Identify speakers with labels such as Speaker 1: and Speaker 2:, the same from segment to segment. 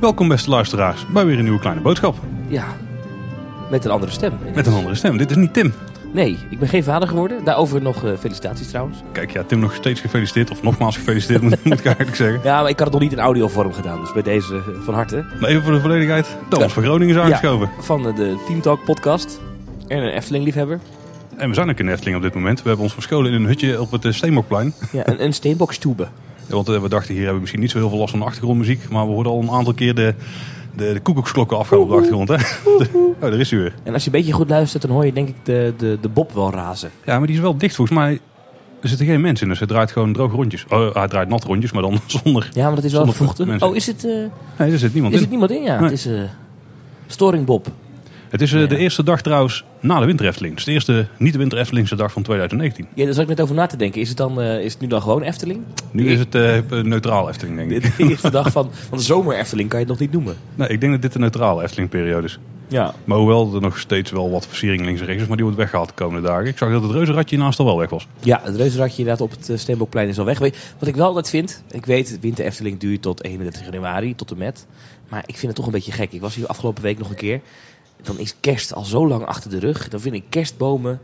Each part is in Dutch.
Speaker 1: Welkom beste luisteraars bij weer een nieuwe kleine boodschap.
Speaker 2: Ja, met een andere stem.
Speaker 1: Met een andere stem. Dit is niet Tim.
Speaker 2: Nee, ik ben geen vader geworden. Daarover nog eh, felicitaties trouwens.
Speaker 1: Kijk, ja, Tim nog steeds gefeliciteerd. Of nogmaals gefeliciteerd, moet, moet ik eigenlijk zeggen.
Speaker 2: Ja, maar ik had het nog niet in audiovorm gedaan. Dus bij deze eh, van harte.
Speaker 1: Maar even voor de volledigheid. Thomas van Groningen is aangeschoven.
Speaker 2: Van eh, de Team Talk podcast. En een Efteling-liefhebber.
Speaker 1: En we zijn ook in Efteling op dit moment. We hebben ons verscholen in een hutje op het eh, Steenbokplein.
Speaker 2: Ja, een, een steenbokstube.
Speaker 1: Ja, want eh, we dachten, hier hebben we misschien niet zo heel veel last van de achtergrondmuziek. Maar we hoorden al een aantal keer de, de, de koekoeksklokken afgaan op de achtergrond. Hè? oh, daar is hij weer.
Speaker 2: En als je een beetje goed luistert, dan hoor je denk ik de, de, de Bob wel razen.
Speaker 1: Ja, maar die is wel dicht volgens mij. Er zitten geen mensen in, dus hij draait gewoon droge rondjes. Oh, hij draait nat rondjes, maar dan zonder...
Speaker 2: Ja, maar dat is wel vochtig. Oh, is het, eh,
Speaker 1: Nee, er zit niemand
Speaker 2: is
Speaker 1: in.
Speaker 2: het niemand in? Ja,
Speaker 1: Nee.
Speaker 2: het is eh, Storing Bob.
Speaker 1: Het is eh,
Speaker 2: Ja.
Speaker 1: de eerste dag trouwens na de winter Efteling. Dus de eerste niet de winter Eftelingse dag van 2019.
Speaker 2: Ja, daar zat ik net over na te denken. Is het, dan, eh, is het nu dan gewoon Efteling?
Speaker 1: Nu is het eh, neutraal Efteling, denk ik.
Speaker 2: De eerste dag van, van de zomer Efteling kan je het nog niet noemen.
Speaker 1: Nee, ik denk dat dit de neutrale Efteling-periode is.
Speaker 2: Ja.
Speaker 1: Maar hoewel er nog steeds wel wat versiering links en rechts is, maar die wordt weggehaald de komende dagen. Ik zag dat het reuzenradje naast al wel weg was.
Speaker 2: Ja, het reuzenradje inderdaad op het Steenbokplein is al weg. Wat ik wel altijd vind, ik weet, Winter Efteling duurt tot 31 januari, tot en met. Maar ik vind het toch een beetje gek. Ik was hier afgelopen week nog een keer. Dan is kerst al zo lang achter de rug. Dan vind ik kerstbomen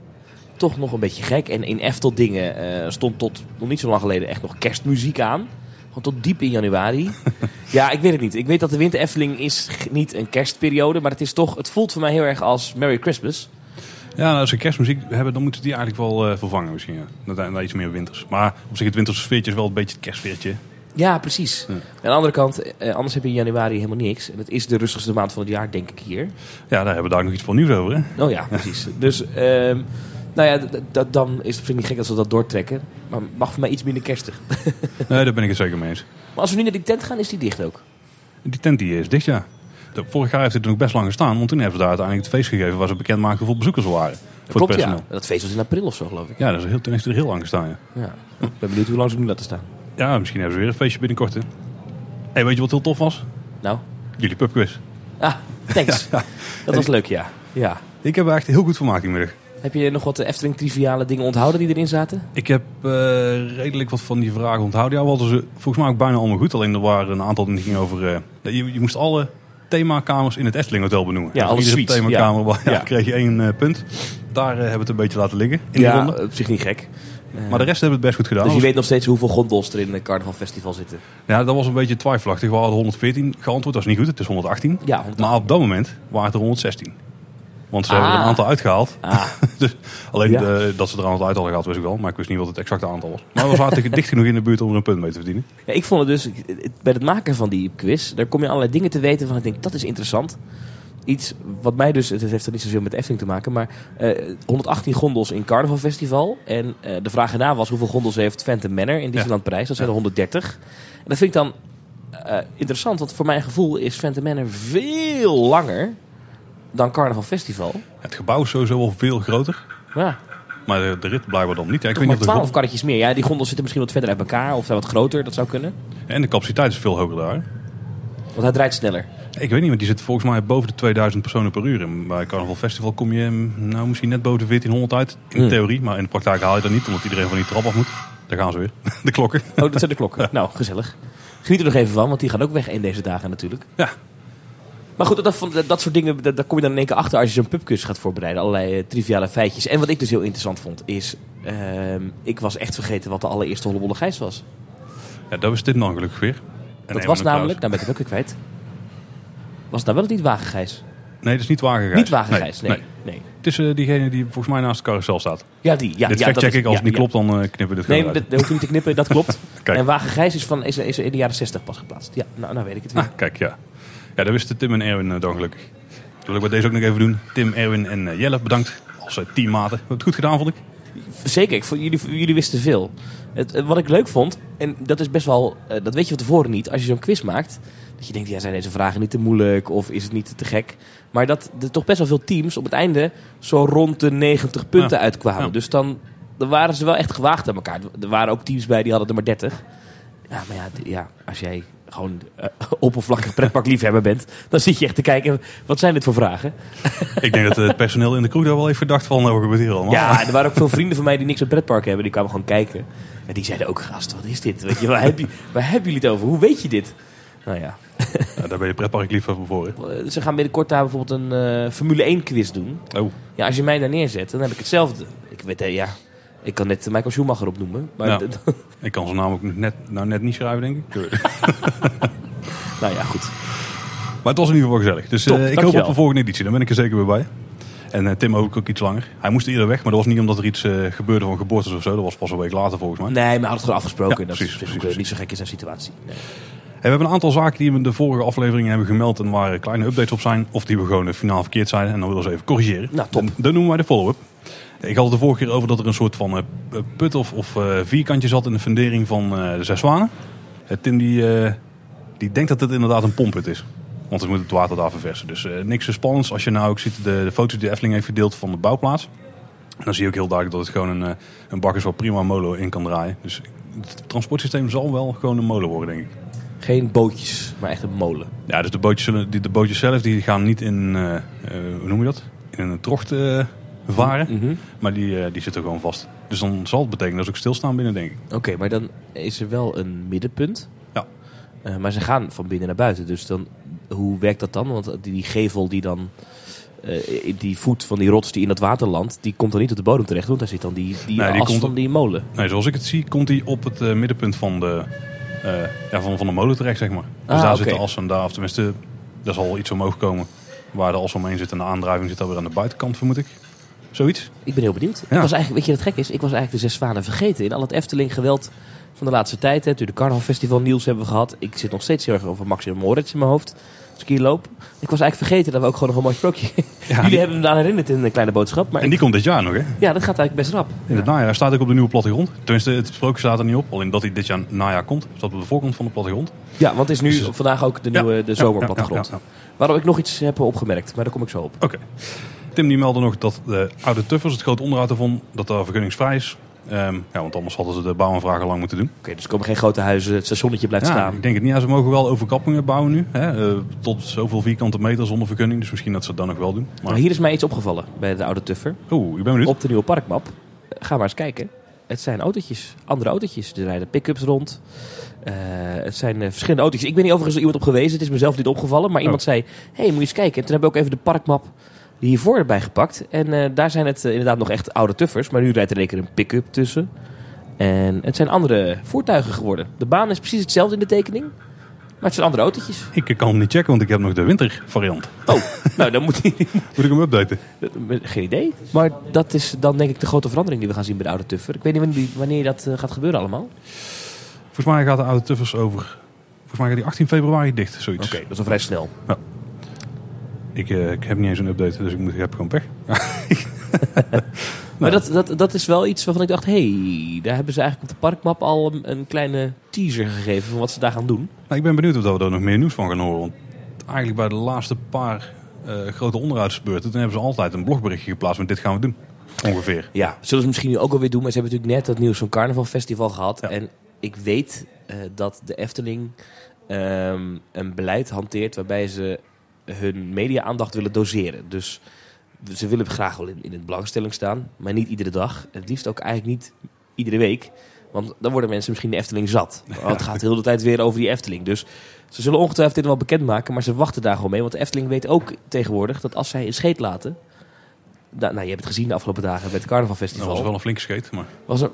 Speaker 2: toch nog een beetje gek. En in Efteldingen eh stond tot nog niet zo lang geleden echt nog kerstmuziek aan. Gewoon tot diep in januari. ja, ik weet het niet. Ik weet dat de Winter Efteling is niet een kerstperiode. Maar het is toch, het voelt voor mij heel erg als Merry Christmas.
Speaker 1: Ja, nou, als ze kerstmuziek hebben, dan moeten die eigenlijk wel eh, vervangen misschien. Ja. Dat iets meer winters. Maar op zich het winterse sfeertje is wel een beetje het kerstfeertje.
Speaker 2: Ja, precies.
Speaker 1: Ja.
Speaker 2: Aan de andere kant, eh, anders heb je in januari helemaal niks. En het is de rustigste maand van het jaar, denk ik hier.
Speaker 1: Ja, daar hebben we daar nog iets van nieuws over. Hè?
Speaker 2: Oh ja, precies. dus, ehm, nou ja, dan is het misschien niet gek als we dat doortrekken. Maar mag voor mij iets minder kerstig.
Speaker 1: Nee, daar ben ik het zeker mee eens.
Speaker 2: Maar als we nu naar die tent gaan, is die dicht ook.
Speaker 1: Die tent die is dicht, ja. De- Vorig jaar heeft het er nog best lang gestaan, want toen hebben ze daar uiteindelijk het feest gegeven waar ze bekend maakten hoeveel bezoekers er waren. Voor
Speaker 2: Klopt,
Speaker 1: het
Speaker 2: ja.
Speaker 1: personeel.
Speaker 2: Dat feest was in april of zo, geloof ik.
Speaker 1: Ja, dat is heel, toen heeft het er heel lang gestaan, ja.
Speaker 2: Ja. Ik ben benieuwd hoe lang ze nu laten staan.
Speaker 1: Ja, misschien hebben ze weer een feestje binnenkort. Hè. Hey, weet je wat heel tof was?
Speaker 2: Nou,
Speaker 1: Jullie pubquiz.
Speaker 2: ah, thanks. Dat was leuk, ja. ja.
Speaker 1: Ik heb er echt heel goed die middag.
Speaker 2: Heb je nog wat Efteling-triviale dingen onthouden die erin zaten?
Speaker 1: Ik heb eh, redelijk wat van die vragen onthouden. Ja, we hadden ze volgens mij ook bijna allemaal goed. Alleen er waren een aantal die gingen over... eh, je, je moest alle themakamers in het Efteling Hotel benoemen.
Speaker 2: Ja,
Speaker 1: Dus
Speaker 2: alle suites,
Speaker 1: themakamer ja. kreeg je één eh, punt. Daar eh, hebben we het een beetje laten liggen in
Speaker 2: ja,
Speaker 1: de ronde.
Speaker 2: op zich niet gek.
Speaker 1: Maar de rest hebben het best goed gedaan.
Speaker 2: Dus je weet nog steeds hoeveel gondels er in het Carnaval Festival zitten.
Speaker 1: Ja, dat was een beetje twijfelachtig. We hadden 114 geantwoord. Dat is niet goed. Het is 118.
Speaker 2: Ja, 118.
Speaker 1: Maar op dat moment waren het er 116. Want ze hebben er
Speaker 2: Ah.
Speaker 1: een aantal uitgehaald.
Speaker 2: Ah,
Speaker 1: Dus alleen
Speaker 2: Ja.
Speaker 1: eh, dat ze er een aantal uit hadden gehaald, wist ik wel. Maar ik wist niet wat het exacte aantal was. Maar we zaten dicht genoeg in de buurt om er een punt mee te verdienen.
Speaker 2: Ja, ik vond het dus, bij het maken van die quiz, daar kom je allerlei dingen te weten van ik denk, dat is interessant. Iets wat mij dus, het heeft er niet zoveel met Efteling te maken, maar eh, 118 gondels in Carnaval Festival. En eh, de vraag erna was hoeveel gondels heeft Phantom Manor in Disneyland Parijs? Dat zijn er 130. En dat vind ik dan eh, interessant, want voor mijn gevoel is Phantom Manor veel langer dan Carnaval Festival.
Speaker 1: Het gebouw is sowieso veel groter.
Speaker 2: Ja,
Speaker 1: Maar de, de rit blijkbaar dan niet. Ja, ik
Speaker 2: toch
Speaker 1: weet niet of de
Speaker 2: 12 karretjes meer. Ja, die gondels zitten misschien wat verder uit elkaar of zijn wat groter, dat zou kunnen.
Speaker 1: En de capaciteit is veel hoger daar.
Speaker 2: Want hij draait sneller.
Speaker 1: Ik weet niet, want die zit volgens mij boven de 2000 personen per uur. En bij Carnaval Festival kom je nou, misschien net boven de 1400 uit. In
Speaker 2: Hmm.
Speaker 1: theorie, maar in de praktijk haal je dat niet. Omdat iedereen van die trap af moet. Daar gaan ze weer. De klokken.
Speaker 2: Oh, dat zijn de klokken. Nou, gezellig. Geniet er nog even van, want die gaan ook weg in deze dagen natuurlijk.
Speaker 1: Ja.
Speaker 2: Maar goed, dat, dat, dat soort dingen, daar kom je dan in één keer achter als je zo'n pubquiz gaat voorbereiden. Allerlei eh, triviale feitjes. En wat ik dus heel interessant vond, is... ehm, ik was echt vergeten wat de allereerste Hollebolle Gijs was.
Speaker 1: ja, dat was dit dan gelukkig weer.
Speaker 2: Dat was namelijk, nou ben ik het ook weer kwijt. Was het nou wel of niet Wagengijs?
Speaker 1: Nee, dat is niet Wagengijs.
Speaker 2: Niet Wagengijs, nee. nee.
Speaker 1: Het is eh, diegene die volgens mij naast de carousel staat.
Speaker 2: Ja, die. Ja,
Speaker 1: dit
Speaker 2: ja, dat
Speaker 1: check ik. Als
Speaker 2: ja,
Speaker 1: het niet klopt, dan eh, knippen we dit
Speaker 2: Nee, dat,
Speaker 1: uit.
Speaker 2: dat hoef je niet te knippen, dat klopt. En Wagengijs is, van, is, is in de jaren 60 pas geplaatst. Ja, nou, nou weet ik het weer.
Speaker 1: Ah, kijk, ja. Ja, dat wisten Tim en Erwin eh, dan gelukkig. Dat wil ik bij deze ook nog even doen. Tim, Erwin en Jelle, bedankt als teammaten. We hebben het goed gedaan, vond ik.
Speaker 2: Zeker, ik vond, jullie, jullie wisten veel. Het, eh, wat ik leuk vond, en dat is best wel, eh, dat weet je van tevoren niet, als je zo'n quiz maakt, dat je denkt, ja, zijn deze vragen niet te moeilijk of is het niet te gek? Maar dat er toch best wel veel teams op het einde zo rond de 90 punten
Speaker 1: Ja.
Speaker 2: uitkwamen.
Speaker 1: Ja.
Speaker 2: Dus dan, dan waren ze wel echt gewaagd aan elkaar. Er waren ook teams bij die hadden er maar 30. Ja, maar ja, ja als jij gewoon eh, oppervlakkig pretparkliefhebber bent, dan zit je echt te kijken, wat zijn dit voor vragen?
Speaker 1: Ik denk dat het personeel in de crew daar wel heeft verdacht van, nou, wat gebeurt hier allemaal?
Speaker 2: Ja, er waren ook veel vrienden van mij die niks met pretpark hebben. Die kwamen gewoon kijken. En die zeiden ook, gast, wat is dit? Weet je, waar, heb je, waar hebben jullie het over? Hoe weet je dit? Nou ja,
Speaker 1: daar ben je pretparkliefhebber voor. hè?
Speaker 2: Eh, ze gaan binnenkort daar bijvoorbeeld een eh, Formule 1 quiz doen.
Speaker 1: Oh,
Speaker 2: Ja, als je mij daar neerzet, dan heb ik hetzelfde. Ik weet, eh, ja, ik kan net Michael Schumacher opnoemen. Maar
Speaker 1: ik kan zijn naam ook net, nou, net niet schrijven, denk ik.
Speaker 2: nou ja, goed.
Speaker 1: Maar het was in ieder geval gezellig. Dus
Speaker 2: Top,
Speaker 1: eh, ik hoop op de volgende editie. Dan ben ik er zeker weer bij. En eh, Tim ook, ook iets langer. Hij moest eerder weg, maar dat was niet omdat er iets eh, gebeurde van geboortes of zo. Dat was pas een week later volgens mij.
Speaker 2: Nee, maar we hadden het gewoon afgesproken.
Speaker 1: Ja,
Speaker 2: dat
Speaker 1: precies,
Speaker 2: is
Speaker 1: precies,
Speaker 2: niet zo gek in zijn situatie. Nee.
Speaker 1: We hebben een aantal zaken die we in de vorige afleveringen hebben gemeld en waar kleine updates op zijn. Of die we gewoon finaal verkeerd zeiden en dan willen we ze even corrigeren.
Speaker 2: Nou, top.
Speaker 1: En dat noemen wij de follow-up. Ik had het de vorige keer over dat er een soort van eh, put of, of eh, vierkantje zat in de fundering van eh, de Zes Zwanen. Tim die, die denkt dat het inderdaad een pompput is. Want we moeten het water daar verversen. Dus niks zo spannends. Als je nou ook ziet de, de foto's die de Efteling heeft gedeeld van de bouwplaats. Dan zie je ook heel duidelijk dat het gewoon een, een bak is waar prima een molen in kan draaien. Dus het transportsysteem zal wel gewoon een molen worden, denk ik.
Speaker 2: Geen bootjes, maar echt een molen.
Speaker 1: Ja, dus de bootjes, zullen, de bootjes zelf die gaan niet in, hoe noem je dat? In een trocht varen.
Speaker 2: Mhm.
Speaker 1: Maar die, eh, die zitten gewoon vast. Dus dan zal het betekenen dat ze ook stilstaan binnen, denk ik.
Speaker 2: Oké, maar dan is er wel een middenpunt.
Speaker 1: Ja.
Speaker 2: Eh, maar ze gaan van binnen naar buiten. Dus dan, hoe werkt dat dan? Want die, die gevel die dan... eh, die voet van die rots die in dat water landt, die komt dan niet op de bodem terecht. Want daar zit dan die, die,
Speaker 1: Nee, die
Speaker 2: as
Speaker 1: komt
Speaker 2: van die molen.
Speaker 1: Nee, zoals ik het zie, komt hij op het middenpunt van de, eh, ja, van, van de molen terecht, zeg maar. Dus
Speaker 2: Ah,
Speaker 1: daar
Speaker 2: oké.
Speaker 1: zit de as en daar, of tenminste, daar zal iets omhoog komen. Waar de as omheen zit en de aandrijving zit alweer aan de buitenkant, vermoed ik. Zoiets.
Speaker 2: Ik ben heel benieuwd.
Speaker 1: Ja.
Speaker 2: Ik was eigenlijk, weet je wat gek is? Ik was eigenlijk de Zes Zwanen vergeten. In al het Efteling geweld van de laatste tijd. Hè. De Carnavalfestival nieuws hebben we gehad. Ik zit nog steeds heel erg over Max en Moritz in mijn hoofd. Als ik hier loop. Ik was eigenlijk vergeten dat we ook gewoon nog een mooi sprookje... Jullie
Speaker 1: die-
Speaker 2: hebben me daar herinnerd in een kleine boodschap. Maar
Speaker 1: En die komt dit jaar nog, hè?
Speaker 2: ja, dat gaat eigenlijk best rap.
Speaker 1: In het najaar. Hij staat ook op de nieuwe plattegrond. Tenminste, het sprookje staat er niet op. Alleen dat hij dit jaar najaar komt. Staat op de voorkant van de plattegrond.
Speaker 2: Ja, want het is nu
Speaker 1: Dus-
Speaker 2: vandaag ook de
Speaker 1: Ja,
Speaker 2: nieuwe de
Speaker 1: ja,
Speaker 2: zomerplattegrond.
Speaker 1: ja, ja,
Speaker 2: Waarom ik nog iets heb opgemerkt, maar daar kom ik zo op.
Speaker 1: Oké. Tim die meldde nog dat de oude Tuffers, het grote onderhoud ervan, dat daar vergunningsvrij is. Ehm, ja, want anders hadden ze de bouwaanvragen lang moeten doen.
Speaker 2: Oké, dus er komen geen grote huizen, het stationnetje blijft
Speaker 1: Ja,
Speaker 2: staan.
Speaker 1: ik denk het niet. Ja, ze mogen wel overkappingen bouwen nu. Hè, eh, tot zoveel vierkante meter zonder vergunning. Dus misschien dat ze het dan nog wel doen.
Speaker 2: Maar
Speaker 1: Maar,
Speaker 2: hier is mij iets opgevallen bij de oude Tuffer.
Speaker 1: Oeh, ik ben benieuwd.
Speaker 2: Op de nieuwe parkmap. Ga maar eens kijken. Het zijn autootjes, andere autootjes. Er rijden pick-ups rond. Eh, het zijn eh, verschillende autootjes. Ik ben niet overigens iemand op gewezen. Het is mezelf niet opgevallen. Maar iemand zei, hé, hey, moet je eens kijken. En toen heb ik ook even de parkmap hiervoor erbij gepakt. En eh, daar zijn het eh, inderdaad nog echt oude tuffers. Maar nu rijdt er één keer een pick-up tussen. En het zijn andere voertuigen geworden. De baan is precies hetzelfde in de tekening. Maar het zijn andere autootjes.
Speaker 1: Ik kan hem niet checken, want ik heb nog de wintervariant.
Speaker 2: Oh, nou dan moet hij...
Speaker 1: Moet ik hem updaten?
Speaker 2: Geen idee. Maar dat is dan denk ik de grote verandering die we gaan zien bij de oude tuffer. Ik weet niet wanneer, dat eh, gaat gebeuren allemaal.
Speaker 1: Volgens mij gaat de oude Tuffers over... Volgens mij gaat die 18 februari dicht, zoiets.
Speaker 2: Oké, dat is al vrij snel.
Speaker 1: Ik, eh, ik heb niet eens een update, dus ik, moet, ik heb gewoon pech.
Speaker 2: Maar dat, dat, dat is wel iets waarvan ik dacht, hé, hey, daar hebben ze eigenlijk op de parkmap al een, een kleine teaser gegeven van wat ze daar gaan doen.
Speaker 1: Nou, ik ben benieuwd of we daar nog meer nieuws van gaan horen. Want eigenlijk bij de laatste paar eh, grote onderhoudsbeurten... toen hebben ze altijd een blogberichtje geplaatst met dit gaan we doen. Ongeveer.
Speaker 2: Ja, zullen ze misschien nu ook alweer doen. Maar ze hebben natuurlijk net dat nieuws van Carnavalfestival gehad.
Speaker 1: Ja.
Speaker 2: En ik weet eh, dat de Efteling ehm, een beleid hanteert waarbij ze hun media-aandacht willen doseren. Dus ze willen graag wel in, in het belangstelling staan, maar niet iedere dag. Het liefst ook eigenlijk niet iedere week. Want dan worden mensen misschien de Efteling zat. Want het gaat de hele tijd weer over die Efteling. Dus ze zullen ongetwijfeld dit wel bekendmaken, maar ze wachten daar gewoon mee. Want de Efteling weet ook tegenwoordig dat als zij een scheet laten... Nou, nou, je hebt het gezien de afgelopen dagen bij het
Speaker 1: Dat
Speaker 2: Carnavalfestival.
Speaker 1: was wel een flinke scheet. Maar
Speaker 2: Was er...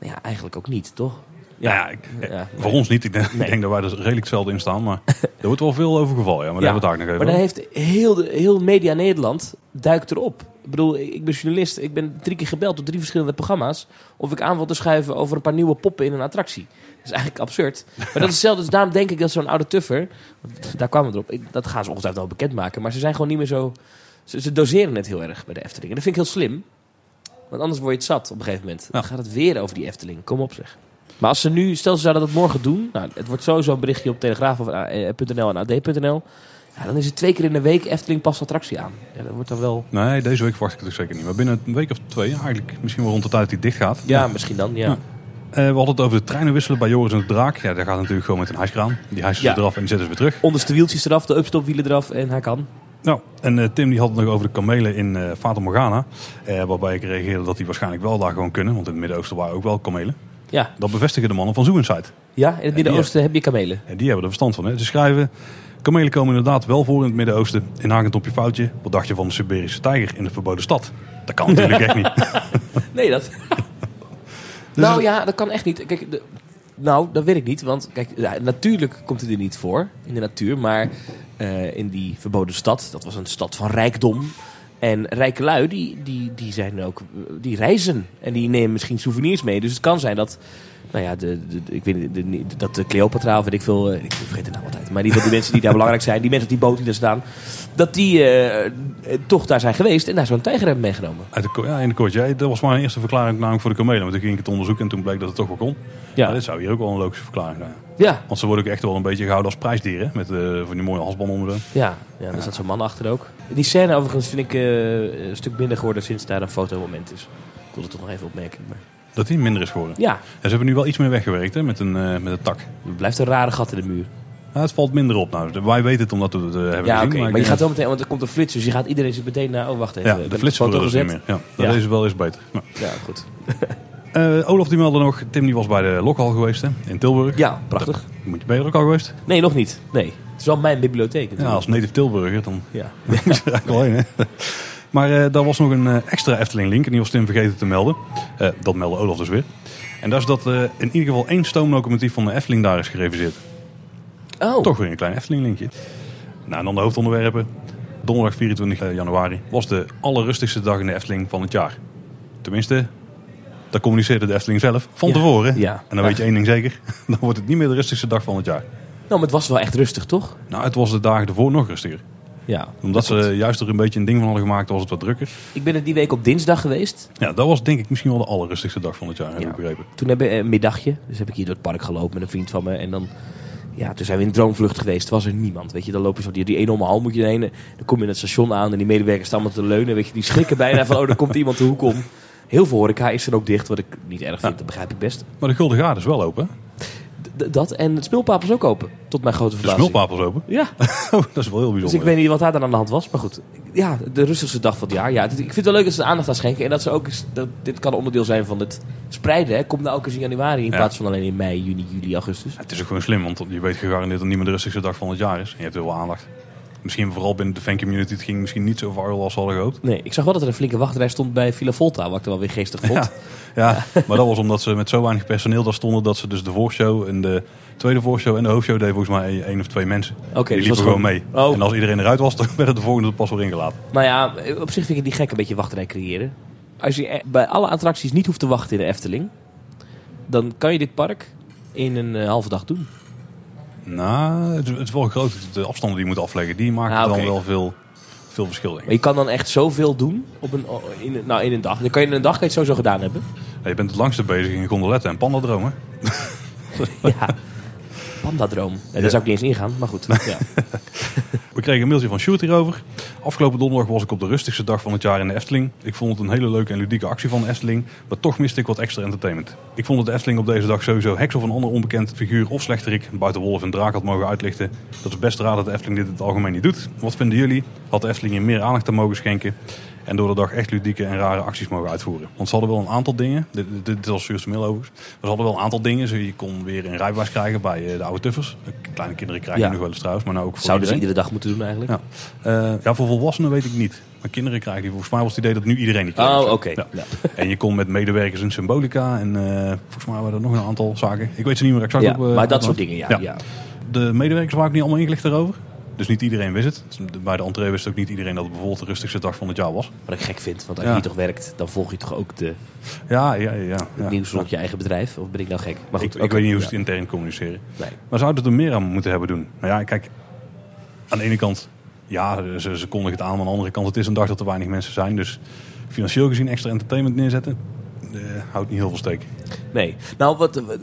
Speaker 2: Ja, eigenlijk ook niet, toch?
Speaker 1: Ja, ja, ik, eh,
Speaker 2: Ja,
Speaker 1: voor ons niet. Ik denk,
Speaker 2: Nee.
Speaker 1: denk dat wij er redelijk hetzelfde in staan. Maar er wordt wel veel over gevallen. Ja, maar daar hebben we het nog even
Speaker 2: Maar dan heeft heel, heel Media Nederland duikt erop. Ik bedoel, ik ben journalist. Ik ben drie keer gebeld door drie verschillende programma's. Of ik aan wil te schuiven over een paar nieuwe poppen in een attractie. Dat is eigenlijk absurd. Maar dat is hetzelfde. Dus daarom denk ik dat zo'n oude tuffer... Daar kwamen we erop. Dat gaan ze ongetwijfeld wel bekendmaken. Maar ze zijn gewoon niet meer zo... Ze, ze doseren het heel erg bij de Efteling. En dat vind ik heel slim. Want anders word je het zat op een gegeven moment. Dan gaat het weer over die Efteling. Kom op zeg. Maar als ze nu, stel ze zouden dat morgen doen. Nou, het wordt sowieso een berichtje op Telegraaf of eh, en AD.nl. Ja, dan is het twee keer in de week Efteling past attractie aan. Ja, dat wordt dan wel...
Speaker 1: Nee, deze week verwacht ik het zeker niet. Maar binnen een week of twee, eigenlijk misschien wel rond de tijd die dicht gaat.
Speaker 2: Ja, misschien dan, ja.
Speaker 1: Ja. we hadden het over de treinen wisselen bij Joris en de Draak. Ja, daar gaat natuurlijk gewoon met een hijskraan. Die hijsen ze eraf en die zetten ze weer terug.
Speaker 2: Onderste wieltjes eraf, de upstopwielen eraf en hij kan.
Speaker 1: Nou, en eh, Tim die had het nog over de kamelen in eh Fata Morgana. Eh, waarbij ik reageerde dat die waarschijnlijk wel daar gewoon kunnen. Want in het Midden-Oosten waren ook wel kamelen.
Speaker 2: Ja,
Speaker 1: Dat bevestigen de mannen van Zoenside.
Speaker 2: ja in het Midden-Oosten heb je kamelen.
Speaker 1: En die hebben er verstand van. Hè? Ze schrijven, kamelen komen inderdaad wel voor in het Midden-Oosten. Inhakend op je foutje. Wat dacht je van de Siberische tijger in de verboden stad? Dat kan natuurlijk echt niet.
Speaker 2: Nee, dat... nou ja, dat kan echt niet. Kijk, de- nou, dat weet ik niet. Want kijk, ja, natuurlijk komt hij er niet voor in de natuur. Maar eh, in die verboden stad, dat was een stad van rijkdom. En rijke lui, die, die, die, zijn ook, die reizen. En die nemen misschien souvenirs mee. Dus het kan zijn dat... Nou ja, de, ik weet niet, de, de- dat de Cleopatra, of weet ik veel, eh, ik vergeet de naam altijd. Maar die, die mensen die daar belangrijk zijn, die mensen op die boot die daar staan, dat die eh, eh, toch daar zijn geweest en daar zo'n tijger hebben meegenomen.
Speaker 1: Uit de, ko- ja, in de kortje. Ja, dat was mijn eerste verklaring namelijk voor de kamelen. Want toen ging ik het onderzoeken en toen bleek dat het toch wel kon.
Speaker 2: Ja.
Speaker 1: Maar dit zou hier ook wel een logische verklaring zijn.
Speaker 2: Ja,
Speaker 1: Want ze worden ook echt wel een beetje gehouden als prijsdieren. Met van die mooie halsbanden onder de...
Speaker 2: Ja, ja daar zat zo'n man achter ook. Die scène overigens vind ik eh, een stuk minder geworden sinds daar een fotomoment is. Ik wilde het toch nog even opmerken. Maar...
Speaker 1: Dat die minder is geworden.
Speaker 2: Ja,
Speaker 1: En ze hebben nu wel iets meer weggewerkt hè, met, een, eh, met een tak.
Speaker 2: er blijft een rare gat in de muur.
Speaker 1: Ja, het valt minder op. Nou, wij weten het omdat we het eh, hebben
Speaker 2: Ja,
Speaker 1: gezien.
Speaker 2: Maar, je gaat wel meteen, want er komt een flits, dus je gaat iedereen zit meteen naar. Oh, wacht even.
Speaker 1: Ja, de worden er niet meer. Ja, dat
Speaker 2: Ja.
Speaker 1: deze wel is beter. Nou.
Speaker 2: Ja, goed.
Speaker 1: Eh, Olaf die meldde nog, Tim die was bij de Lokhal geweest hè, in Tilburg.
Speaker 2: Ja, prachtig.
Speaker 1: Moet je, ben je er ook al geweest?
Speaker 2: Nee, nog niet. Nee. Het is wel mijn bibliotheek.
Speaker 1: Ja, als native Tilburger dan
Speaker 2: Ja.
Speaker 1: moet je er eigenlijk. Hè? Maar eh, daar was nog een eh, extra Efteling link en die was Tim vergeten te melden. Eh, dat meldde Olaf dus weer. En dat is dat in ieder geval één stoomlocomotief van de Efteling daar is gereviseerd.
Speaker 2: Oh,
Speaker 1: Toch weer een klein Efteling linkje. Nou, en dan de hoofdonderwerpen. Donderdag 24 januari was de allerrustigste dag in de Efteling van het jaar. Tenminste, dat communiceerde de Efteling zelf van
Speaker 2: Ja.
Speaker 1: tevoren.
Speaker 2: Ja.
Speaker 1: En dan weet je één ding zeker. Dan wordt het niet meer de rustigste dag van het jaar.
Speaker 2: Nou, maar het was wel echt rustig, toch?
Speaker 1: Nou, het was de dagen ervoor nog rustiger.
Speaker 2: Ja.
Speaker 1: Omdat ze juist er een beetje een ding van hadden gemaakt, was het wat drukker.
Speaker 2: Ik ben er die week op dinsdag geweest.
Speaker 1: Ja, dat was denk ik misschien wel de allerrustigste dag van het jaar, heb
Speaker 2: Ja.
Speaker 1: ik begrepen.
Speaker 2: Toen hebben we een middagje. Dus heb ik hier door het park gelopen met een vriend van me. En dan, ja, toen zijn we in droomvlucht geweest. Was er niemand. Weet je, dan loop je zo die, die enorme hal moet je heen. Dan kom je in het station aan en die medewerkers staan allemaal te leunen. Weet je, die schrikken bijna van, oh, er komt iemand de hoek om. Heel veel horeca is er ook dicht, wat ik niet erg vind.
Speaker 1: Ja.
Speaker 2: Dat begrijp ik best.
Speaker 1: Maar de Gulden Gaard is wel open.
Speaker 2: Dat en het is ook open. Tot mijn grote
Speaker 1: De
Speaker 2: verbazing.
Speaker 1: smulpapel is open.
Speaker 2: Ja,
Speaker 1: Oh, dat is wel heel
Speaker 2: dus
Speaker 1: bijzonder.
Speaker 2: ik weet niet wat daar dan aan de hand was. Maar goed, ja, de rustigste dag van het jaar. Ja, ik vind het wel leuk dat ze er aandacht aan schenken. En dat ze ook, eens- dat, dit kan onderdeel zijn van het spreiden. Hè. Komt nou ook eens in januari in
Speaker 1: Ja.
Speaker 2: plaats van alleen in mei, juni, juli, augustus.
Speaker 1: Het is ook gewoon slim, want je weet gegarandeerd dat meer de rustigste dag van het jaar is. En je hebt heel veel aandacht. Misschien vooral binnen de fancommunity, het ging misschien niet zo viral als ze hadden gehoopt.
Speaker 2: Nee, ik zag wel dat er een flinke wachtrij stond bij Villa Volta, wat ik er wel weer geestig vond.
Speaker 1: Ja, ja, maar dat was omdat ze met zo weinig personeel daar stonden dat ze dus de voorshow en de tweede voorshow en de hoofdshow deden volgens mij één of twee mensen.
Speaker 2: Oké,
Speaker 1: Die
Speaker 2: dus
Speaker 1: liepen gewoon mee.
Speaker 2: Oh.
Speaker 1: En als iedereen eruit was, dan werden de volgende pas weer ingelaten.
Speaker 2: Nou ja, op zich vind ik het niet gek een beetje wachtrij creëren. Als je bij alle attracties niet hoeft te wachten in de Efteling, dan kan je dit park in een eh, halve dag doen.
Speaker 1: Nou, het het is wel groot. De afstanden die je moet afleggen, die maken
Speaker 2: Ah,
Speaker 1: dan wel veel, veel verschil.
Speaker 2: Maar je kan dan echt zoveel doen op een, in, een- nou, in een dag. Dan kan je in een dag kan je het sowieso gedaan hebben.
Speaker 1: Ja, je bent het langste bezig in gondoletten en pandadromen.
Speaker 2: Ja. Pandadroom. Ja, daar zou ik niet eens ingaan, maar goed. Ja.
Speaker 1: We kregen een mailtje van Sjoerd hierover. Afgelopen donderdag was ik op de rustigste dag van het jaar in de Efteling. Ik vond het een hele leuke en ludieke actie van de Efteling. Maar toch miste ik wat extra entertainment. Ik vond dat de Efteling op deze dag sowieso heks of een ander onbekend figuur of slechterik buiten wolf en draak had mogen uitlichten. Dat is best raar dat de Efteling dit in het algemeen niet doet. Wat vinden jullie? Had de Efteling hier meer aandacht aan mogen schenken? En door de dag echt ludieke en rare acties mogen uitvoeren. Want ze hadden wel een aantal dingen. Dit, dit, dit was Sjoerd's mail overigens. Ze hadden wel een aantal dingen. Zo, je kon weer een rijbewijs krijgen bij eh, de oude tuffers. Kleine kinderen krijgen
Speaker 2: Ja.
Speaker 1: nog wel eens trouwens. Maar nou ook voor
Speaker 2: Zouden ze iedere dag moeten doen eigenlijk.
Speaker 1: Ja. Eh, ja, voor volwassenen weet ik niet. Maar kinderen krijgen die. Volgens mij was het idee dat nu iedereen die krijgt.
Speaker 2: Oh, oké.
Speaker 1: Ja.
Speaker 2: Ja.
Speaker 1: En je kon met medewerkers in Symbolica. En eh, volgens mij waren er nog een aantal zaken. Ik weet ze niet meer exact op.
Speaker 2: maar dat
Speaker 1: op-
Speaker 2: soort dingen, ja.
Speaker 1: Ja.
Speaker 2: ja.
Speaker 1: De medewerkers waren ook niet allemaal ingelicht daarover. Dus niet iedereen wist het. Dus Bij de entree wist ook niet iedereen dat het bijvoorbeeld de rustigste dag van het jaar was.
Speaker 2: Wat ik gek vind, want als
Speaker 1: Ja.
Speaker 2: je hier toch werkt, dan volg je toch ook de
Speaker 1: Ja, ja, ja. ja,
Speaker 2: het nieuws rond je eigen bedrijf? Of ben ik nou gek? Maar goed,
Speaker 1: ik, ik weet niet hoe ze het intern communiceren.
Speaker 2: Nee.
Speaker 1: Maar zouden het er meer aan moeten hebben doen? Nou ja, kijk. Aan de ene kant, ja, ze, ze kondigen het aan. Maar aan de andere kant, het is een dag dat er weinig mensen zijn. Dus financieel gezien extra entertainment neerzetten. Eh, houdt niet heel veel steek.
Speaker 2: Nee. Nou, wat, wat-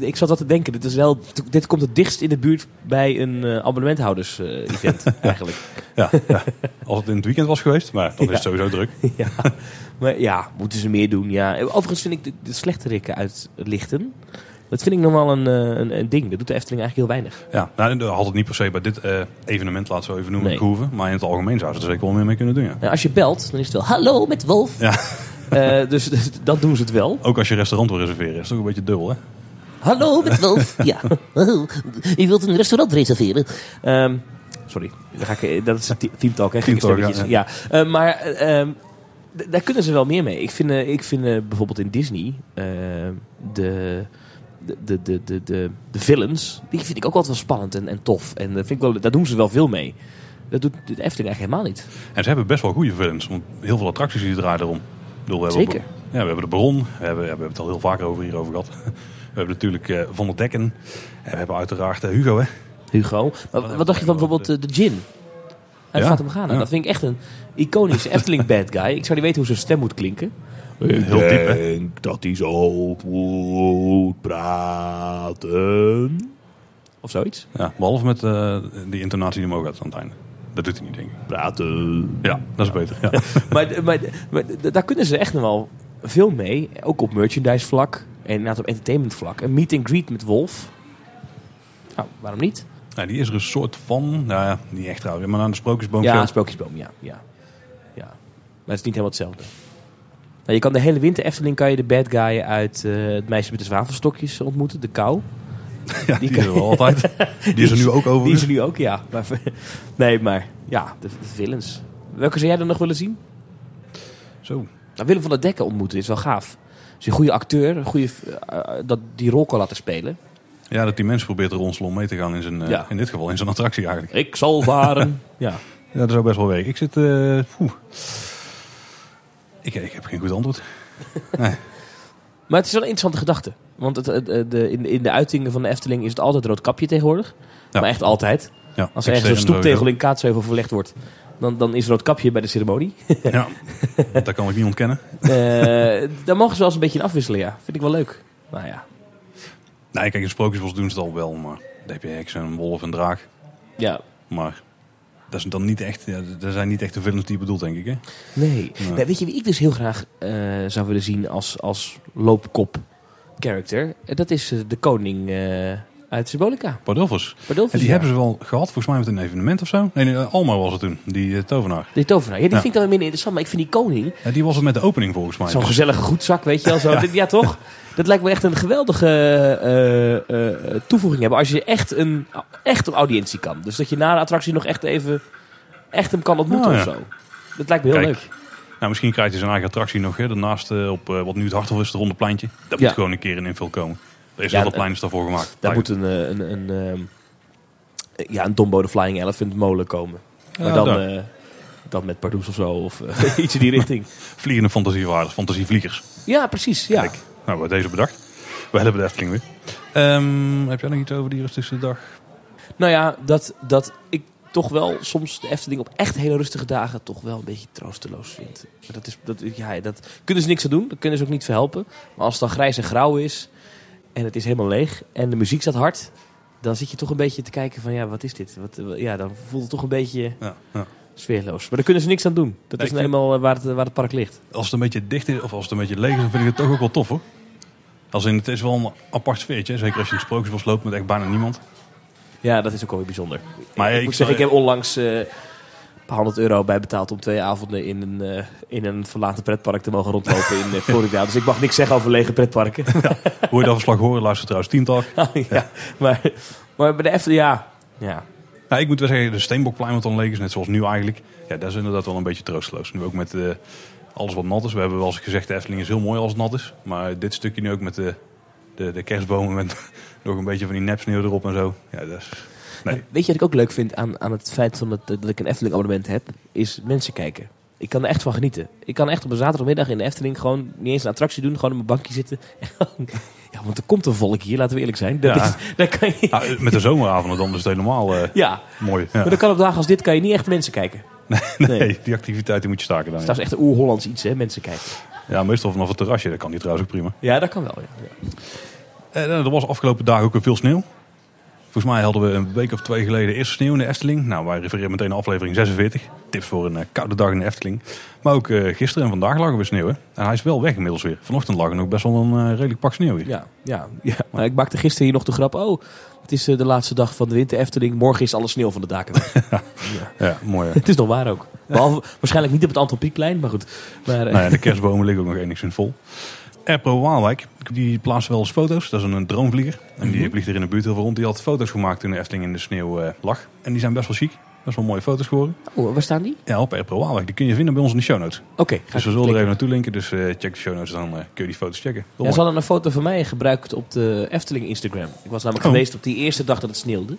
Speaker 2: ik zat wat te denken. Dit, is wel, dit komt het dichtst in de buurt bij een eh, abonnementhouders-event, eigenlijk.
Speaker 1: Ja, ja. Als het in het weekend was geweest, maar dan is het sowieso druk.
Speaker 2: ja. Maar ja, moeten ze meer doen, ja. Overigens vind ik de, de slechterikken uitlichten... Dat vind ik nog wel een, eh, een, een ding. Dat doet de Efteling eigenlijk heel weinig.
Speaker 1: Ja, nou, dat had het niet per se bij dit eh, evenement, laat zo even noemen,
Speaker 2: Nee.
Speaker 1: gehoeven. Maar in het algemeen zou ze er zeker wel meer mee kunnen doen, ja.
Speaker 2: Nou, als je belt, dan is het wel... Hallo, met Wolf.
Speaker 1: Ja,
Speaker 2: Eh, dus, dus dat doen ze het wel.
Speaker 1: ook als je restaurant wil reserveren, is het toch een beetje dubbel, hè?
Speaker 2: Hallo, met Wolf. ja. U wilt een restaurant reserveren? Ehm, sorry, ik, dat is team talk, hè?
Speaker 1: Team talk, ja,
Speaker 2: ja. Maar eh, ehm, daar kunnen ze wel meer mee. Ik vind, ik vind bijvoorbeeld in Disney eh, de, de, de, de, de, de, villains, die vind ik ook altijd wel spannend en, en tof. En dat vind ik wel, daar doen ze wel veel mee. Dat doet de Efteling eigenlijk helemaal niet.
Speaker 1: En ze hebben best wel goede films, want heel veel attracties die draaien erom. Bedoel, we hebben
Speaker 2: Zeker.
Speaker 1: Ja, we hebben de Baron, we hebben, we hebben het al heel vaker over hierover gehad. We hebben natuurlijk eh, Van der Dekken. En we hebben uiteraard eh, Hugo, hè?
Speaker 2: Hugo. Maar wat dacht je van bijvoorbeeld eh, de Gin? Uit
Speaker 1: Ja,
Speaker 2: Morgana.
Speaker 1: ja.
Speaker 2: Dat vind ik echt een iconische Efteling bad guy. Ik zou niet weten hoe zijn stem moet klinken.
Speaker 1: Heel diep, hè?
Speaker 2: denk dat hij zo moet praten. Of zoiets.
Speaker 1: Ja, behalve met eh, die intonatie die omhoog gaat aan het einde. Dat doet hij niet, denk ik.
Speaker 2: Praten.
Speaker 1: Ja, dat is beter. Ja.
Speaker 2: maar, maar, maar daar kunnen ze echt nog wel veel mee. Ook op merchandise vlak. En op entertainment vlak. Een meet and greet met Wolf. Nou, waarom niet?
Speaker 1: Ja, die is er een soort van, nou ja, niet echt trouwens, maar aan de sprookjesboom.
Speaker 2: Ja, een sprookjesboom, ja. ja. ja. Maar het is niet helemaal hetzelfde. Nou, je kan de hele winter Efteling kan je de bad guy uit eh, het meisje met de zwavelstokjes ontmoeten, de kou.
Speaker 1: Ja, die,
Speaker 2: die
Speaker 1: is er altijd. Die is er nu ook over.
Speaker 2: Die is er nu ook, ja. Maar, nee, maar ja, de, de villains. Welke zou jij dan nog willen zien?
Speaker 1: Zo.
Speaker 2: Nou, Willem van der Dekken ontmoeten is wel gaaf. Is een goede acteur, een goede, eh, eh, dat die rol kan laten spelen.
Speaker 1: Ja, dat die mens probeert er om mee te gaan in zijn,
Speaker 2: Ja.
Speaker 1: in dit geval, in zijn attractie eigenlijk.
Speaker 2: Ik zal varen. ja.
Speaker 1: Ja, dat zou best wel werken. Ik zit. Ik, ik heb geen goed antwoord. Nee.
Speaker 2: Maar het is wel een interessante gedachte. Want het, het- de, in, in de uitingen van de Efteling is het altijd rood kapje tegenwoordig.
Speaker 1: Ja.
Speaker 2: Maar echt altijd.
Speaker 1: Ja,
Speaker 2: Als er ergens een stoeptegel in Kaatsheuvel verlegd wordt, dan, dan is rood kapje bij de ceremonie.
Speaker 1: Ja, dat kan ik niet ontkennen.
Speaker 2: Eh daar mogen ze wel eens een beetje in afwisselen, ja. Vind ik wel leuk. Nou ja.
Speaker 1: Nee, kijk, in Sprookjesbos doen ze het al wel, maar dan heb je een wolf en draak.
Speaker 2: Ja,
Speaker 1: Maar dat is dan niet echt, ja, dat zijn niet echt de films die je bedoelt, denk ik. Hè?
Speaker 2: nee. Weet je wie ik dus heel graag eh, zou willen zien als, als loopkop character? Eh, Dat is eh, de koning uit Symbolica.
Speaker 1: Pardolfus.
Speaker 2: Pardolfus,
Speaker 1: En die
Speaker 2: ja.
Speaker 1: hebben ze wel gehad, volgens mij met een evenement of zo. Nee, nee Alma was het toen, die eh, tovenaar.
Speaker 2: Die tovenaar. Ja, die
Speaker 1: Ja.
Speaker 2: vind ik dan minder interessant. Maar ik vind die koning,
Speaker 1: Ja, die was het met de opening volgens mij.
Speaker 2: zo'n gezellige goedzak, weet je wel. Zo. Ja. toch? Dat lijkt me echt een geweldige eh, eh, toevoeging hebben. Als je echt een, echt een audiëntie kan. Dus dat je na de attractie nog echt even echt hem kan ontmoeten
Speaker 1: Oh,
Speaker 2: of zo. Dat lijkt me heel
Speaker 1: Kijk,
Speaker 2: leuk.
Speaker 1: Nou, misschien krijgt hij zijn eigen attractie nog. Hè, daarnaast op wat nu het Harthof is, het ronde pleintje. Dat moet gewoon een keer een invul komen. Er is
Speaker 2: Ja,
Speaker 1: plein is daarvoor gemaakt.
Speaker 2: Daar moet een, eh, een, een, ehm, ja, een Dombo de Flying Elephant molen komen. Maar dan, eh, dan met Pardoes of zo. Of eh, iets in die richting.
Speaker 1: Vliegende fantasiewaarders, fantasievliegers.
Speaker 2: Ja, precies. Ja.
Speaker 1: Kijk, nou, bij deze bedacht. We hebben de Efteling weer. Ehm, heb jij nog iets over die rustigste dag?
Speaker 2: Nou ja, dat, dat ik toch wel soms de Efteling op echt hele rustige dagen toch wel een beetje troosteloos vind. Maar Dat, is, dat, ja, dat kunnen ze niks aan doen. Dat kunnen ze ook niet verhelpen. Maar als het dan grijs en grauw is en het is helemaal leeg en de muziek staat hard... Dan zit je toch een beetje te kijken van ja, wat is dit? Wat, ja, dan voelt het toch een beetje
Speaker 1: Ja, ja.
Speaker 2: sfeerloos. Maar daar kunnen ze niks aan doen. Dat
Speaker 1: Nee,
Speaker 2: is nou eenmaal eh, waar het, waar het park ligt.
Speaker 1: Als het een beetje dicht is of als het een beetje leeg is, dan vind ik het toch ook wel tof hoor. Als in, het is wel een apart sfeertje. Zeker als je in het sprookjesbos loopt met echt bijna niemand.
Speaker 2: Ja, dat is ook wel weer bijzonder.
Speaker 1: Maar
Speaker 2: ik,
Speaker 1: ik
Speaker 2: moet zeggen, ik heb onlangs eh, paar honderd euro bijbetaald om twee avonden in een, eh, in een verlaten pretpark te mogen rondlopen in eh, Florida. Dus ik mag niks zeggen over lege pretparken.
Speaker 1: Hoe je dat verslag horen, luister trouwens Teamtalk.
Speaker 2: ja, maar, maar bij de Efteling, ja. ja.
Speaker 1: Nou, ik moet wel zeggen, de Steenbokplein wat dan leeg is, net zoals nu eigenlijk. Ja, dat is inderdaad wel een beetje troosteloos. Nu ook met eh, alles wat nat is. We hebben wel eens gezegd, de Efteling is heel mooi als het nat is. Maar dit stukje nu ook met de, de, de kerstbomen met nog een beetje van die nepsneeuw erop en zo. Ja, dat is... Nee.
Speaker 2: Weet je wat ik ook leuk vind aan, aan het feit van dat, dat ik een Efteling abonnement heb? Is mensen kijken. Ik kan er echt van genieten. Ik kan echt op een zaterdagmiddag in de Efteling gewoon niet eens een attractie doen. Gewoon op mijn bankje zitten. ja, want er komt een volk hier, laten we eerlijk zijn. Dat
Speaker 1: Ja.
Speaker 2: is, daar kan je,
Speaker 1: Nou, met de zomeravonden dan is het helemaal eh,
Speaker 2: ja,
Speaker 1: mooi. Ja.
Speaker 2: maar dan kan op dagen als dit kan je niet echt mensen kijken.
Speaker 1: Nee,
Speaker 2: Nee.
Speaker 1: die activiteit die moet je staken dan.
Speaker 2: Dat is echt een oer-Hollands iets, hè, mensen kijken.
Speaker 1: Ja, meestal vanaf het terrasje. Dat kan die trouwens ook prima.
Speaker 2: Ja, dat kan wel, ja.
Speaker 1: Eh, er was afgelopen dagen ook weer veel sneeuw. Volgens mij hadden we een week of twee geleden eerst sneeuw in de Efteling. Nou, wij refereren meteen naar aflevering 46. Tips voor een eh, koude dag in de Efteling. Maar ook eh, gisteren en vandaag lag er weer sneeuw. Hè? En hij is wel weg inmiddels weer. Vanochtend lag er nog best wel een eh, redelijk pak sneeuw hier.
Speaker 2: Ja, ja, ja. Maar ik maakte gisteren hier nog de grap. Oh, het is de laatste dag van de winter Efteling. Morgen is alle sneeuw van de daken weg. ja.
Speaker 1: Ja, mooi. hè?
Speaker 2: Het is nog waar ook. Behalve, waarschijnlijk niet op het Antropiekplein, maar goed. Maar,
Speaker 1: nou ja, de kerstbomen liggen ook nog enigszins vol. Airpro Waalwijk, die plaatst wel eens foto's. Dat is een, droomvlieger. En die
Speaker 2: Mhm.
Speaker 1: vliegt er in de buurt heel veel rond. Die had foto's gemaakt toen de Efteling in de sneeuw eh, lag. En die zijn best wel chic. Best wel mooie foto's geworden.
Speaker 2: oh, waar staan die?
Speaker 1: Ja, op Airpro Waalwijk. Die kun je vinden bij ons in de show notes.
Speaker 2: Oké,
Speaker 1: Dus we zullen er even naartoe linken. Dus eh, check de show notes, dan eh, kun je die foto's checken. Heel
Speaker 2: Ja, ze hadden een foto van mij gebruikt op de Efteling Instagram. Ik was namelijk
Speaker 1: Oh.
Speaker 2: geweest op die eerste dag dat het sneeuwde.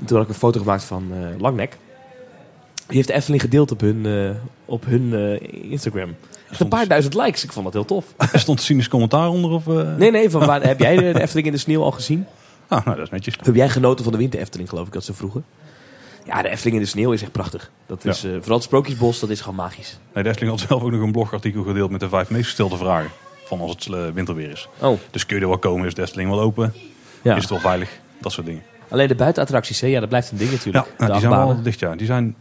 Speaker 2: En toen had ik een foto gemaakt van Langnek. Die heeft de Efteling gedeeld op hun, eh, op hun eh, Instagram. Echt een paar duizend likes. Ik vond dat heel tof.
Speaker 1: Er stond cynisch commentaar onder? Of, eh?
Speaker 2: Nee, nee, van waar, heb jij de, Efteling in de sneeuw al gezien?
Speaker 1: Ah, nou, dat is netjes.
Speaker 2: Heb jij genoten van de winter Efteling, geloof ik dat ze vroegen? Ja, de Efteling in de sneeuw is echt prachtig. Dat is, vooral het Sprookjesbos, dat is gewoon magisch.
Speaker 1: Nee, de Efteling had zelf ook nog een blogartikel gedeeld met de vijf meest gestelde vragen. Van als het winterweer is.
Speaker 2: Oh,
Speaker 1: Dus kun je er wel komen? Is de Efteling wel open?
Speaker 2: ja.
Speaker 1: Is het wel veilig? Dat soort dingen.
Speaker 2: Alleen de buitenattracties, hè? ja, dat blijft een ding
Speaker 1: Ja,
Speaker 2: natuurlijk.
Speaker 1: nou,
Speaker 2: de
Speaker 1: die zijn wel dicht, ja. Die zijn,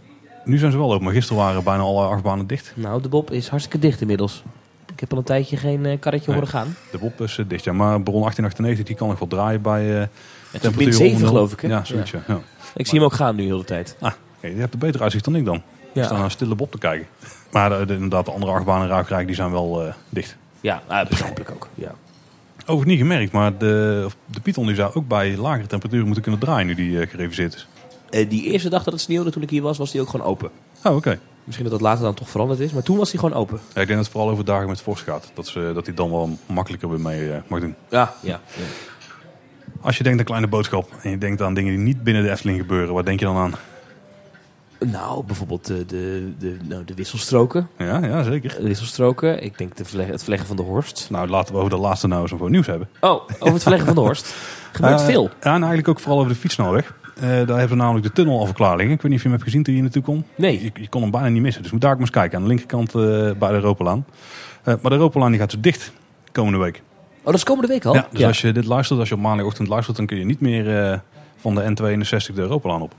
Speaker 1: nu zijn ze wel open, maar gisteren waren bijna alle achtbanen dicht.
Speaker 2: Nou, de Bob is hartstikke dicht inmiddels. Ik heb al een tijdje geen eh, karretje
Speaker 1: Nee.
Speaker 2: horen gaan.
Speaker 1: De Bob is eh, dicht, ja. Maar Bron 1898 die kan nog wel draaien bij eh
Speaker 2: Het
Speaker 1: temperatuur
Speaker 2: min 7
Speaker 1: onder nul.
Speaker 2: geloof ik, hè?
Speaker 1: Ja, zoiets, ja. ja.
Speaker 2: Ik zie hem ook gaan nu heel de tijd.
Speaker 1: Ah, je hebt een beter uitzicht dan ik dan. Ik sta naar een stille Bob te kijken. Maar de, de- inderdaad, de andere achtbanen in Ruigrijk die zijn wel dicht.
Speaker 2: Ja, nou, begrijpelijk ook. Ja.
Speaker 1: Overigens niet gemerkt, maar de, de Python die zou ook bij lagere temperaturen moeten kunnen draaien nu die gereviseerd is.
Speaker 2: Eh, die eerste dag dat het sneeuwde toen ik hier was, was die ook gewoon open.
Speaker 1: Oh, oké.
Speaker 2: Misschien dat dat later dan toch veranderd is, maar toen was die gewoon open.
Speaker 1: Ja, ik denk dat het vooral over dagen met vorst gaat. Dat, ze, dat hij dan wel makkelijker weer mee eh, mag doen.
Speaker 2: Ja, ja. ja.
Speaker 1: Als je denkt aan kleine boodschap en je denkt aan dingen die niet binnen de Efteling gebeuren, wat denk je dan aan?
Speaker 2: Nou, bijvoorbeeld de, de, de, nou, de wisselstroken.
Speaker 1: Ja, ja zeker.
Speaker 2: De wisselstroken. Ik denk de het verleggen van de Horst.
Speaker 1: Nou, laten we over de laatste nou eens voor nieuws hebben.
Speaker 2: Oh, over het verleggen van de Horst. Gebeurt
Speaker 1: Eh,
Speaker 2: veel.
Speaker 1: Ja, en eigenlijk ook vooral over de fietsnelweg. Eh, daar hebben we namelijk de tunnel liggen. Ik weet niet of je hem hebt gezien toen je hier naartoe kon.
Speaker 2: Nee.
Speaker 1: Je, je kon hem bijna niet missen. Dus moet daar ook maar eens kijken. Aan de linkerkant eh, bij de Europalaan. Eh, maar de Europalaan die gaat dus dicht komende week.
Speaker 2: Oh, dat is komende week al?
Speaker 1: Ja, dus als je dit luistert, als je op maandagochtend luistert, dan kun je niet meer van de N62 de Europalaan op.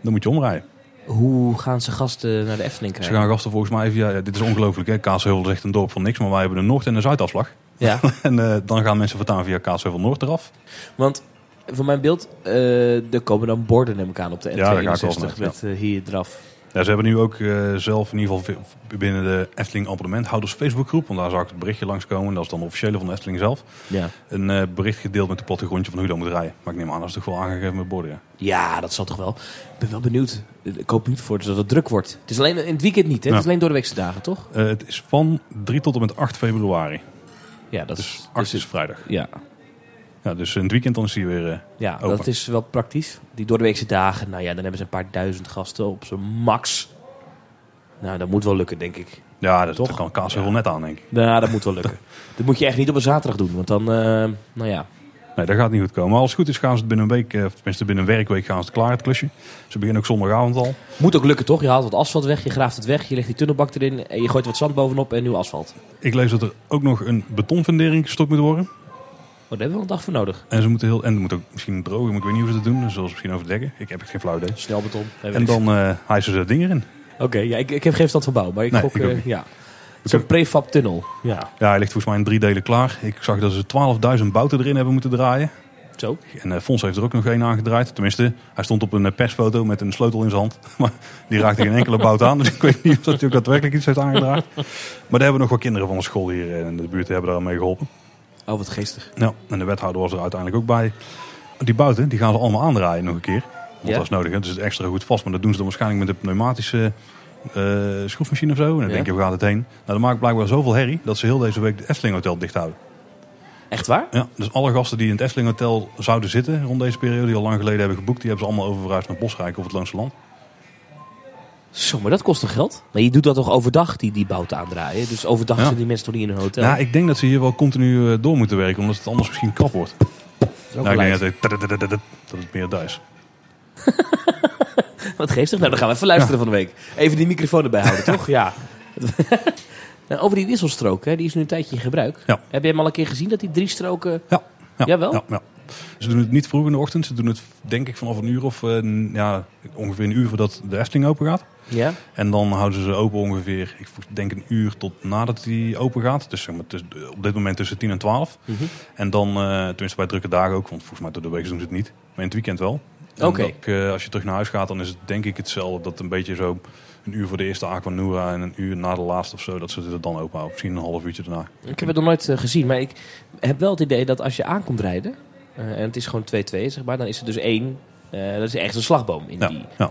Speaker 1: Dan moet je omrijden.
Speaker 2: Hoe gaan ze gasten naar de Efteling
Speaker 1: Ze
Speaker 2: krijgen?
Speaker 1: gaan gasten volgens mij even, ja, ja, dit is ongelooflijk hè. Kaatsheuvel is echt een dorp van niks, maar wij hebben een Noord- en een Zuidafslag.
Speaker 2: Ja,
Speaker 1: En dan gaan mensen voortaan via Kaatsheuvel Noord eraf.
Speaker 2: want van mijn beeld, eh, er komen dan borden neem ik aan op de N62
Speaker 1: Ja,
Speaker 2: met eh, hier eraf.
Speaker 1: Ja, ze hebben nu ook eh, zelf in ieder geval binnen de Efteling abonnementhouders Facebookgroep, want daar zag ik het berichtje langskomen, dat is dan de officiële van de Efteling zelf,
Speaker 2: Ja.
Speaker 1: een eh, bericht gedeeld met de plattegrondje van hoe dan moet rijden. Maar ik neem aan dat is toch wel aangegeven met borden, ja.
Speaker 2: ja, dat zal toch wel. Ik ben wel benieuwd. Ik hoop niet voor dat het druk wordt. Het is alleen in het weekend niet, hè?
Speaker 1: Ja.
Speaker 2: Het is alleen door de weekse dagen, toch?
Speaker 1: Het is van 3 tot en met 8 februari.
Speaker 2: Ja, dat
Speaker 1: Dus
Speaker 2: is...
Speaker 1: 8
Speaker 2: dus-
Speaker 1: is vrijdag.
Speaker 2: ja,
Speaker 1: Ja, dus in het weekend dan is hij weer... eh,
Speaker 2: ja
Speaker 1: Open.
Speaker 2: dat is wel praktisch. Die door de weekse dagen, nou ja, dan hebben ze een paar duizend gasten op zijn max. Nou, dat moet wel lukken, denk ik.
Speaker 1: ja, dat
Speaker 2: Toch?
Speaker 1: Toch? kan Kaatsheuvel
Speaker 2: Ja.
Speaker 1: net aan, denk ik.
Speaker 2: Nou, dat moet wel lukken. dat moet je echt niet op een zaterdag doen, want dan, eh, nou ja.
Speaker 1: Nee, dat gaat niet goed komen. Maar als het goed is gaan ze het binnen een week, eh, of tenminste binnen een werkweek gaan ze het klaar, het klusje. Ze beginnen ook zondagavond al.
Speaker 2: Moet ook lukken, toch? Je haalt wat asfalt weg, je graaft het weg, je legt die tunnelbak erin en je gooit wat zand bovenop en nieuw asfalt.
Speaker 1: Ik lees dat er ook nog een betonfundering gestopt moet worden.
Speaker 2: Oh, daar hebben we wel een dag voor nodig.
Speaker 1: En ze moeten heel, en er moet ook misschien drogen, maar ik weet niet hoe ze dat doen. Ze zullen ze misschien overdekken. Ik heb geen flauw idee.
Speaker 2: Snelbeton.
Speaker 1: En dan eh hijsen ze het ding erin.
Speaker 2: Oké, ja, ik, ik heb geen stand van bouw, maar ik
Speaker 1: Nee,
Speaker 2: gok,
Speaker 1: niet.
Speaker 2: ja. Zo'n prefab tunnel. Ja,
Speaker 1: Ja, hij ligt volgens mij in drie delen klaar. Ik zag dat ze 12.000 bouten erin hebben moeten draaien.
Speaker 2: zo.
Speaker 1: En eh Fons heeft er ook nog één aangedraaid. Tenminste, hij stond op een persfoto met een sleutel in zijn hand. Maar die raakte geen enkele bout aan. Dus ik weet niet of dat hij ook daadwerkelijk iets heeft aangedraaid. Maar daar hebben nog wel kinderen van de school hier in de buurt hebben daar mee geholpen.
Speaker 2: Oh, wat geestig.
Speaker 1: Ja, en de wethouder was er uiteindelijk ook bij. Die bouten, die gaan ze allemaal aandraaien nog een keer. Want
Speaker 2: Ja?
Speaker 1: dat is nodig, hè? dus het extra goed vast. Maar dat doen ze dan waarschijnlijk met een pneumatische eh, schroefmachine of zo. En dan
Speaker 2: Ja.
Speaker 1: denk je, waar gaat het heen? Nou, dat maakt blijkbaar zoveel herrie dat ze heel deze week het Efteling Hotel dicht houden.
Speaker 2: Echt waar?
Speaker 1: Ja, dus alle gasten die in het Efteling Hotel zouden zitten rond deze periode, die al lang geleden hebben geboekt, die hebben ze allemaal oververhuisd naar Bosrijk of het Loonse Land.
Speaker 2: Zo, maar dat kost toch geld? Maar je doet dat toch overdag, die, die bouten aandraaien? Dus overdag
Speaker 1: Ja.
Speaker 2: zijn die mensen toch niet in een hotel?
Speaker 1: Ja, ik denk dat ze hier wel continu eh, door moeten werken, omdat het anders misschien krap wordt.
Speaker 2: Dat is ook
Speaker 1: Nou, ik denk dat het, dat het meer daar is.
Speaker 2: Wat geestig. Nou, dan gaan we even luisteren van de week. Even die microfoon erbij houden, toch? Ja. Nou, over die wisselstrook, hè, die is nu een tijdje in gebruik.
Speaker 1: Ja.
Speaker 2: Heb je hem al een keer gezien dat die drie stroken...
Speaker 1: Ja. ja
Speaker 2: Jawel?
Speaker 1: Ja, ja. Ze doen het niet vroeg in de ochtend. Ze doen het denk ik vanaf een uur of eh, ja, ongeveer een uur voordat de Efteling open gaat.
Speaker 2: Ja?
Speaker 1: En dan houden ze ze open ongeveer, ik denk een uur tot nadat die open gaat. Dus zeg maar, tussen- op dit moment tussen 10 en 12.
Speaker 2: Mhm.
Speaker 1: En dan, eh, tenminste bij drukke dagen ook, want volgens mij door de week doen ze het niet. Maar in het weekend wel.
Speaker 2: Oké.
Speaker 1: eh, als je terug naar huis gaat, dan is het denk ik hetzelfde. Dat een beetje zo een uur voor de eerste Aquanura en een uur na de laatste of zo. Dat ze het dan open houden. Misschien een half uurtje daarna.
Speaker 2: Ik heb het nog nooit eh, gezien, maar ik heb wel het idee dat als je aankomt rijden... en het is gewoon 2-2, zeg maar, dan is er dus één... dat is echt een slagboom in
Speaker 1: Ja,
Speaker 2: die...
Speaker 1: ja.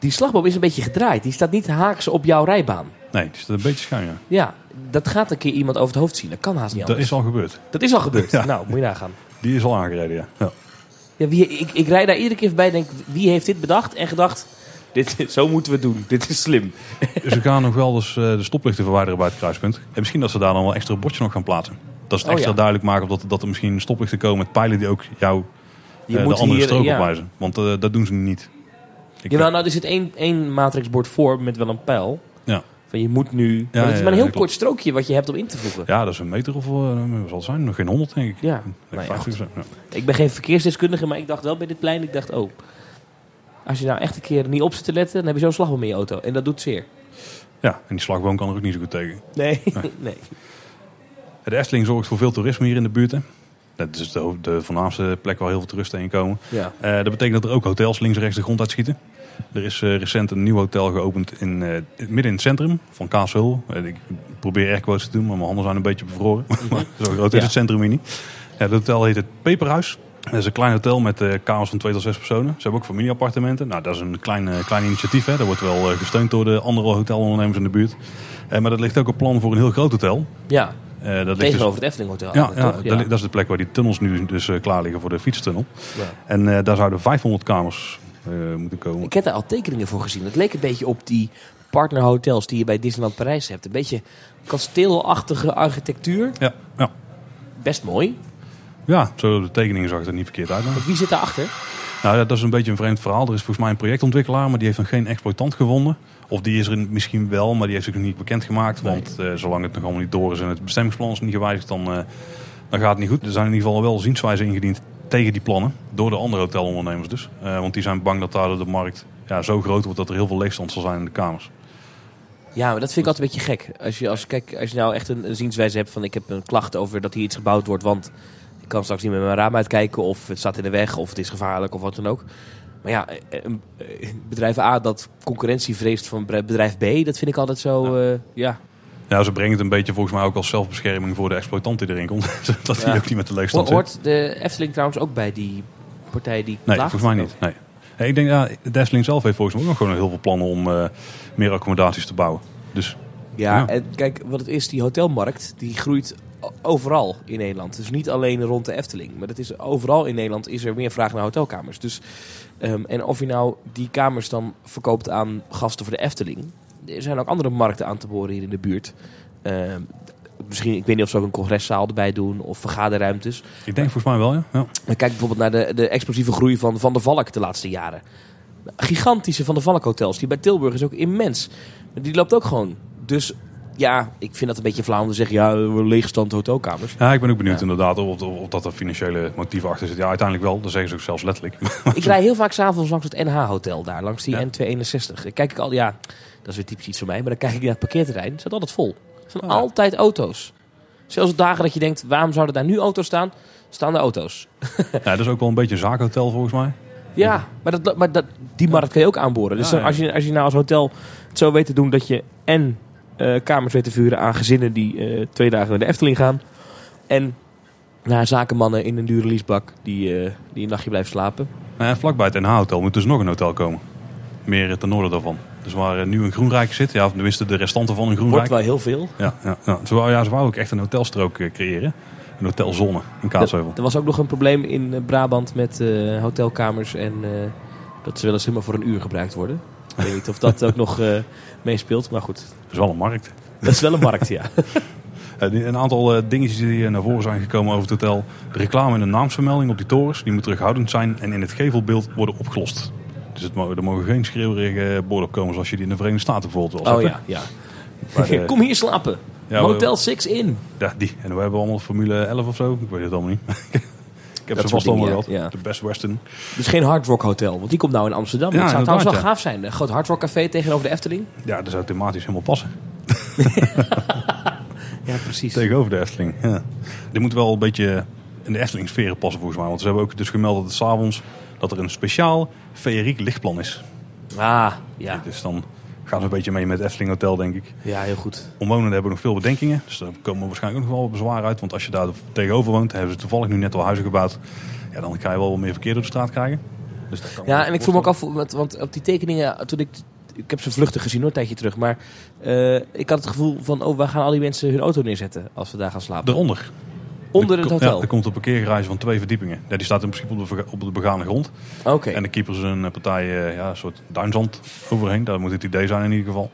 Speaker 2: Die slagboom is een beetje gedraaid. Die staat niet haaks op jouw rijbaan.
Speaker 1: Nee, die staat een beetje schuin. Ja.
Speaker 2: Ja, dat gaat een keer iemand over het hoofd zien. Dat kan haast niet
Speaker 1: Dat
Speaker 2: anders.
Speaker 1: is al gebeurd.
Speaker 2: Dat is al gebeurd.
Speaker 1: Ja.
Speaker 2: Nou, moet je nagaan.
Speaker 1: Die is al aangereden, ja. ja.
Speaker 2: Ja, wie, ik, ik rijd daar iedere keer voorbij en denk, wie heeft dit bedacht en gedacht... Dit, zo moeten we het doen. Dit is slim.
Speaker 1: Ze gaan nog wel dus eh, de stoplichten verwijderen bij het kruispunt. En misschien dat ze daar dan wel extra bordje nog gaan plaatsen. Dat is het
Speaker 2: Oh,
Speaker 1: extra
Speaker 2: ja.
Speaker 1: duidelijk maken dat, dat er misschien stoplichten komen met pijlen die ook jou
Speaker 2: Je
Speaker 1: eh, de andere
Speaker 2: hier,
Speaker 1: strook
Speaker 2: ja.
Speaker 1: opwijzen. Want eh, dat doen ze niet. Ik
Speaker 2: Jawel, nou, er zit één, één matrixbord voor met wel een pijl.
Speaker 1: Ja.
Speaker 2: Van je moet nu...
Speaker 1: Ja,
Speaker 2: dat is maar een heel kort strookje wat je hebt om in te voegen.
Speaker 1: ja, dat is een meter of wat zal het zijn? Nog geen honderd denk ik.
Speaker 2: Ja,
Speaker 1: Ik
Speaker 2: nou ja,
Speaker 1: 50 of zo, ja.
Speaker 2: Ik ben geen verkeersdeskundige, maar ik dacht wel bij dit plein, ik dacht, oh... Als je nou echt een keer niet op zit te letten, dan heb je zo'n slagboom in je auto. En dat doet zeer.
Speaker 1: Ja, en die slagboom kan er ook niet zo goed tegen.
Speaker 2: Nee, nee.
Speaker 1: De Efteling zorgt voor veel toerisme hier in de buurt. hè. Dat is de, de voornaamste plek waar heel veel toeristen heen komen.
Speaker 2: Ja.
Speaker 1: Eh, dat betekent dat er ook hotels links en rechts de grond uitschieten. Er is eh, recent een nieuw hotel geopend in, eh, midden in het centrum van Kaashul. Ik probeer air quotes te doen, maar mijn handen zijn een beetje bevroren. Maar Zo groot is
Speaker 2: Ja.
Speaker 1: het centrum hier niet. Het hotel heet het Peperhuis. Dat is een klein hotel met eh kamers van twee tot zes personen. Ze hebben ook familieappartementen. Nou, dat is een klein, klein initiatief. Hè. Dat wordt wel gesteund door de andere hotelondernemers in de buurt. Maar dat ligt ook op plan voor een heel groot hotel.
Speaker 2: Ja,
Speaker 1: Eh, dat ligt dus-
Speaker 2: tegenover het Efteling Hotel.
Speaker 1: ja, ja, dat is de plek waar die tunnels nu dus eh, klaar liggen voor de fietstunnel.
Speaker 2: Ja.
Speaker 1: En eh, daar zouden 500 kamers moeten komen.
Speaker 2: Ik heb daar al tekeningen voor gezien. Het leek een beetje op die partnerhotels die je bij Disneyland Parijs hebt. Een beetje kasteelachtige architectuur.
Speaker 1: Ja, ja.
Speaker 2: Best mooi.
Speaker 1: ja, zo de tekeningen zag het er niet verkeerd uit.
Speaker 2: Want wie zit daarachter?
Speaker 1: Nou, dat is een beetje een vreemd verhaal. Er is volgens mij een projectontwikkelaar, maar die heeft nog geen exploitant gevonden. Of die is er misschien wel, maar die heeft zich nog niet bekendgemaakt.
Speaker 2: Nee.
Speaker 1: Want eh, zolang het nog allemaal niet door is en het bestemmingsplan is niet gewijzigd, dan, eh, dan gaat het niet goed. Er zijn in ieder geval wel zienswijzen ingediend tegen die plannen. Door de andere hotelondernemers dus. Eh, want die zijn bang dat daar de markt ja, zo groot wordt dat er heel veel leegstand zal zijn in de kamers.
Speaker 2: Ja, maar dat vind ik altijd een beetje gek. Als je, als, kijk, als je nou echt een, een zienswijze hebt van ik heb een klacht over dat hier iets gebouwd wordt, want ik kan straks niet met mijn raam uitkijken of het staat in de weg of het is gevaarlijk of wat dan ook. Maar ja, eh, eh, bedrijf A dat concurrentie vreest van bedrijf B, dat vind ik altijd zo, ja. ja.
Speaker 1: Ja, ze brengen het een beetje volgens mij ook als zelfbescherming voor de exploitant die erin komt. dat
Speaker 2: Ja.
Speaker 1: hij ook niet met de leegstand
Speaker 2: Ho-
Speaker 1: zit.
Speaker 2: Hoort de Efteling trouwens ook bij die partij die
Speaker 1: Nee, volgens mij niet. Nee. Hey, ik denk, ja, de Efteling zelf heeft volgens mij ook nog gewoon heel veel plannen om eh, meer accommodaties te bouwen. Dus
Speaker 2: Ja,
Speaker 1: Ja.
Speaker 2: en kijk, wat het is, die hotelmarkt, die groeit overal in Nederland. Dus niet alleen rond de Efteling, maar dat is overal in Nederland is er meer vraag naar hotelkamers. Dus, ehm, en of je nou die kamers dan verkoopt aan gasten voor de Efteling, er zijn ook andere markten aan te boren hier in de buurt. Ehm, misschien, ik weet niet of ze ook een congreszaal erbij doen of vergaderruimtes.
Speaker 1: ik denk volgens mij wel, ja. ja.
Speaker 2: Maar kijk bijvoorbeeld naar de, de explosieve groei van Van der Valk de laatste jaren. Gigantische Van der Valk hotels. Die bij Tilburg is ook immens. Die loopt ook gewoon. Dus ja, ik vind dat een beetje flauw om te zeggen... ja, leegstand hotelkamers.
Speaker 1: Ja, ik ben ook benieuwd
Speaker 2: Ja.
Speaker 1: inderdaad of, of, of dat er financiële motieven achter zit. Ja, uiteindelijk wel. Dat zeggen ze ook zelfs letterlijk.
Speaker 2: ik rij heel vaak s'avonds langs het NH-hotel daar. Langs die
Speaker 1: Ja.
Speaker 2: N261. Dan kijk ik al... Ja, dat is weer typisch iets voor mij. Maar dan kijk ik naar het parkeerterrein. Het staat altijd vol. Er staan
Speaker 1: Oh ja.
Speaker 2: altijd auto's. Zelfs op dagen dat je denkt... waarom zouden daar nu auto's staan? Staan er auto's.
Speaker 1: ja, dat is ook wel een beetje een zaakhotel volgens mij.
Speaker 2: Ja, maar, dat, maar dat, die markt kan je ook aanboren. Dus
Speaker 1: Ja,
Speaker 2: dan
Speaker 1: ja.
Speaker 2: Als, je, als je nou als hotel het zo weet te doen dat je en kamers weet te vuren aan gezinnen die eh, twee dagen naar de Efteling gaan. En naar zakenmannen in een dure leasebak die, eh, die een nachtje blijven slapen.
Speaker 1: Nou, en vlakbij het NH-hotel moet dus nog een hotel komen. Meer ten noorden daarvan. Dus waar eh, nu een Groenrijk zit. Ja, of tenminste de restanten van een
Speaker 2: Wordt
Speaker 1: Groenrijk.
Speaker 2: wel heel veel.
Speaker 1: Ja, ja, ja. Ze, wou, ja, ze wou ook echt een hotelstrook eh, creëren. Een hotelzone in Kaatsheuvel.
Speaker 2: Er was ook nog een probleem in eh, Brabant met eh, hotelkamers en eh, dat ze wel eens helemaal voor een uur gebruikt worden. Ik weet niet of dat ook nog eh, meespeelt, maar goed.
Speaker 1: Dat is wel een markt.
Speaker 2: Dat is wel een markt, ja.
Speaker 1: Eh, Een aantal eh, dingetjes die eh, naar voren zijn gekomen over het hotel. De reclame en de naamsvermelding op die torens. Die moet terughoudend zijn en in het gevelbeeld worden opgelost. Dus het, mo- er mogen geen schreeuwerige borden op komen zoals je die in de Verenigde Staten bijvoorbeeld wel
Speaker 2: Oh
Speaker 1: hebt,
Speaker 2: ja, ja.
Speaker 1: de-
Speaker 2: Kom hier slapen.
Speaker 1: Ja,
Speaker 2: Motel 6 in.
Speaker 1: Ja, die. En we hebben allemaal Formule 11 of zo. Ik weet het allemaal niet. ik heb
Speaker 2: Dat
Speaker 1: ze vast allemaal gehad.
Speaker 2: ja.
Speaker 1: De Best Western.
Speaker 2: Dus geen Hard Rock Hotel, want die komt nou in Amsterdam.
Speaker 1: Ja,
Speaker 2: dat zou trouwens wel gaaf zijn. Een groot Hard Rock Café tegenover de Efteling.
Speaker 1: Ja, dat zou thematisch helemaal passen.
Speaker 2: Ja, precies.
Speaker 1: Tegenover de Efteling. Ja. Die moet wel een beetje in de Efteling sferen passen volgens mij. Want ze hebben ook dus gemeld dat het s'avonds dat er een speciaal feeriek lichtplan is.
Speaker 2: Ah, ja.
Speaker 1: Dus dan gaan ze een beetje mee met het Efteling Hotel, denk ik.
Speaker 2: Ja, heel goed.
Speaker 1: Omwonenden hebben nog veel bedenkingen. Dus daar komen waarschijnlijk ook nog wel bezwaar uit. Want als je daar tegenover woont, hebben ze toevallig nu net al huizen gebouwd. Ja, dan ga je wel wat meer verkeer door de straat krijgen. Dus dat kan
Speaker 2: Ja, en ik vroeg me ook af, want, op die tekeningen, toen ik, ik heb ze vluchtig gezien hoor, een tijdje terug. Maar eh, ik had het gevoel van, oh, waar gaan al die mensen hun auto neerzetten als we daar gaan slapen?
Speaker 1: Eronder.
Speaker 2: Onder
Speaker 1: Er
Speaker 2: het hotel?
Speaker 1: Ja, er komt een parkeergarage van twee verdiepingen. Ja, die staat in principe op de, op de begane grond.
Speaker 2: Oké.
Speaker 1: En de keepers een eh, partij, eh, ja, een soort duinzand overheen. Dat moet het idee zijn in ieder geval.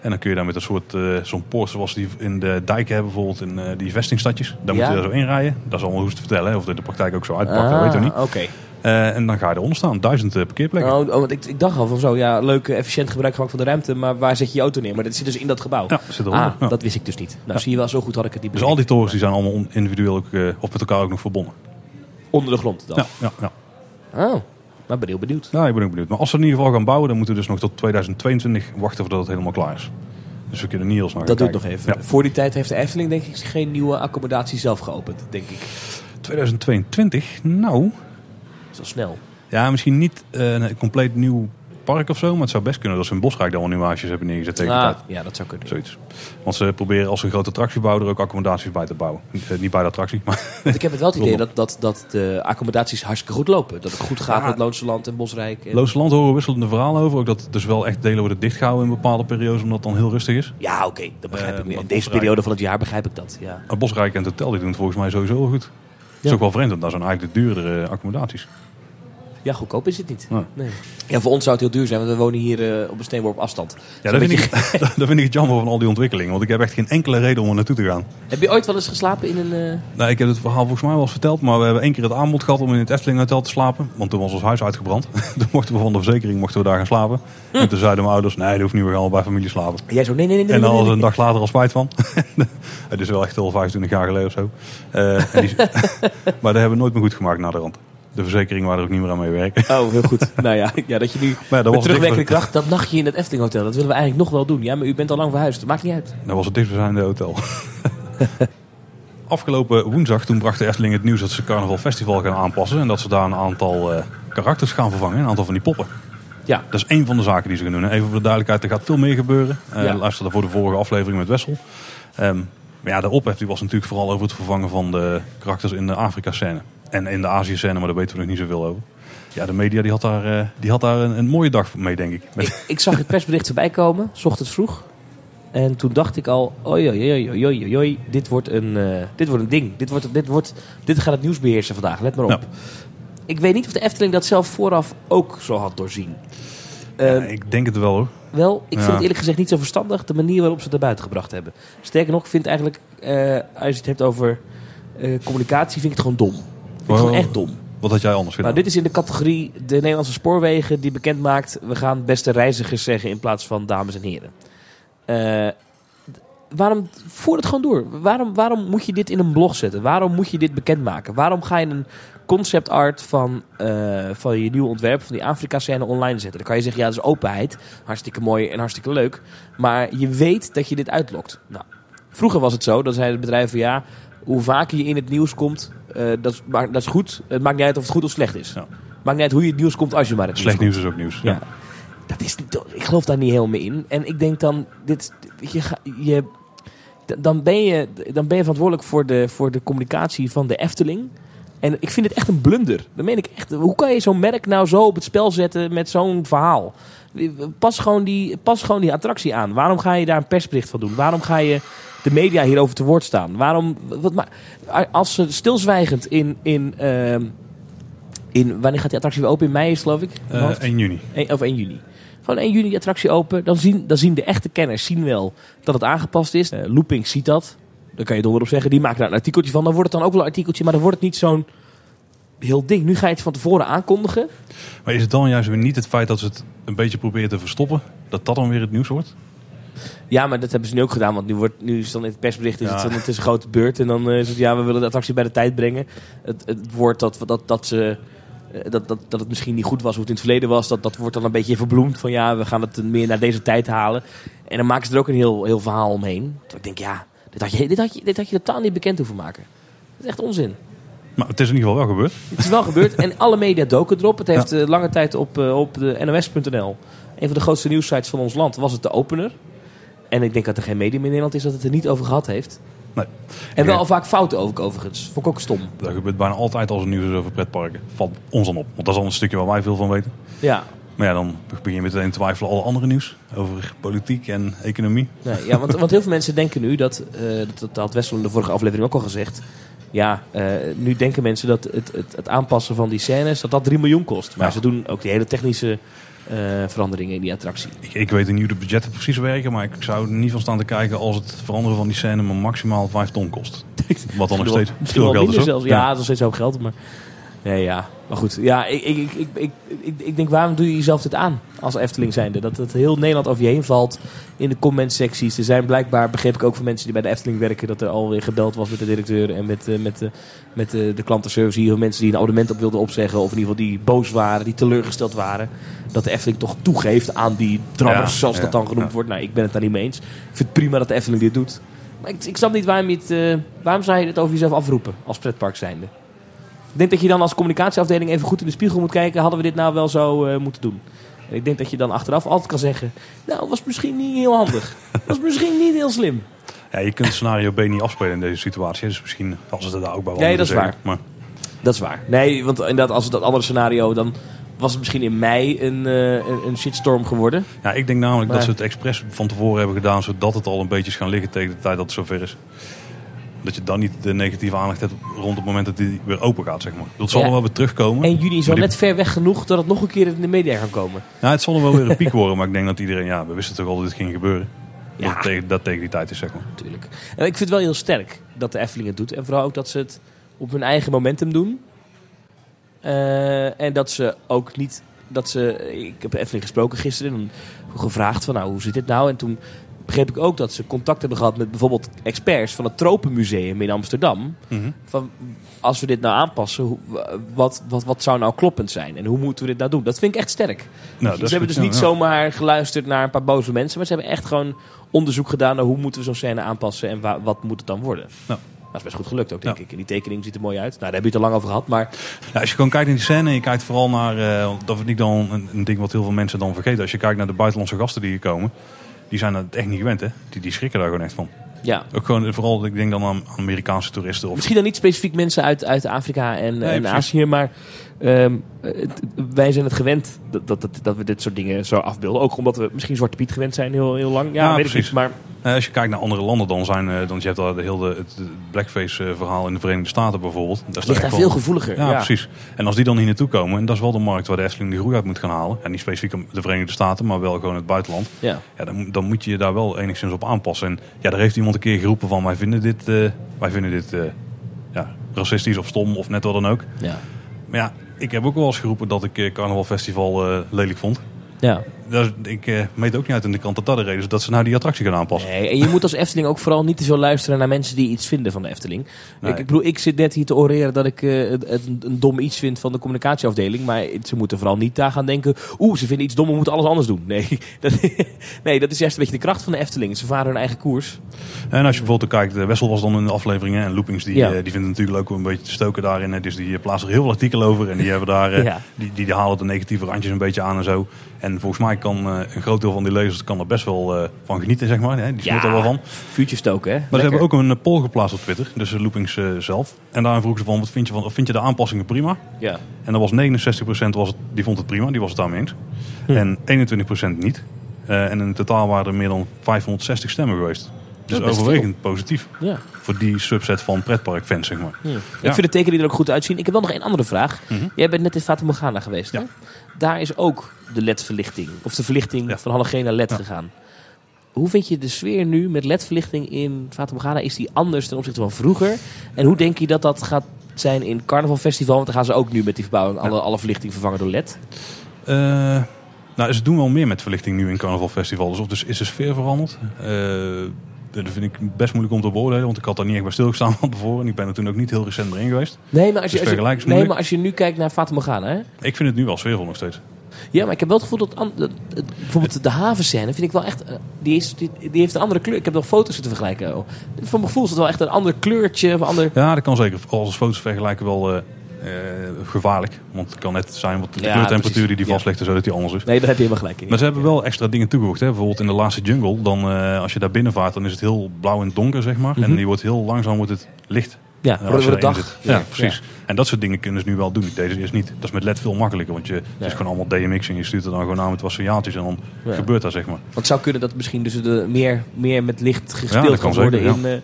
Speaker 1: En dan kun je daar met een soort, eh, zo'n poort zoals die in de dijken hebben, bijvoorbeeld in die vestingstadjes. Daar
Speaker 2: Ja.
Speaker 1: moet je daar zo inrijden. Dat is allemaal hoe ze te vertellen. Hè. Of dit de praktijk ook zo uitpakt, dat weet ik niet.
Speaker 2: Ah, Oké.
Speaker 1: Eh, en dan ga je eronder staan. Duizend eh, parkeerplekken.
Speaker 2: Oh, oh, want ik, ik dacht al van zo, ja, leuk, eh, efficiënt gebruik gemaakt van de ruimte, maar waar zet je je auto neer? Maar dat zit dus in dat gebouw.
Speaker 1: Ja, zit eronder.
Speaker 2: ah,
Speaker 1: Ja.
Speaker 2: dat wist ik dus niet. Nou, zie je wel, zo goed had ik het niet
Speaker 1: Dus al die torens die zijn allemaal individueel ook, of met elkaar ook nog verbonden.
Speaker 2: Onder de grond dan?
Speaker 1: Ja, ja, ja.
Speaker 2: Oh, maar ben heel benieuwd.
Speaker 1: Nou, ik ben ook benieuwd. Maar als ze in ieder geval gaan bouwen, dan moeten we dus nog tot 2022 wachten voordat het helemaal klaar is. Dus we kunnen niet heel snel
Speaker 2: Dat doet nog even.
Speaker 1: Ja.
Speaker 2: Voor die tijd heeft de Efteling denk ik geen nieuwe accommodatie zelf geopend, denk ik.
Speaker 1: 2022? Nou,
Speaker 2: Zo snel.
Speaker 1: ja, misschien niet eh, een compleet nieuw park of zo. Maar het zou best kunnen dat ze in Bosrijk dan wel nieuwe huisjes hebben neergezet tegen de
Speaker 2: Ah, ja, dat zou kunnen.
Speaker 1: Zoiets. Want ze proberen als een grote attractie bouwen er ook accommodaties bij te bouwen. Eh, niet bij de attractie, maar
Speaker 2: Want ik heb het wel het idee dat, dat, dat de accommodaties hartstikke goed lopen. Dat het goed gaat
Speaker 1: Ja.
Speaker 2: met Loonse Land en Bosrijk. En...
Speaker 1: Land horen we wisselende verhalen over. Ook dat dus wel echt delen worden dichtgehouden in bepaalde periodes, omdat het dan heel rustig is.
Speaker 2: Ja, oké, dat begrijp
Speaker 1: Eh,
Speaker 2: ik meer.
Speaker 1: maar
Speaker 2: In deze
Speaker 1: Bosrijk-
Speaker 2: periode van het jaar begrijp ik dat, ja.
Speaker 1: Maar Bosrijk en het hotel die doen het volgens mij sowieso wel goed. Het is
Speaker 2: Ja.
Speaker 1: ook wel vreemd, want daar zijn eigenlijk de duurdere accommodaties.
Speaker 2: Ja, goedkoop is het niet.
Speaker 1: Nee.
Speaker 2: Nee. Ja, voor ons zou het heel duur zijn, want we wonen hier eh, op een steenworp afstand.
Speaker 1: Ja, dat vind,
Speaker 2: beetje-
Speaker 1: ik, dat vind ik het jammer van al die ontwikkelingen. Want ik heb echt geen enkele reden om er naartoe te gaan.
Speaker 2: Heb je ooit wel eens geslapen in een... eh,
Speaker 1: Nou, ik heb het verhaal volgens mij wel eens verteld. Maar we hebben één keer het aanbod gehad om in het Efteling Hotel te slapen. Want toen was ons huis uitgebrand. toen mochten we van de verzekering mochten we daar gaan slapen. En toen zeiden mijn ouders, nee dat hoeft niet, we gaan al bij familie slapen.
Speaker 2: En jij zo, nee, nee, nee. nee,
Speaker 1: En dan
Speaker 2: nee, nee,
Speaker 1: ze een dag later al spijt van. het is wel echt al 25 jaar geleden of zo. Eh, en die- maar dat hebben we nooit meer goed gemaakt na de rand. De verzekering waar er ook niet meer aan mee werken.
Speaker 2: Oh, heel goed. nou ja, ja, dat je nu
Speaker 1: Maar ja, dat
Speaker 2: terugwerkende kracht, dat nachtje in het Efteling Hotel, dat willen we eigenlijk nog wel doen. Ja, maar u bent al lang verhuisd, dat maakt niet uit.
Speaker 1: dat was het dichtstbijzijnde hotel. Afgelopen woensdag toen bracht de Efteling het nieuws dat ze Carnaval Festival gaan aanpassen. En dat ze daar een aantal eh, karakters gaan vervangen. Een aantal van die poppen.
Speaker 2: Ja,
Speaker 1: Dat is één van de zaken die ze gaan doen. Even voor de duidelijkheid, er gaat veel meer gebeuren. Eh
Speaker 2: Ja.
Speaker 1: Luister daarvoor de vorige aflevering met Wessel. Ehm, maar ja, de ophef die was natuurlijk vooral over het vervangen van de karakters in de Afrika-scène. En in de Azië-scène, maar daar weten we nog niet zoveel over. Ja, de media die had daar, eh, die had daar een, een mooie dag mee, denk ik.
Speaker 2: Ik, ik zag het persbericht voorbij komen, ochtends vroeg. En toen dacht ik al, oei, oei, oei, oei, oei, dit wordt een, eh, dit wordt een ding. Dit, wordt, dit, wordt, dit gaat het nieuws beheersen vandaag, let maar op. Ik weet niet of de Efteling dat zelf vooraf ook zo had doorzien.
Speaker 1: Ja,
Speaker 2: Eh,
Speaker 1: ik denk het wel hoor.
Speaker 2: Wel, ik vind het eerlijk gezegd niet zo verstandig de manier waarop ze het naar buiten gebracht hebben. Sterker nog, ik vind eigenlijk, eh, als je het hebt over eh, communicatie, vind ik het gewoon dom. Vind ik
Speaker 1: Wow.
Speaker 2: gewoon echt dom.
Speaker 1: Wat had jij anders gedaan?
Speaker 2: Nou, dit is in de categorie de Nederlandse spoorwegen die bekend maakt... we gaan beste reizigers zeggen in plaats van dames en heren. Waarom, voer het gewoon door. Waarom, waarom moet je dit in een blog zetten? Waarom moet je dit bekendmaken? Waarom ga je een concept art van, eh, van je nieuwe ontwerp... van die Afrika-scène online zetten? Dan kan je zeggen, ja, dat is openheid. Hartstikke mooi en hartstikke leuk. Maar je weet dat je dit uitlokt. Nou, vroeger was het zo, dan zeiden bedrijven... ja, hoe vaker je in het nieuws komt, eh, dat, is, maar, dat is goed. Het maakt niet uit of het goed of slecht is.
Speaker 1: Ja.
Speaker 2: Maakt niet uit hoe je het nieuws komt als je maar het
Speaker 1: Slecht
Speaker 2: nieuws
Speaker 1: nieuws is ook nieuws.
Speaker 2: Ja. Dat is, ik geloof daar niet helemaal in. En ik denk dan, dit, je, je, dan, ben je, dan ben je verantwoordelijk voor de, voor de communicatie van de Efteling. En ik vind het echt een blunder. Dan meen ik echt. Hoe kan je zo'n merk nou zo op het spel zetten met zo'n verhaal? Pas gewoon, die, pas gewoon die attractie aan. Waarom ga je daar een persbericht van doen? Waarom ga je de media hierover te woord staan? Waarom, wat, ma- als ze stilzwijgend in, in, ehm, in... Wanneer gaat die attractie weer open? In mei is geloof ik? mijn
Speaker 1: Eh,
Speaker 2: hoofd?
Speaker 1: 1 juni.
Speaker 2: 1, of 1 juni. Gewoon 1 juni die attractie open. Dan zien, dan zien de echte kenners zien wel dat het aangepast is. Eh, Looping ziet dat. Dan kan je donder op zeggen. Die maken daar een artikeltje van. Dan wordt het dan ook wel een artikeltje. Maar dan wordt het niet zo'n heel ding. Nu ga je het van tevoren aankondigen.
Speaker 1: Maar is het dan juist weer niet het feit dat ze het een beetje proberen te verstoppen? Dat dat dan weer het nieuws wordt?
Speaker 2: Ja, maar dat hebben ze nu ook gedaan. Want nu, wordt, nu is dan in het persbericht is
Speaker 1: Ja.
Speaker 2: het, dan, het is een grote beurt. En dan eh, is het, ja, we willen de attractie bij de tijd brengen. Het, het woord dat, dat, dat ze... eh, Dat, dat, dat het misschien niet goed was hoe het in het verleden was, dat, dat wordt dan een beetje verbloemd. Van ja, we gaan het meer naar deze tijd halen. En dan maken ze er ook een heel, heel verhaal omheen. Terwijl ik denk, ja, dit had, je, dit, had je, dit had je totaal niet bekend hoeven maken. Dat is echt onzin.
Speaker 1: Maar het is in ieder geval wel gebeurd.
Speaker 2: Het is wel gebeurd en alle media doken erop. Het heeft eh, lange tijd op, eh, op de nos.nl, een van de grootste nieuwssites van ons land, was het de opener. En ik denk dat er geen medium in Nederland is dat het er niet over gehad heeft.
Speaker 1: Nee.
Speaker 2: En wel
Speaker 1: Ja.
Speaker 2: vaak fouten over, overigens. Vond ik ook stom.
Speaker 1: Dat gebeurt bijna altijd als er nieuws is over pretparken. Valt ons dan op. Want dat is al een stukje waar wij veel van weten.
Speaker 2: Ja,
Speaker 1: Maar ja, dan begin je meteen te twijfelen alle andere nieuws. Over politiek en economie.
Speaker 2: nee, ja want, want heel veel mensen denken nu dat, eh, dat, dat had Wessel in de vorige aflevering ook al gezegd. Ja, eh, nu denken mensen dat het, het, het aanpassen van die scènes, dat dat 3 miljoen kost. Maar
Speaker 1: Ja.
Speaker 2: ze doen ook die hele technische veranderingen in die attractie.
Speaker 1: Ik, ik weet niet hoe de budgetten precies werken. Maar ik zou er niet van staan te kijken als het veranderen van die scène maar maximaal 5 ton kost. Wat dan nog steeds veel geld is.
Speaker 2: zelfs. Ja, dat is nog steeds hoop geld. Maar, nee, ja. maar goed. Ja, ik, ik, ik, ik, ik, ik denk, waarom doe je jezelf dit aan als Efteling zijnde? Dat het heel Nederland over je heen valt in de commentsecties. Er zijn blijkbaar, begreep ik ook van mensen die bij de Efteling werken... dat er alweer gebeld was met de directeur en met, eh, met, de, met de, de klantenservice. Hier mensen die een abonnement op wilden opzeggen. Of in ieder geval die boos waren, die teleurgesteld waren. Dat de Efteling toch toegeeft aan die drammers,
Speaker 1: Ja,
Speaker 2: zoals
Speaker 1: ja,
Speaker 2: dat dan genoemd
Speaker 1: ja.
Speaker 2: wordt. Nou, ik ben het daar niet mee eens. Ik vind het prima dat de Efteling dit doet. Maar ik, ik snap niet waarom je het... eh, waarom zou je het over jezelf afroepen als pretpark zijnde? Ik denk dat je dan als communicatieafdeling even goed in de spiegel moet kijken. Hadden we dit nou wel zo eh, moeten doen? En ik denk dat je dan achteraf altijd kan zeggen... Nou, was misschien niet heel handig. Was misschien niet heel slim.
Speaker 1: Ja, je kunt scenario B niet afspelen in deze situatie. Dus misschien als ze er daar ook bij wel
Speaker 2: Nee, dat is
Speaker 1: zeggen. Maar
Speaker 2: Dat is waar. Nee, want inderdaad, als het dat andere scenario... dan was het misschien in mei een, eh, een, een shitstorm geworden.
Speaker 1: ja, ik denk namelijk
Speaker 2: Maar-
Speaker 1: dat ze het expres van tevoren hebben gedaan. Zodat het al een beetje is gaan liggen tegen de tijd dat het zover is. Dat je dan niet de negatieve aandacht hebt rond het moment dat die weer open gaat, zeg maar. Dat zal
Speaker 2: Ja.
Speaker 1: er wel weer terugkomen.
Speaker 2: 1 juni is wel
Speaker 1: die-
Speaker 2: net ver weg genoeg... dat het nog een keer in de media kan komen.
Speaker 1: Ja, het zal er wel weer een piek worden, maar ik denk dat iedereen, ja, we wisten toch al dat dit ging gebeuren.
Speaker 2: Ja.
Speaker 1: Dat, tegen, dat tegen die tijd is, zeg maar.
Speaker 2: natuurlijk. En ik vind het wel heel sterk dat de Efteling het doet. En vooral ook dat ze het op hun eigen momentum doen. Eh, en dat ze ook niet... Dat ze, ik heb Efteling gesproken gisteren en gevraagd van nou, hoe zit dit nou? En toen begreep ik ook dat ze contact hebben gehad met bijvoorbeeld experts van het Tropenmuseum in Amsterdam. Van, als we dit nou aanpassen, wat, wat, wat zou nou kloppend zijn? En hoe moeten we dit nou doen? Dat vind ik echt sterk.
Speaker 1: Nou,
Speaker 2: ze hebben dus niet zomaar geluisterd naar een paar boze mensen. Maar ze hebben echt gewoon onderzoek gedaan naar hoe moeten we zo'n scène aanpassen. En wa- wat moet het dan worden.
Speaker 1: Ja.
Speaker 2: Dat is best goed gelukt ook, denk
Speaker 1: Ja.
Speaker 2: ik. En die tekening ziet er mooi uit. Nou, daar hebben we het al lang over gehad. Maar
Speaker 1: als je gewoon kijkt in die scène en je kijkt vooral naar, eh, dat vind ik dan een, een ding wat heel veel mensen dan vergeten. Als je kijkt naar de buitenlandse gasten die hier komen, die zijn dat echt niet gewend, hè? Die, die schrikken daar gewoon echt van.
Speaker 2: ja,
Speaker 1: Ook gewoon, vooral, ik denk dan aan Amerikaanse toeristen. Of,
Speaker 2: Misschien dan niet specifiek mensen uit, uit Afrika en,
Speaker 1: Nee,
Speaker 2: en. Azië, maar ehm, het- wij zijn het gewend dat, dat, dat, we dit soort dingen zo afbeelden. Ook omdat we misschien Zwarte Piet gewend zijn heel, heel lang. Ja,
Speaker 1: Ja,
Speaker 2: weet ik
Speaker 1: precies.
Speaker 2: niet. Maar
Speaker 1: Eh, als je kijkt naar andere landen, dan zijn, eh, dan je hebt daar de hele het, het blackface eh, verhaal in de Verenigde Staten bijvoorbeeld. Dat
Speaker 2: ligt daar veel
Speaker 1: wel-
Speaker 2: gevoeliger.
Speaker 1: Ja, precies. En als die dan hier naartoe komen, en dat is wel de markt waar de Efteling de groei uit moet gaan halen. En niet specifiek de Verenigde Staten, maar wel gewoon het buitenland.
Speaker 2: Ja.
Speaker 1: Ja, dan, dan moet je je daar wel enigszins op aanpassen. En ja, daar heeft iemand een keer geroepen van wij vinden dit, wij vinden dit ja, racistisch of stom of net wat dan ook.
Speaker 2: Ja.
Speaker 1: Maar ja, ik heb ook wel eens geroepen dat ik eh, Carnaval Festival eh, lelijk vond.
Speaker 2: Ja.
Speaker 1: Dat ik eh, meet ook niet uit in de krant dat dat de reden is dat ze nou die attractie gaan aanpassen.
Speaker 2: Nee, en je moet als Efteling ook vooral niet te veel luisteren naar mensen die iets vinden van de Efteling.
Speaker 1: Nee.
Speaker 2: Ik, ik bedoel, ik zit net hier te oreren dat ik eh, het, een, dom iets vind van de communicatieafdeling. Maar ze moeten vooral niet daar gaan denken, oeh, ze vinden iets dom, we moeten alles anders doen. Nee dat, nee, dat is juist een beetje de kracht van de Efteling. Ze varen hun eigen koers.
Speaker 1: En als je bijvoorbeeld kijkt, eh, Wessel was dan in de afleveringen en Loopings die,
Speaker 2: Ja.
Speaker 1: die vinden natuurlijk ook een beetje te stoken daarin. Dus die plaatsen er heel veel artikelen over en die hebben daar,
Speaker 2: Ja.
Speaker 1: die, die halen de negatieve randjes een beetje aan en zo. En volgens mij kan eh, een groot deel van die lezers kan er best wel eh, van genieten, zeg maar. Hè? Die smeert er wel van.
Speaker 2: vuurtje stoken, hè?
Speaker 1: Maar ze hebben ook een eh, poll geplaatst op Twitter, dus de Loopings zelf. En daarin vroegen ze van, wat vind je, van, vind je de aanpassingen prima?
Speaker 2: Ja.
Speaker 1: En dan was 69% was het, die vond het prima, die was het daarmee eens.
Speaker 2: Hm.
Speaker 1: En 21% niet. Eh, en in totaal waren er meer dan 560 stemmen geweest. Dus overwegend positief
Speaker 2: ja.
Speaker 1: voor die subset van pretparkfans, zeg maar.
Speaker 2: Hm. Ik vind de tekeningen er ook goed uitzien. Ik heb wel nog één andere vraag.
Speaker 1: Mhm.
Speaker 2: Jij bent net in Fata Morgana geweest, hè?
Speaker 1: Ja.
Speaker 2: Daar is ook de LED-verlichting, of de verlichting
Speaker 1: Ja.
Speaker 2: van halogeen naar LED
Speaker 1: Ja.
Speaker 2: gegaan. Hoe vind je de sfeer nu met LED-verlichting in Fata Morgana? Is die anders ten opzichte van vroeger? En hoe denk je dat dat gaat zijn in Carnaval Festival? Want dan gaan ze ook nu met die verbouwing alle, alle verlichting vervangen door LED.
Speaker 1: Eh, nou, ze doen wel meer met verlichting nu in Carnaval Festival. Dus of dus is de sfeer veranderd? Eh, dat vind ik best moeilijk om te beoordelen, want ik had daar niet echt bij stilgestaan van tevoren. En ik ben er toen ook niet heel recent erin geweest.
Speaker 2: Nee, maar als je,
Speaker 1: Dus
Speaker 2: als je,
Speaker 1: vergelijken is
Speaker 2: nee, maar als je nu kijkt naar Fata Morgana, hè?
Speaker 1: Ik vind het nu wel sfeervol nog steeds.
Speaker 2: Ja, maar ik heb wel het gevoel dat... an- dat- dat- bijvoorbeeld de havenscène vind ik wel echt... eh, Die, is, die, die heeft een andere kleur. Ik heb nog foto's te vergelijken. Oh. Van mijn gevoel is het wel echt een ander kleurtje. Of een ander...
Speaker 1: Ja, dat kan zeker. Als foto's vergelijken wel eh, gevaarlijk. Want het kan net zijn wat de
Speaker 2: Ja,
Speaker 1: kleurtemperatuur die die.
Speaker 2: Ja.
Speaker 1: vastlegt en zo dat die anders is.
Speaker 2: Nee, daar heb je helemaal gelijk in.
Speaker 1: Maar ze hebben wel extra dingen toegevoegd. Hè? Bijvoorbeeld in de laatste jungle, dan, eh, als je daar binnen vaart, dan is het heel blauw en donker, zeg maar.
Speaker 2: Mhm.
Speaker 1: En die wordt heel langzaam wordt het licht.
Speaker 2: ja,
Speaker 1: eh, erin
Speaker 2: dag.
Speaker 1: Ja, precies. En dat soort dingen kunnen ze nu wel doen. Deze is niet. Dat is met LED veel makkelijker. Want je, het
Speaker 2: Ja.
Speaker 1: is gewoon allemaal DMX en je stuurt er dan gewoon aan met wat signaaltjes en dan
Speaker 2: Ja.
Speaker 1: gebeurt dat, zeg maar.
Speaker 2: Want het zou kunnen dat misschien dus de meer, meer met licht
Speaker 1: Ja,
Speaker 2: gespeeld kan
Speaker 1: kan
Speaker 2: worden
Speaker 1: zeker,
Speaker 2: in eh,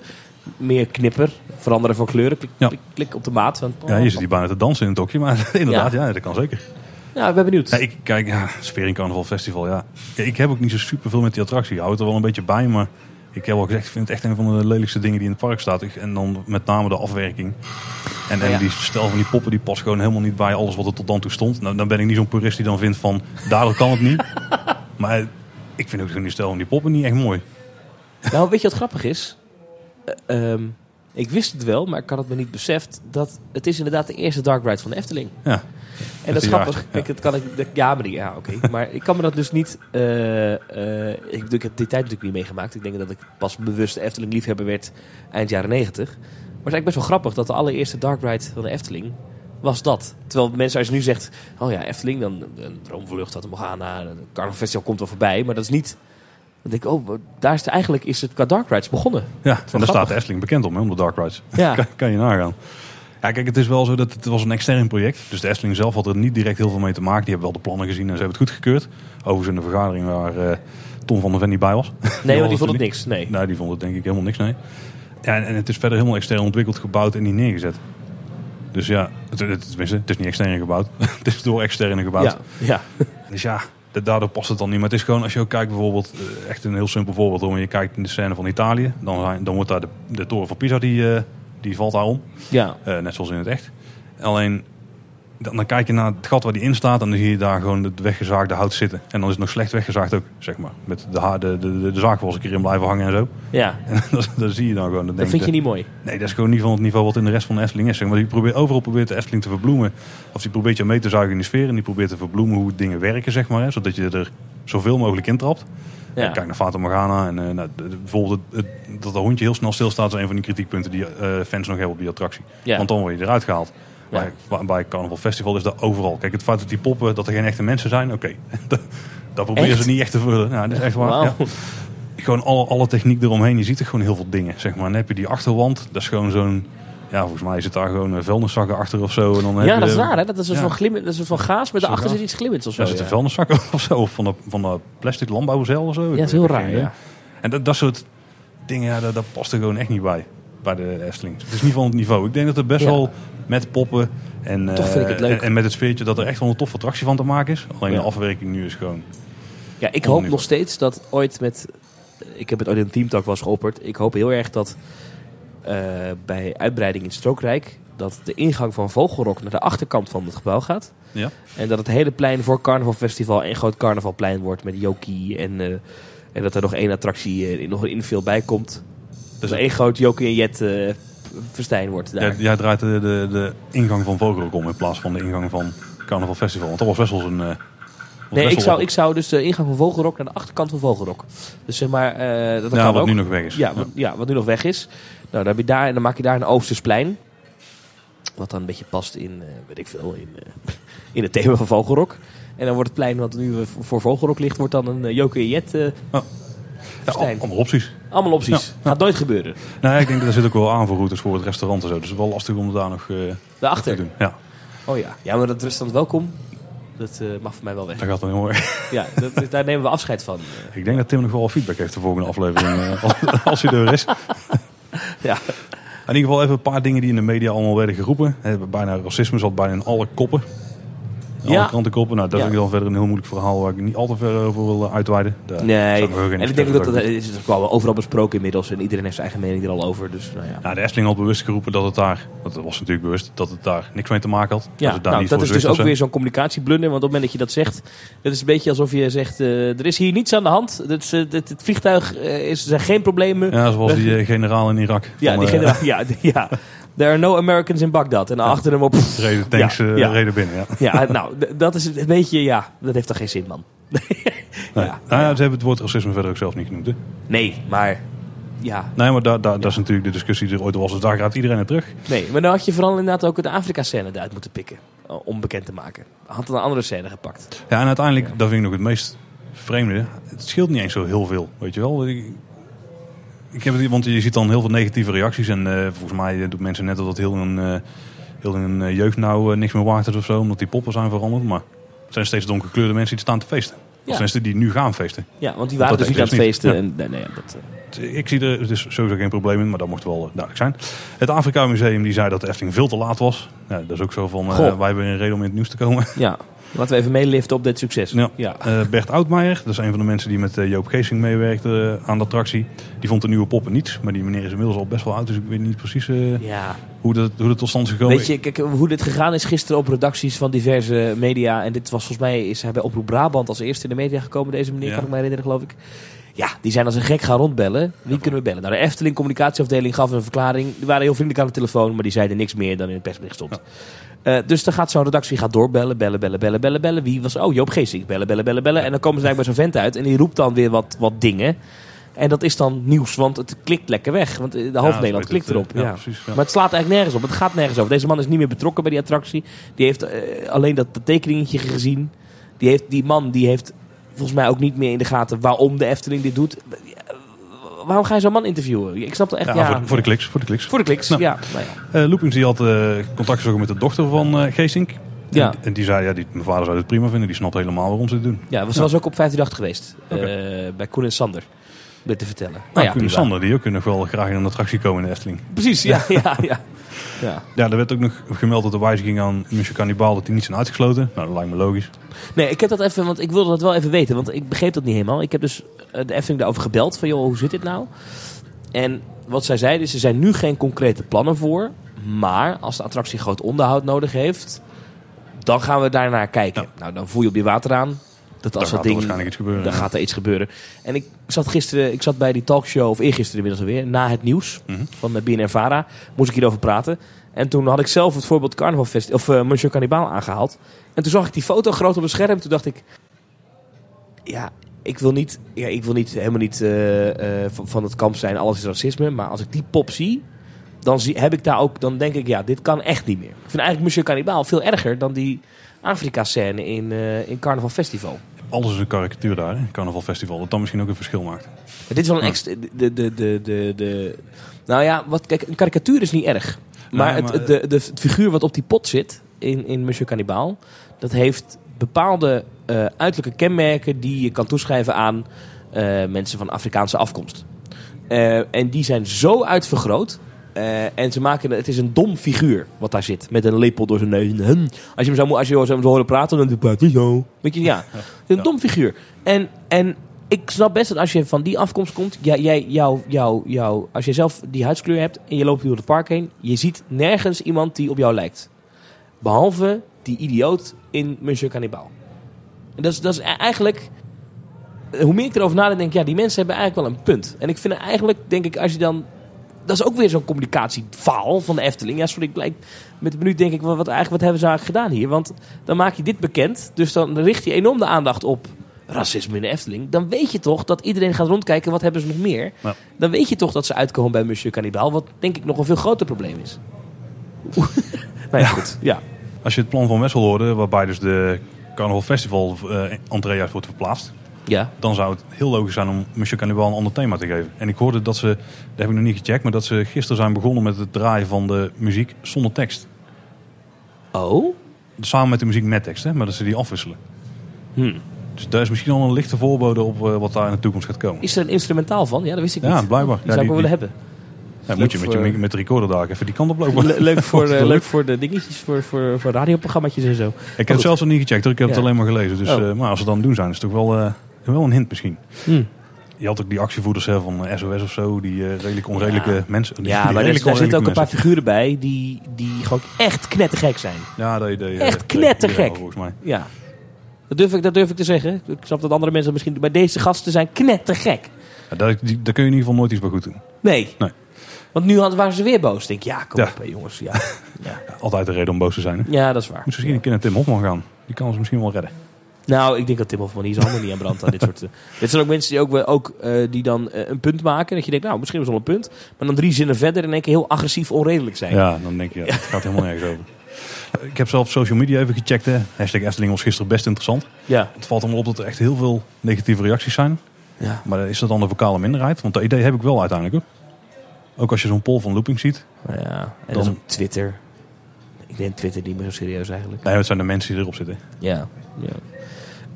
Speaker 2: meer knipper. Veranderen van kleuren. Klik,
Speaker 1: Ja.
Speaker 2: klik, klik op de maat. Want,
Speaker 1: Ja, je zit hier bijna te dansen in het hokje, maar inderdaad, ja. dat kan zeker.
Speaker 2: Ja, ik ben benieuwd.
Speaker 1: Ja, ik kijk, ja, sfeer in Carnaval Festival, ja. Ik heb ook niet zo super veel met die attractie. Ik hou het er wel een beetje bij, maar ik heb al gezegd, ik vind het echt een van de lelijkste dingen die in het park staat. En dan met name de afwerking. En, en
Speaker 2: Ja.
Speaker 1: die stel van die poppen, die past gewoon helemaal niet bij alles wat er tot dan toe stond. Nou, dan ben ik niet zo'n purist die dan vindt van, daardoor kan het niet. maar ik vind ook die stel van die poppen niet echt mooi.
Speaker 2: Nou, weet je wat grappig is? Eh, ehm, ik wist het wel, maar ik had het me niet beseft. Dat het is inderdaad de eerste Dark Ride van de Efteling.
Speaker 1: Ja,
Speaker 2: En dat is grappig. Kijk, het kan ik, de- ja, maar die, ja, oké. maar ik kan me dat dus niet. eh, eh, ik, ik heb die tijd natuurlijk niet meegemaakt. Ik denk dat ik pas bewust Efteling liefhebber werd eind jaren negentig. Maar het is eigenlijk best wel grappig dat de allereerste Dark Ride van de Efteling was dat. Terwijl mensen als je nu zegt, oh ja, Efteling, dan een droomvlucht, dat Morgana, de Carnaval komt wel voorbij, maar dat is niet. Dan denk ik, oh, daar is het, eigenlijk is het qua Dark Rides begonnen.
Speaker 1: ja. en daar
Speaker 2: grappig.
Speaker 1: staat de Efteling bekend om, hè, om de Dark Rides.
Speaker 2: Ja.
Speaker 1: kan, kan je nagaan. Ja, kijk, het is wel zo dat het was een extern project. Dus de Efteling zelf had er niet direct heel veel mee te maken. Die hebben wel de plannen gezien en ze hebben het goedgekeurd. Overigens in de vergadering waar eh, Tom van der Ven niet bij was.
Speaker 2: Nee, want die vond het niks. Nee.
Speaker 1: Nee, die vond het denk ik helemaal niks, nee. Ja, en, en het is verder helemaal extern ontwikkeld, gebouwd en niet neergezet. Dus ja, het, het, tenminste, het is niet extern gebouwd. het is door externe gebouwd.
Speaker 2: Ja, ja.
Speaker 1: Dus ja, daardoor past het dan niet. Maar het is gewoon, als je ook kijkt bijvoorbeeld, eh, echt een heel simpel voorbeeld. Hoor. Je kijkt in de scène van Italië, dan, dan wordt daar de, de toren van Pisa, die, eh, die valt daar om.
Speaker 2: ja.
Speaker 1: Eh, net zoals in het echt. Alleen, dan, dan kijk je naar het gat waar die in staat en dan zie je daar gewoon het weggezaagde hout zitten. En dan is het nog slecht weggezaagd ook, zeg maar. Met de, ha- de, de, de, de zaag was een keer in blijven hangen en zo.
Speaker 2: ja.
Speaker 1: En dat, dat zie je dan gewoon.
Speaker 2: Dat vind je niet mooi.
Speaker 1: Nee, dat is gewoon niet van het niveau wat in de rest van de Efteling is. Zeg maar die probeert, overal probeert de Efteling te verbloemen. Of die probeert je mee te zuigen in de sfeer. En die probeert te verbloemen hoe dingen werken, zeg maar. Hè, zodat je er zoveel mogelijk in trapt.
Speaker 2: Ja.
Speaker 1: Kijk naar Fata Morgana. En eh, nou, de- de- bijvoorbeeld het, het- dat dat hondje heel snel stilstaat... is een van die kritiekpunten die eh, fans nog hebben op die attractie.
Speaker 2: Ja.
Speaker 1: Want dan word je eruit gehaald. Bij, bij Carnival Festival is dat overal. Kijk, het feit dat die poppen, dat er geen echte mensen zijn, oké. dat, dat proberen
Speaker 2: Echt?
Speaker 1: ze niet echt te vullen. Ja, dat is echt waar. Ja. Gewoon alle, alle techniek eromheen. Je ziet er gewoon heel veel dingen. Zeg maar. En dan heb je die achterwand. Dat is gewoon zo'n... Ja, volgens mij zit daar gewoon een vuilniszakken achter of zo. En dan
Speaker 2: Ja, dat is raar, hè? Dat is een
Speaker 1: Ja.
Speaker 2: soort van, glimmen, dat is van gaas, maar daarachter zit iets glimmends of zo.
Speaker 1: Ja, zit
Speaker 2: ja.
Speaker 1: een vuilniszakken of zo. Of van de, van de plastic landbouwzeil of zo.
Speaker 2: Ja, dat is heel raar,
Speaker 1: geen
Speaker 2: ja.
Speaker 1: En dat, dat soort dingen, ja, dat, dat past er gewoon echt niet bij. Bij de Efteling. Het is niet van het niveau. Ik denk dat er best wel met poppen en,
Speaker 2: Toch vind ik
Speaker 1: eh,
Speaker 2: het leuk.
Speaker 1: En, en met het sfeertje dat er echt wel een toffe attractie van te maken is. Alleen de afwerking nu is gewoon...
Speaker 2: Ja, ik hoop nog steeds dat ooit met... Ik heb het ooit in een teamtalk eens geopperd. Ik hoop heel erg dat eh, bij uitbreiding in Strookrijk... dat de ingang van Vogelrok naar de achterkant van het gebouw gaat.
Speaker 1: Ja.
Speaker 2: En dat het hele plein voor Carnaval Festival een groot carnavalplein wordt met Jokie. En, eh, en dat er nog één attractie, nog een infill bij komt.
Speaker 1: Dus
Speaker 2: één groot Jokie en Jet festijn wordt daar.
Speaker 1: jij, jij draait de, de, de ingang van Vogelrok om in plaats van de ingang van Carnaval Festival. Want dat was best wel een... eh,
Speaker 2: Nee, ik zou, ik zou dus de ingang van Vogelrok naar de achterkant van Vogelrok. Dus zeg maar, eh, dat
Speaker 1: Ja,
Speaker 2: kan
Speaker 1: wat
Speaker 2: ook.
Speaker 1: nu nog weg is.
Speaker 2: Ja, wat, ja, wat nu nog weg is. Nou, dan, heb je daar, en dan maak je daar een Oostersplein. Wat dan een beetje past in, eh, weet ik veel, in, in het thema van Vogelrok. En dan wordt het plein wat nu voor- Vogelrok ligt, wordt dan een uh, Joke en Jet
Speaker 1: Ja, allemaal opties.
Speaker 2: Allemaal opties.
Speaker 1: Ja,
Speaker 2: Gaat nooit gebeuren.
Speaker 1: Nee, ik denk dat er zit ook wel aanvoerroutes voor het restaurant en zo. Dus het is wel lastig om het daar nog eh, te
Speaker 2: Daarachter.
Speaker 1: doen. Ja,
Speaker 2: Oh ja. Ja, maar dat restaurant welkom, dat eh, mag voor mij wel weg.
Speaker 1: dat gaat dan heel erg.
Speaker 2: Ja, dat, daar nemen we afscheid van.
Speaker 1: Ik denk dat Tim nog wel feedback heeft de volgende aflevering. eh, als, als hij er is.
Speaker 2: ja.
Speaker 1: In ieder geval even een paar dingen die in de media allemaal werden geroepen. Bijna racisme zat bijna in alle koppen. Alle
Speaker 2: Ja.
Speaker 1: krantenkoppen. Nou, dat
Speaker 2: Ja.
Speaker 1: vind ik dan verder een heel moeilijk verhaal waar ik niet al te ver over wil eh, uitweiden. Daar
Speaker 2: Nee, en ik denk dat dat is ook wel overal besproken inmiddels. En iedereen heeft zijn eigen mening er al over. Dus nou ja.
Speaker 1: Ja, de Efteling had bewust geroepen dat het daar, dat was natuurlijk bewust, dat het daar niks mee te maken had.
Speaker 2: Ja,
Speaker 1: het daar
Speaker 2: nou,
Speaker 1: niet
Speaker 2: dat is dus ook weer zo'n communicatieblunder. Want op het moment dat je dat zegt, dat is een beetje alsof je zegt: eh, er is hier niets aan de hand. Het, is, eh, het, het vliegtuig is, er zijn geen problemen.
Speaker 1: Ja, zoals die generaal in Irak.
Speaker 2: Ja,
Speaker 1: Van,
Speaker 2: die generaal, ja, ja. There are no Americans in Baghdad. En dan achter hem op.
Speaker 1: reden tanks
Speaker 2: Ja,
Speaker 1: eh,
Speaker 2: ja.
Speaker 1: reden binnen, ja.
Speaker 2: Ja, nou, dat is een beetje, ja, dat heeft toch geen zin, man.
Speaker 1: Nee.
Speaker 2: Ja.
Speaker 1: Nou ja, ze hebben het woord racisme verder ook zelf niet genoemd. Hè?
Speaker 2: Nee, maar ja,
Speaker 1: Nee, maar dat is natuurlijk de discussie die er ooit was. Dus daar gaat iedereen naar terug.
Speaker 2: nee. Maar dan had je vooral inderdaad ook de Afrika-scène eruit moeten pikken. eh, Om bekend te maken. Had een andere scène gepakt.
Speaker 1: Ja, en uiteindelijk, dat vind ik nog het meest vreemde. Het scheelt niet eens zo heel veel, weet je wel. Ik, ik heb het, want je ziet dan heel veel negatieve reacties. En eh, volgens mij doen mensen net dat het heel hun, eh, heel hun eh, jeugd nou eh, niks meer waard is of zo. Omdat die poppen zijn veranderd. Maar het zijn steeds donkerkleurde mensen die staan te feesten.
Speaker 2: Ja.
Speaker 1: Of mensen die nu gaan feesten.
Speaker 2: Ja, want die waren dus niet aan het feesten. En, nee, nee, dat, eh,
Speaker 1: Ik zie er dus sowieso geen probleem in, maar dat mocht wel eh, duidelijk zijn. Het Afrika Museum die zei dat de Efteling veel te laat was. Ja, dat is ook zo van, eh,
Speaker 2: Goh.
Speaker 1: wij hebben een reden om in het nieuws te komen.
Speaker 2: ja, laten we even meeliften op dit succes.
Speaker 1: Ja.
Speaker 2: ja.
Speaker 1: Eh, Bert Oudmeijer, dat is een van de mensen die met eh, Joop Geesing meewerkte eh, aan de attractie. Die vond de nieuwe poppen niets, maar die meneer is inmiddels al best wel oud, dus ik weet niet precies
Speaker 2: ja.
Speaker 1: hoe, dat, hoe dat tot stand is gekomen.
Speaker 2: Weet je, kijk, hoe dit gegaan is gisteren op redacties van diverse media. En dit was volgens mij, is hij bij Oproep Brabant als eerste in de media gekomen. Deze meneer,
Speaker 1: Ja.
Speaker 2: kan ik me herinneren, geloof ik. Ja, die zijn als een gek gaan rondbellen. Wie kunnen we bellen? Nou, de Efteling communicatieafdeling gaf een verklaring. Die waren heel vriendelijk aan de telefoon, maar die zeiden niks meer dan in het persbericht stond. Eh, dus dan gaat zo'n redactie gaat doorbellen, bellen, bellen, bellen, bellen, bellen. Wie was? Oh, Joop Geesink. Bellen, bellen, bellen, bellen. En dan komen ze eigenlijk bij zo'n vent uit en die roept dan weer wat, wat dingen. En dat is dan nieuws, want het klikt lekker weg. Want eh, de half
Speaker 1: Ja,
Speaker 2: Nederland klikt erop. ja.
Speaker 1: ja, precies.
Speaker 2: Maar het slaat eigenlijk nergens op. Het gaat nergens over. Deze man is niet meer betrokken bij die attractie. Die heeft eh, alleen dat, dat tekeningetje gezien. Die, heeft, die man die heeft volgens mij ook niet meer in de gaten waarom de Efteling dit doet. Waarom ga je zo'n man interviewen? Ik snap het echt.
Speaker 1: Ja,
Speaker 2: Ja,
Speaker 1: voor, voor de kliks. Voor de kliks.
Speaker 2: Voor de kliks,
Speaker 1: Nou.
Speaker 2: ja. Nou ja.
Speaker 1: Eh, Loopings die had eh, contact gezocht met de dochter van eh Geesink.
Speaker 2: Ja.
Speaker 1: En, die zei, ja, die, mijn vader zou het prima vinden. Die snapt helemaal waarom ze het doen.
Speaker 2: Ja, ze was ook op 538 geweest. Bij Koen en Sander. Om dit te vertellen. Nou,
Speaker 1: Nou,
Speaker 2: ja,
Speaker 1: Koen en. Sander, die ook nog wel graag in een attractie komen in de Efteling.
Speaker 2: Precies, ja. ja, ja. Ja.
Speaker 1: Ja, er werd ook nog gemeld dat de wijziging aan Monsieur Cannibal dat die niet zijn uitgesloten. Nou, dat lijkt me logisch.
Speaker 2: Nee, ik heb dat even, want ik wilde dat wel even weten, want ik begreep dat niet helemaal. Ik heb dus eh, de Efteling daarover gebeld, van joh, hoe zit dit nou? En wat zij zeiden is, er zijn nu geen concrete plannen voor, maar als de attractie groot onderhoud nodig heeft, dan gaan we daarnaar kijken. Nou, dan voel je op je water aan. Dat als dat ding,
Speaker 1: waarschijnlijk iets gebeuren.
Speaker 2: dan
Speaker 1: ja.
Speaker 2: gaat er iets gebeuren. En ik zat gisteren, ik zat bij die talkshow, of eergisteren inmiddels alweer, na het nieuws
Speaker 1: Mhm.
Speaker 2: van de BNR Vara, moest ik hierover praten. En toen had ik zelf het voorbeeld Carnaval Fest, of uh, Monsieur Cannibal aangehaald. En toen zag ik die foto groot op het scherm. Toen dacht ik, ja, ik wil niet, ja, ik wil niet helemaal niet eh, eh, van, van het kamp zijn, alles is racisme. Maar als ik die pop zie, dan zie, heb ik daar ook, dan denk ik, ja, dit kan echt niet meer. Ik vind eigenlijk Monsieur Cannibal veel erger dan die Afrika-scène in, eh, in Carnaval Festival.
Speaker 1: Alles is een karikatuur daar, hè? Carnaval Festival. Dat dan misschien ook een verschil maakt.
Speaker 2: Dit is wel een
Speaker 1: Ja.
Speaker 2: extra. De, de, de, de, de, nou ja, wat, kijk, een karikatuur is niet erg. Maar,
Speaker 1: Nee,
Speaker 2: het, de, de, het figuur wat op die pot zit in, in Monsieur Cannibal, dat heeft bepaalde eh, uiterlijke kenmerken die je kan toeschrijven aan eh, mensen van Afrikaanse afkomst. Eh, en die zijn zo uitvergroot. Eh, en ze maken het is een dom figuur wat daar zit. Met een lepel door zijn neus. Als je hem zo, mo- als je hem zou horen praten, dan praat hij zo. Weet je, ja. Het is een
Speaker 1: Ja.
Speaker 2: dom figuur. En, en ik snap best dat als je van die afkomst komt, ja, jij, jou, jou, jou, als je zelf die huidskleur hebt en je loopt door het park heen, je ziet nergens iemand die op jou lijkt. Behalve die idioot in Monsieur Cannibal. En dat is, dat is e- eigenlijk, hoe meer ik erover nadenk, ja, die mensen hebben eigenlijk wel een punt. En ik vind eigenlijk, denk ik, als je dan, dat is ook weer zo'n communicatiefaal van de Efteling. Ja, sorry, ik blijk, met de minuut denk ik, wat, wat, eigenlijk, wat hebben ze eigenlijk gedaan hier? Want dan maak je dit bekend, dus dan richt je enorm de aandacht op racisme in de Efteling. Dan weet je toch dat iedereen gaat rondkijken, wat hebben ze nog meer?
Speaker 1: Ja.
Speaker 2: Dan weet je toch dat ze uitkomen bij Monsieur Cannibal, wat denk ik nog een veel groter probleem is. nou ja, goed. Ja.
Speaker 1: Als je het plan van Wessel hoorde, waarbij dus de Carnaval Festival entree juist wordt verplaatst.
Speaker 2: Ja.
Speaker 1: Dan zou het heel logisch zijn om Monsieur Cannibal een ander thema te geven. En ik hoorde dat ze, dat heb ik nog niet gecheckt, maar dat ze gisteren zijn begonnen met het draaien van de muziek zonder tekst.
Speaker 2: Oh?
Speaker 1: Samen met de muziek met tekst, hè, maar dat ze die afwisselen.
Speaker 2: Hm.
Speaker 1: Dus daar is misschien al een lichte voorbode op eh, wat daar in de toekomst gaat komen.
Speaker 2: Is er een instrumentaal van? Ja, dat wist ik niet.
Speaker 1: Ja, blijkbaar.
Speaker 2: Die
Speaker 1: Ja,
Speaker 2: zou ik wel willen hebben.
Speaker 1: Ja, moet je met, je met de recorder daar even die kant op lopen.
Speaker 2: Le- leuk, voor, eh,
Speaker 1: leuk.
Speaker 2: voor de dingetjes, voor, voor, voor radioprogramma's en zo.
Speaker 1: Ik heb het zelfs nog niet gecheckt hoor, ik heb
Speaker 2: Ja.
Speaker 1: het alleen maar gelezen. Dus,
Speaker 2: Oh.
Speaker 1: eh, maar als ze het dan doen zijn, is het toch wel, wel een hint misschien.
Speaker 2: Hm.
Speaker 1: Je had ook die actievoerders hè, van eh, SOS of zo, die eh, redelijk onredelijke
Speaker 2: Ja.
Speaker 1: mensen. die-
Speaker 2: Ja,
Speaker 1: die
Speaker 2: maar er, zitten ook een paar figuren bij die, die gewoon echt knettergek zijn.
Speaker 1: Ja, dat, dat,
Speaker 2: Echt knettergek.
Speaker 1: Volgens mij.
Speaker 2: Ja. Dat durf, ik, dat durf ik te zeggen. Ik snap dat andere mensen misschien... Maar deze gasten zijn knettergek.
Speaker 1: Ja, daar, die, daar kun je in ieder geval nooit iets bij goed doen.
Speaker 2: Nee.
Speaker 1: Nee.
Speaker 2: Want nu waren ze weer boos. Ik denk, ja, kom
Speaker 1: Ja.
Speaker 2: op jongens. Ja. Ja.
Speaker 1: Altijd een reden om boos te zijn. Hè?
Speaker 2: ja, dat is waar.
Speaker 1: Moet misschien een keer naar Tim Hofman gaan. Die kan ons misschien wel redden.
Speaker 2: Nou, ik denk dat Tim Hofman die zijn handen niet aan brandt aan dit soort... eh. Dit zijn ook mensen die, ook, ook, eh, die dan eh, een punt maken. Dat je denkt, nou, misschien was het wel een punt. Maar dan drie zinnen verder in één keer heel agressief onredelijk zijn.
Speaker 1: Ja, dan denk je, ja, het gaat helemaal nergens over. Ik heb zelf social media even gecheckt. Hè. Hashtag Efteling was gisteren best interessant.
Speaker 2: Ja.
Speaker 1: Het valt maar op dat er echt heel veel negatieve reacties zijn.
Speaker 2: ja.
Speaker 1: Maar is dat dan de vocale minderheid? Want dat idee heb ik wel uiteindelijk hoor. Ook als je zo'n poll van Looping ziet.
Speaker 2: Nou ja. En
Speaker 1: Dan-
Speaker 2: dan op Twitter. Ik neem Twitter niet meer zo serieus eigenlijk.
Speaker 1: Nee, het zijn de mensen die erop zitten.
Speaker 2: Ja, ja.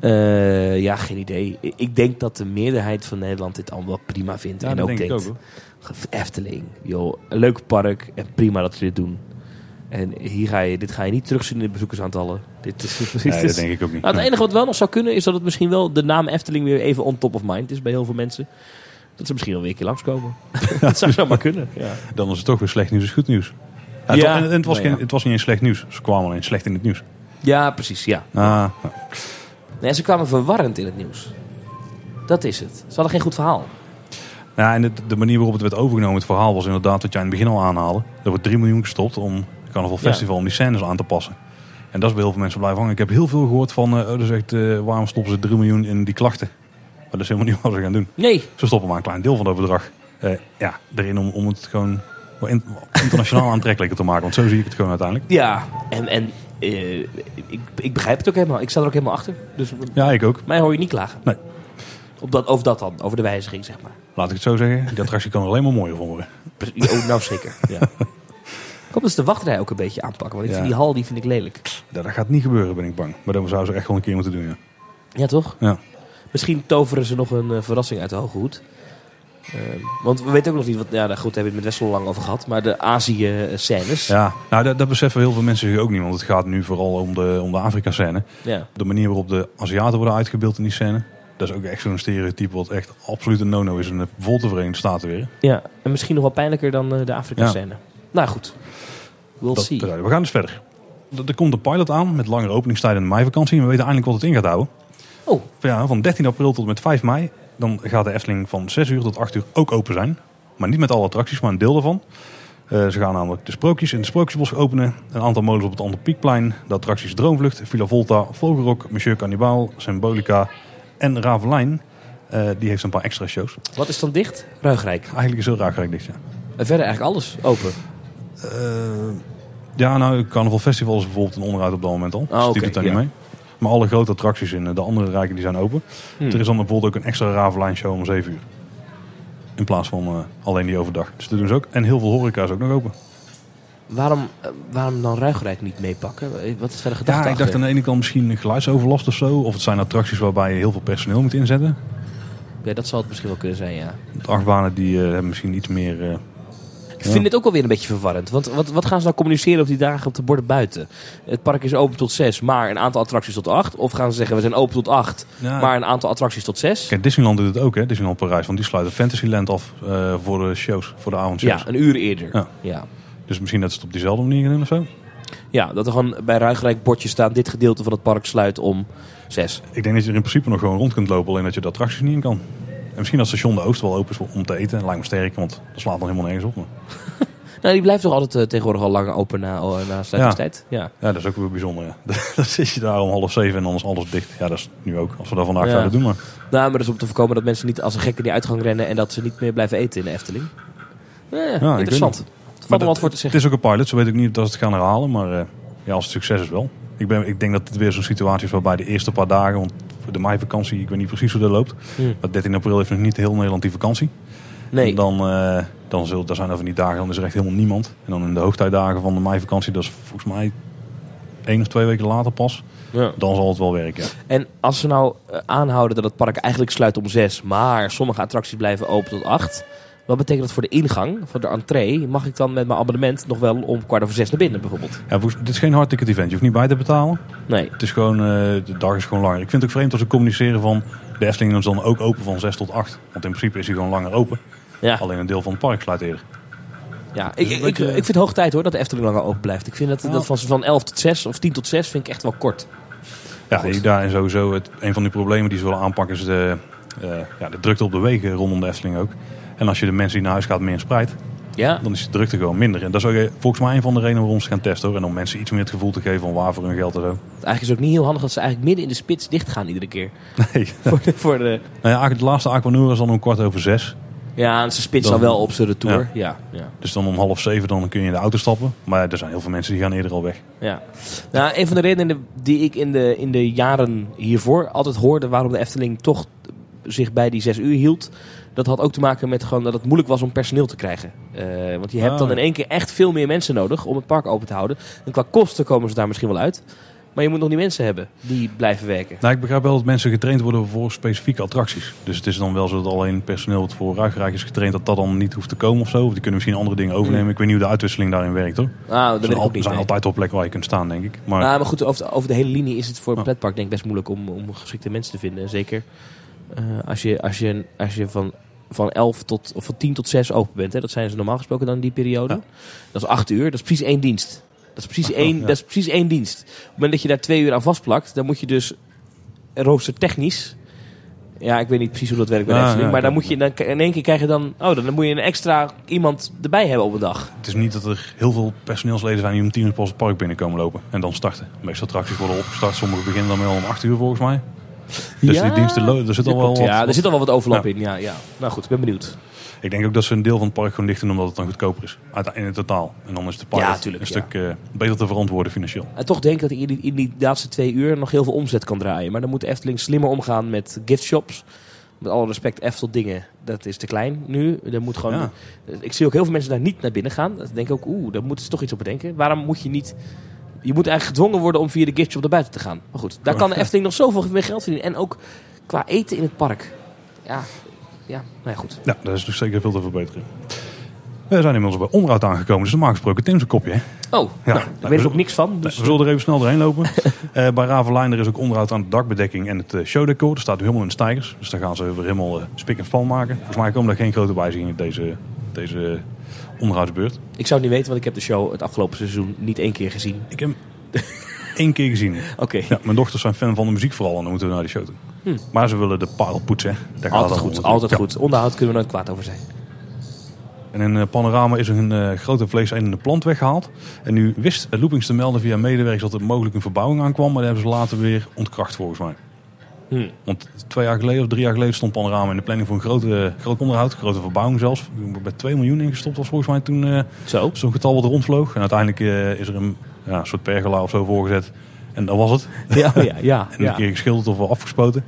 Speaker 2: Eh, ja, geen idee. Ik denk dat de meerderheid van Nederland dit allemaal wel prima vindt.
Speaker 1: Ja,
Speaker 2: en ook
Speaker 1: denk ik
Speaker 2: denkt,
Speaker 1: ook hoor.
Speaker 2: Efteling, joh, een leuk park en prima dat ze dit doen. En hier ga je, dit ga je niet terugzien in de bezoekersaantallen. Dit is, dit
Speaker 1: Nee, dat denk ik ook niet.
Speaker 2: Nou, het enige wat wel nog zou kunnen is dat het misschien wel de naam Efteling weer even on top of mind is bij heel veel mensen. Dat ze misschien wel weer een keer langskomen. dat zou zomaar kunnen. Ja.
Speaker 1: Dan is het toch weer slecht nieuws is goed nieuws. Ja, het,
Speaker 2: Ja,
Speaker 1: wa- en het, was
Speaker 2: nou
Speaker 1: geen, het was niet eens slecht nieuws. Ze kwamen alleen slecht in het nieuws.
Speaker 2: ja, precies. Ja.
Speaker 1: Ah,
Speaker 2: Nee, ze kwamen verwarrend in het nieuws. Dat is het. Ze hadden geen goed verhaal.
Speaker 1: Ja, en de, de manier waarop het werd overgenomen, het verhaal was inderdaad wat jij in het begin al aanhaalde. Er wordt 3 miljoen gestopt om het Carnaval
Speaker 2: Ja.
Speaker 1: Festival om die scènes aan te passen. En dat is bij heel veel mensen blijven hangen. Ik heb heel veel gehoord van, eh, is echt, eh, waarom stoppen ze 3 miljoen in die klachten? Maar dat is helemaal niet wat ze gaan doen.
Speaker 2: Nee.
Speaker 1: Ze stoppen maar een klein deel van dat bedrag eh, ja, erin om, om het gewoon internationaal aantrekkelijker te maken. Want zo zie ik het gewoon uiteindelijk.
Speaker 2: Ja, en, en eh, ik, ik begrijp het ook helemaal. Ik sta er ook helemaal achter. Dus
Speaker 1: Ja, ik ook.
Speaker 2: mij hoor je niet klagen.
Speaker 1: Nee.
Speaker 2: Op dat, over dat dan, over de wijziging, zeg maar.
Speaker 1: Laat ik het zo zeggen. Die attractie kan alleen maar mooier van worden.
Speaker 2: Oh, nou zeker. Ja. Ik hoop dat ze de wachtrij ook een beetje aanpakken. Want ik
Speaker 1: Ja.
Speaker 2: vind die hal die vind ik lelijk.
Speaker 1: Ja, dat gaat niet gebeuren, ben ik bang. Maar dat zouden ze echt wel een keer moeten doen, ja.
Speaker 2: Ja, toch?
Speaker 1: Ja.
Speaker 2: Misschien toveren ze nog een eh, verrassing uit de hoge hoed. Eh, want we weten ook nog niet wat. Ja, goed, daar hebben we het met Wessel lang over gehad. Maar de Azië-scènes.
Speaker 1: Ja, nou dat, dat beseffen heel veel mensen zich ook niet. Want het gaat nu vooral om de, om de Afrika-scène.
Speaker 2: Ja.
Speaker 1: De manier waarop de Aziaten worden uitgebeeld in die scène. Dat is ook echt zo'n stereotype wat echt absoluut een no-no is. En bijvoorbeeld de Verenigde Staten weer.
Speaker 2: ja. En misschien nog wel pijnlijker dan eh, de Afrika-scène. Nou goed. We'll
Speaker 1: Dat,
Speaker 2: see.
Speaker 1: we gaan dus verder. Er komt een pilot aan met langere openingstijden in de meivakantie. En we weten eindelijk wat het in gaat houden.
Speaker 2: Oh,
Speaker 1: Van, ja, van 13 april tot en met 5 mei. Dan gaat de Efteling van 6 uur tot 8 uur ook open zijn. Maar niet met alle attracties, maar een deel daarvan. Eh, ze gaan namelijk de sprookjes in de Sprookjesbos openen. Een aantal molens op het Ander Piekplein. De attracties Droomvlucht, Villa Volta, Vogelrok, Monsieur Cannibal, Symbolica en Ravelijn. Eh, die heeft een paar extra shows.
Speaker 2: wat is dan dicht? Ruigrijk.
Speaker 1: Eigenlijk is heel gelijk dit, ja.
Speaker 2: En verder eigenlijk alles open.
Speaker 1: Eh, ja, nou, Carnaval Festival is bijvoorbeeld een onderuit op dat moment al.
Speaker 2: Ah,
Speaker 1: dus die doet daar
Speaker 2: ja.
Speaker 1: niet mee. Maar alle grote attracties in eh, de andere rijken die zijn open.
Speaker 2: Hmm.
Speaker 1: Er is dan bijvoorbeeld ook een extra Ravelijn show om 7 uur. In plaats van eh, alleen die overdag. Dus dat doen ze ook. En heel veel horeca is ook nog open.
Speaker 2: Waarom, eh, waarom dan Ruigrijk niet meepakken? Wat is verder gedacht
Speaker 1: Ja, ik dacht aan de ene kant misschien een geluidsoverlast of zo. Of het zijn attracties waarbij je heel veel personeel moet inzetten.
Speaker 2: Ja, dat zal het misschien wel kunnen zijn, ja.
Speaker 1: De achtbanen die eh, hebben misschien iets meer... eh,
Speaker 2: Ik vind het ook wel weer een beetje verwarrend. Want wat, wat gaan ze nou communiceren op die dagen op de borden buiten? Het park is open tot zes, maar een aantal attracties tot acht. Of gaan ze zeggen, we zijn open tot acht,
Speaker 1: Ja.
Speaker 2: maar een aantal attracties tot zes?
Speaker 1: Kijk, Disneyland doet het ook, hè? Disneyland Parijs. Want die sluiten Fantasyland af eh, voor de shows, voor de avondshows.
Speaker 2: Ja, een uur eerder.
Speaker 1: Ja.
Speaker 2: Ja.
Speaker 1: Dus misschien dat ze het op diezelfde manier gaan doen of zo.
Speaker 2: ja, dat er gewoon bij Ruigrijk bordjes staan, dit gedeelte van het park sluit om zes.
Speaker 1: Ik denk dat je er in principe nog gewoon rond kunt lopen, alleen dat je de attracties niet in kan. En misschien dat station de Oost wel open is om te eten. Lijkt me sterk, want dat slaat dan helemaal nergens op. Maar
Speaker 2: Nou, die blijft toch altijd eh, tegenwoordig al lang open na, oh, na sluitingstijd? Ja.
Speaker 1: ja, dat is ook weer bijzonder. Ja. Dan zit je daar om half zeven en dan is alles dicht. Ja, dat is nu ook. Als we dat vandaag
Speaker 2: Ja.
Speaker 1: zouden doen. Maar
Speaker 2: Nou, maar dat is om te voorkomen dat mensen niet als een gekke die uitgang rennen en dat ze niet meer blijven eten in de Efteling. Ja, interessant. Er wat voor te
Speaker 1: het is ook een pilot, zo weet ik niet of dat ze het gaan herhalen. Maar eh, ja, als het succes is wel. Ik, ben, ik denk dat het weer zo'n situatie is waarbij de eerste paar dagen, want de meivakantie, ik weet niet precies hoe dat loopt.
Speaker 2: Hm.
Speaker 1: Maar 13 april heeft nog niet heel Nederland die vakantie.
Speaker 2: Nee.
Speaker 1: En dan, eh dan zult, daar zijn er van die dagen, dan is er echt helemaal niemand. En dan in de hoogtijdagen van de meivakantie, dat is volgens mij één of twee weken later pas.
Speaker 2: Ja.
Speaker 1: Dan zal het wel werken.
Speaker 2: En als ze nou eh, aanhouden dat het park eigenlijk sluit om zes, maar sommige attracties blijven open tot acht. Wat betekent dat voor de ingang, voor de entree? Mag ik dan met mijn abonnement nog wel om kwart over zes naar binnen bijvoorbeeld?
Speaker 1: Ja, dit is geen hardticket event. Je hoeft niet bij te betalen.
Speaker 2: Nee.
Speaker 1: Het is gewoon, eh, de dag is gewoon langer. Ik vind het ook vreemd als ze communiceren van de Efteling is dan ook open van 6 tot 8. Want in principe is hij gewoon langer open.
Speaker 2: Ja,
Speaker 1: Alleen een deel van het park sluit eerder.
Speaker 2: ja. Ik,
Speaker 1: Dus
Speaker 2: ik, ik,
Speaker 1: beetje-
Speaker 2: ik vind het hoog tijd hoor dat de Efteling langer open blijft. Ik vind dat,
Speaker 1: Ja.
Speaker 2: dat van, van 11 tot 6 of 10 tot 6 vind ik echt wel kort.
Speaker 1: Ja,
Speaker 2: Goed.
Speaker 1: daar en sowieso het, een van die problemen die ze willen aanpakken is de, eh, ja, de drukte op de wegen rondom de Efteling ook. En als je de mensen die naar huis gaat meer spreidt,
Speaker 2: Ja,
Speaker 1: dan is de drukte gewoon minder. En dat is ook eh, volgens mij een van de redenen waarom ze gaan testen. Hoor. En om mensen iets meer het gevoel te geven van waar voor hun geld en zo.
Speaker 2: eigenlijk is het ook niet heel handig dat ze eigenlijk midden in de spits dicht gaan iedere keer.
Speaker 1: Nee.
Speaker 2: voor de, voor de,
Speaker 1: Nou ja, eigenlijk de laatste Aquanura is dan om kwart over zes.
Speaker 2: ja, en ze spitsen
Speaker 1: Dan-
Speaker 2: dan wel op zijn retour. Ja, ja.
Speaker 1: Dus dan om half zeven dan kun je in de auto stappen. Maar er zijn heel veel mensen die gaan eerder al weg.
Speaker 2: Ja. Nou, een van de redenen die ik in de, in de jaren hiervoor altijd hoorde waarom de Efteling toch zich bij die zes uur hield. Dat had ook te maken met gewoon dat het moeilijk was om personeel te krijgen. Eh, want je hebt
Speaker 1: Ah,
Speaker 2: dan in
Speaker 1: ja.
Speaker 2: één keer echt veel meer mensen nodig om het park open te houden. En qua kosten komen ze daar misschien wel uit. Maar je moet nog die mensen hebben die blijven werken.
Speaker 1: Nou, ik begrijp wel dat mensen getraind worden voor specifieke attracties. Dus het is dan wel zo dat alleen personeel wat voor Ruigrijk is getraind, dat dat dan niet hoeft te komen of zo. Of die kunnen misschien andere dingen overnemen.
Speaker 2: Mm.
Speaker 1: Ik weet niet hoe de uitwisseling daarin werkt hoor.
Speaker 2: Ah, dat
Speaker 1: Er al-
Speaker 2: niet.
Speaker 1: zijn
Speaker 2: nee.
Speaker 1: altijd wel plekken waar je kunt staan, denk ik. Maar
Speaker 2: Nou, maar goed, over de, over de hele linie is het voor een
Speaker 1: Ja.
Speaker 2: pretpark denk ik best moeilijk om, om geschikte mensen te vinden. Zeker eh, als je, als je, als je van, van 11 tot, of van 10 tot 6 open bent. Hè, dat zijn ze normaal gesproken dan in die periode.
Speaker 1: Ja.
Speaker 2: Dat is 8 uur, dat is precies één dienst. Dat is precies, één,
Speaker 1: ja.
Speaker 2: dat is precies één dienst. Op het moment dat je daar twee uur aan vastplakt, dan moet je dus roostertechnisch... Ja, ik weet niet precies hoe dat werkt bij
Speaker 1: Ja, ja,
Speaker 2: maar dan moet je dan, in één keer krijg je dan... Oh, dan moet je een extra iemand erbij hebben op een dag.
Speaker 1: het is niet dat er heel veel personeelsleden zijn die om tien uur pas het park binnenkomen lopen. En dan starten. De meeste attracties worden opgestart. Sommige beginnen dan wel om acht uur volgens mij. Dus
Speaker 2: Ja,
Speaker 1: die diensten, er zit al wel wat,
Speaker 2: ja, er zit al wel wat overlap in. Ja, ja. Nou goed, ik ben benieuwd.
Speaker 1: Ik denk ook dat ze een deel van het park gewoon dicht doen omdat het dan goedkoper is. In het totaal. En dan is de park
Speaker 2: Ja,
Speaker 1: een
Speaker 2: ja.
Speaker 1: stuk eh, beter te verantwoorden financieel.
Speaker 2: En toch denk ik dat hij in die, in die laatste twee uur nog heel veel omzet kan draaien. Maar dan moet Efteling slimmer omgaan met giftshops. Met alle respect, Eftel dingen, dat is te klein nu. Er moet gewoon,
Speaker 1: Ja.
Speaker 2: Ik zie ook heel veel mensen daar niet naar binnen gaan. Dan denk ik ook, oeh, daar moeten ze toch iets op bedenken. Waarom moet je niet... Je moet eigenlijk gedwongen worden om via de giftshop naar buiten te gaan. Maar goed, daar kan de Efteling nog zoveel meer geld verdienen. En ook qua eten in het park. Ja, ja nou ja, goed.
Speaker 1: Ja, dat is dus zeker veel te verbeteren. We zijn inmiddels bij onderhoud aangekomen. Dus normaal gesproken Tim zijn kopje. hè?
Speaker 2: Oh,
Speaker 1: Ja.
Speaker 2: nou, daar weet ik ook niks van. Dus,
Speaker 1: We zullen er even snel doorheen lopen. Eh, bij Ravelijn er is ook onderhoud aan de dakbedekking en het eh, showdecor. Dat staat nu helemaal in de stijgers. Dus daar gaan ze weer helemaal eh, spik en span maken. Volgens mij komen er geen grote wijzigingen deze, deze onderhoudsbeurt.
Speaker 2: Ik zou het niet weten, want ik heb de show het afgelopen seizoen niet één keer gezien.
Speaker 1: Ik heb hem één keer gezien.
Speaker 2: Oké,
Speaker 1: Ja, mijn dochters zijn fan van de muziek vooral en dan moeten we naar die show toe.
Speaker 2: Hm.
Speaker 1: Maar ze willen de parel poetsen. Daar gaat
Speaker 2: altijd goed, altijd goed. Onderhoud kunnen we nooit kwaad over zijn.
Speaker 1: En in eh, Panorama is er een eh, grote vleesetende plant weggehaald. En nu wist eh, Loopings te melden via medewerkers dat er mogelijk een verbouwing aankwam. Maar dat hebben ze later weer ontkracht volgens mij.
Speaker 2: Hm.
Speaker 1: Want twee jaar geleden of drie jaar geleden stond Panorama in de planning voor een grote, groot onderhoud. Een grote verbouwing zelfs. Bij 2 miljoen ingestopt was volgens mij toen
Speaker 2: Zo.
Speaker 1: zo'n getal wat er rondvloog. En uiteindelijk eh, is er een ja, soort pergola of zo voorgezet. En dat was het.
Speaker 2: Ja, ja, ja.
Speaker 1: En een keer geschilderd of wel afgespoten.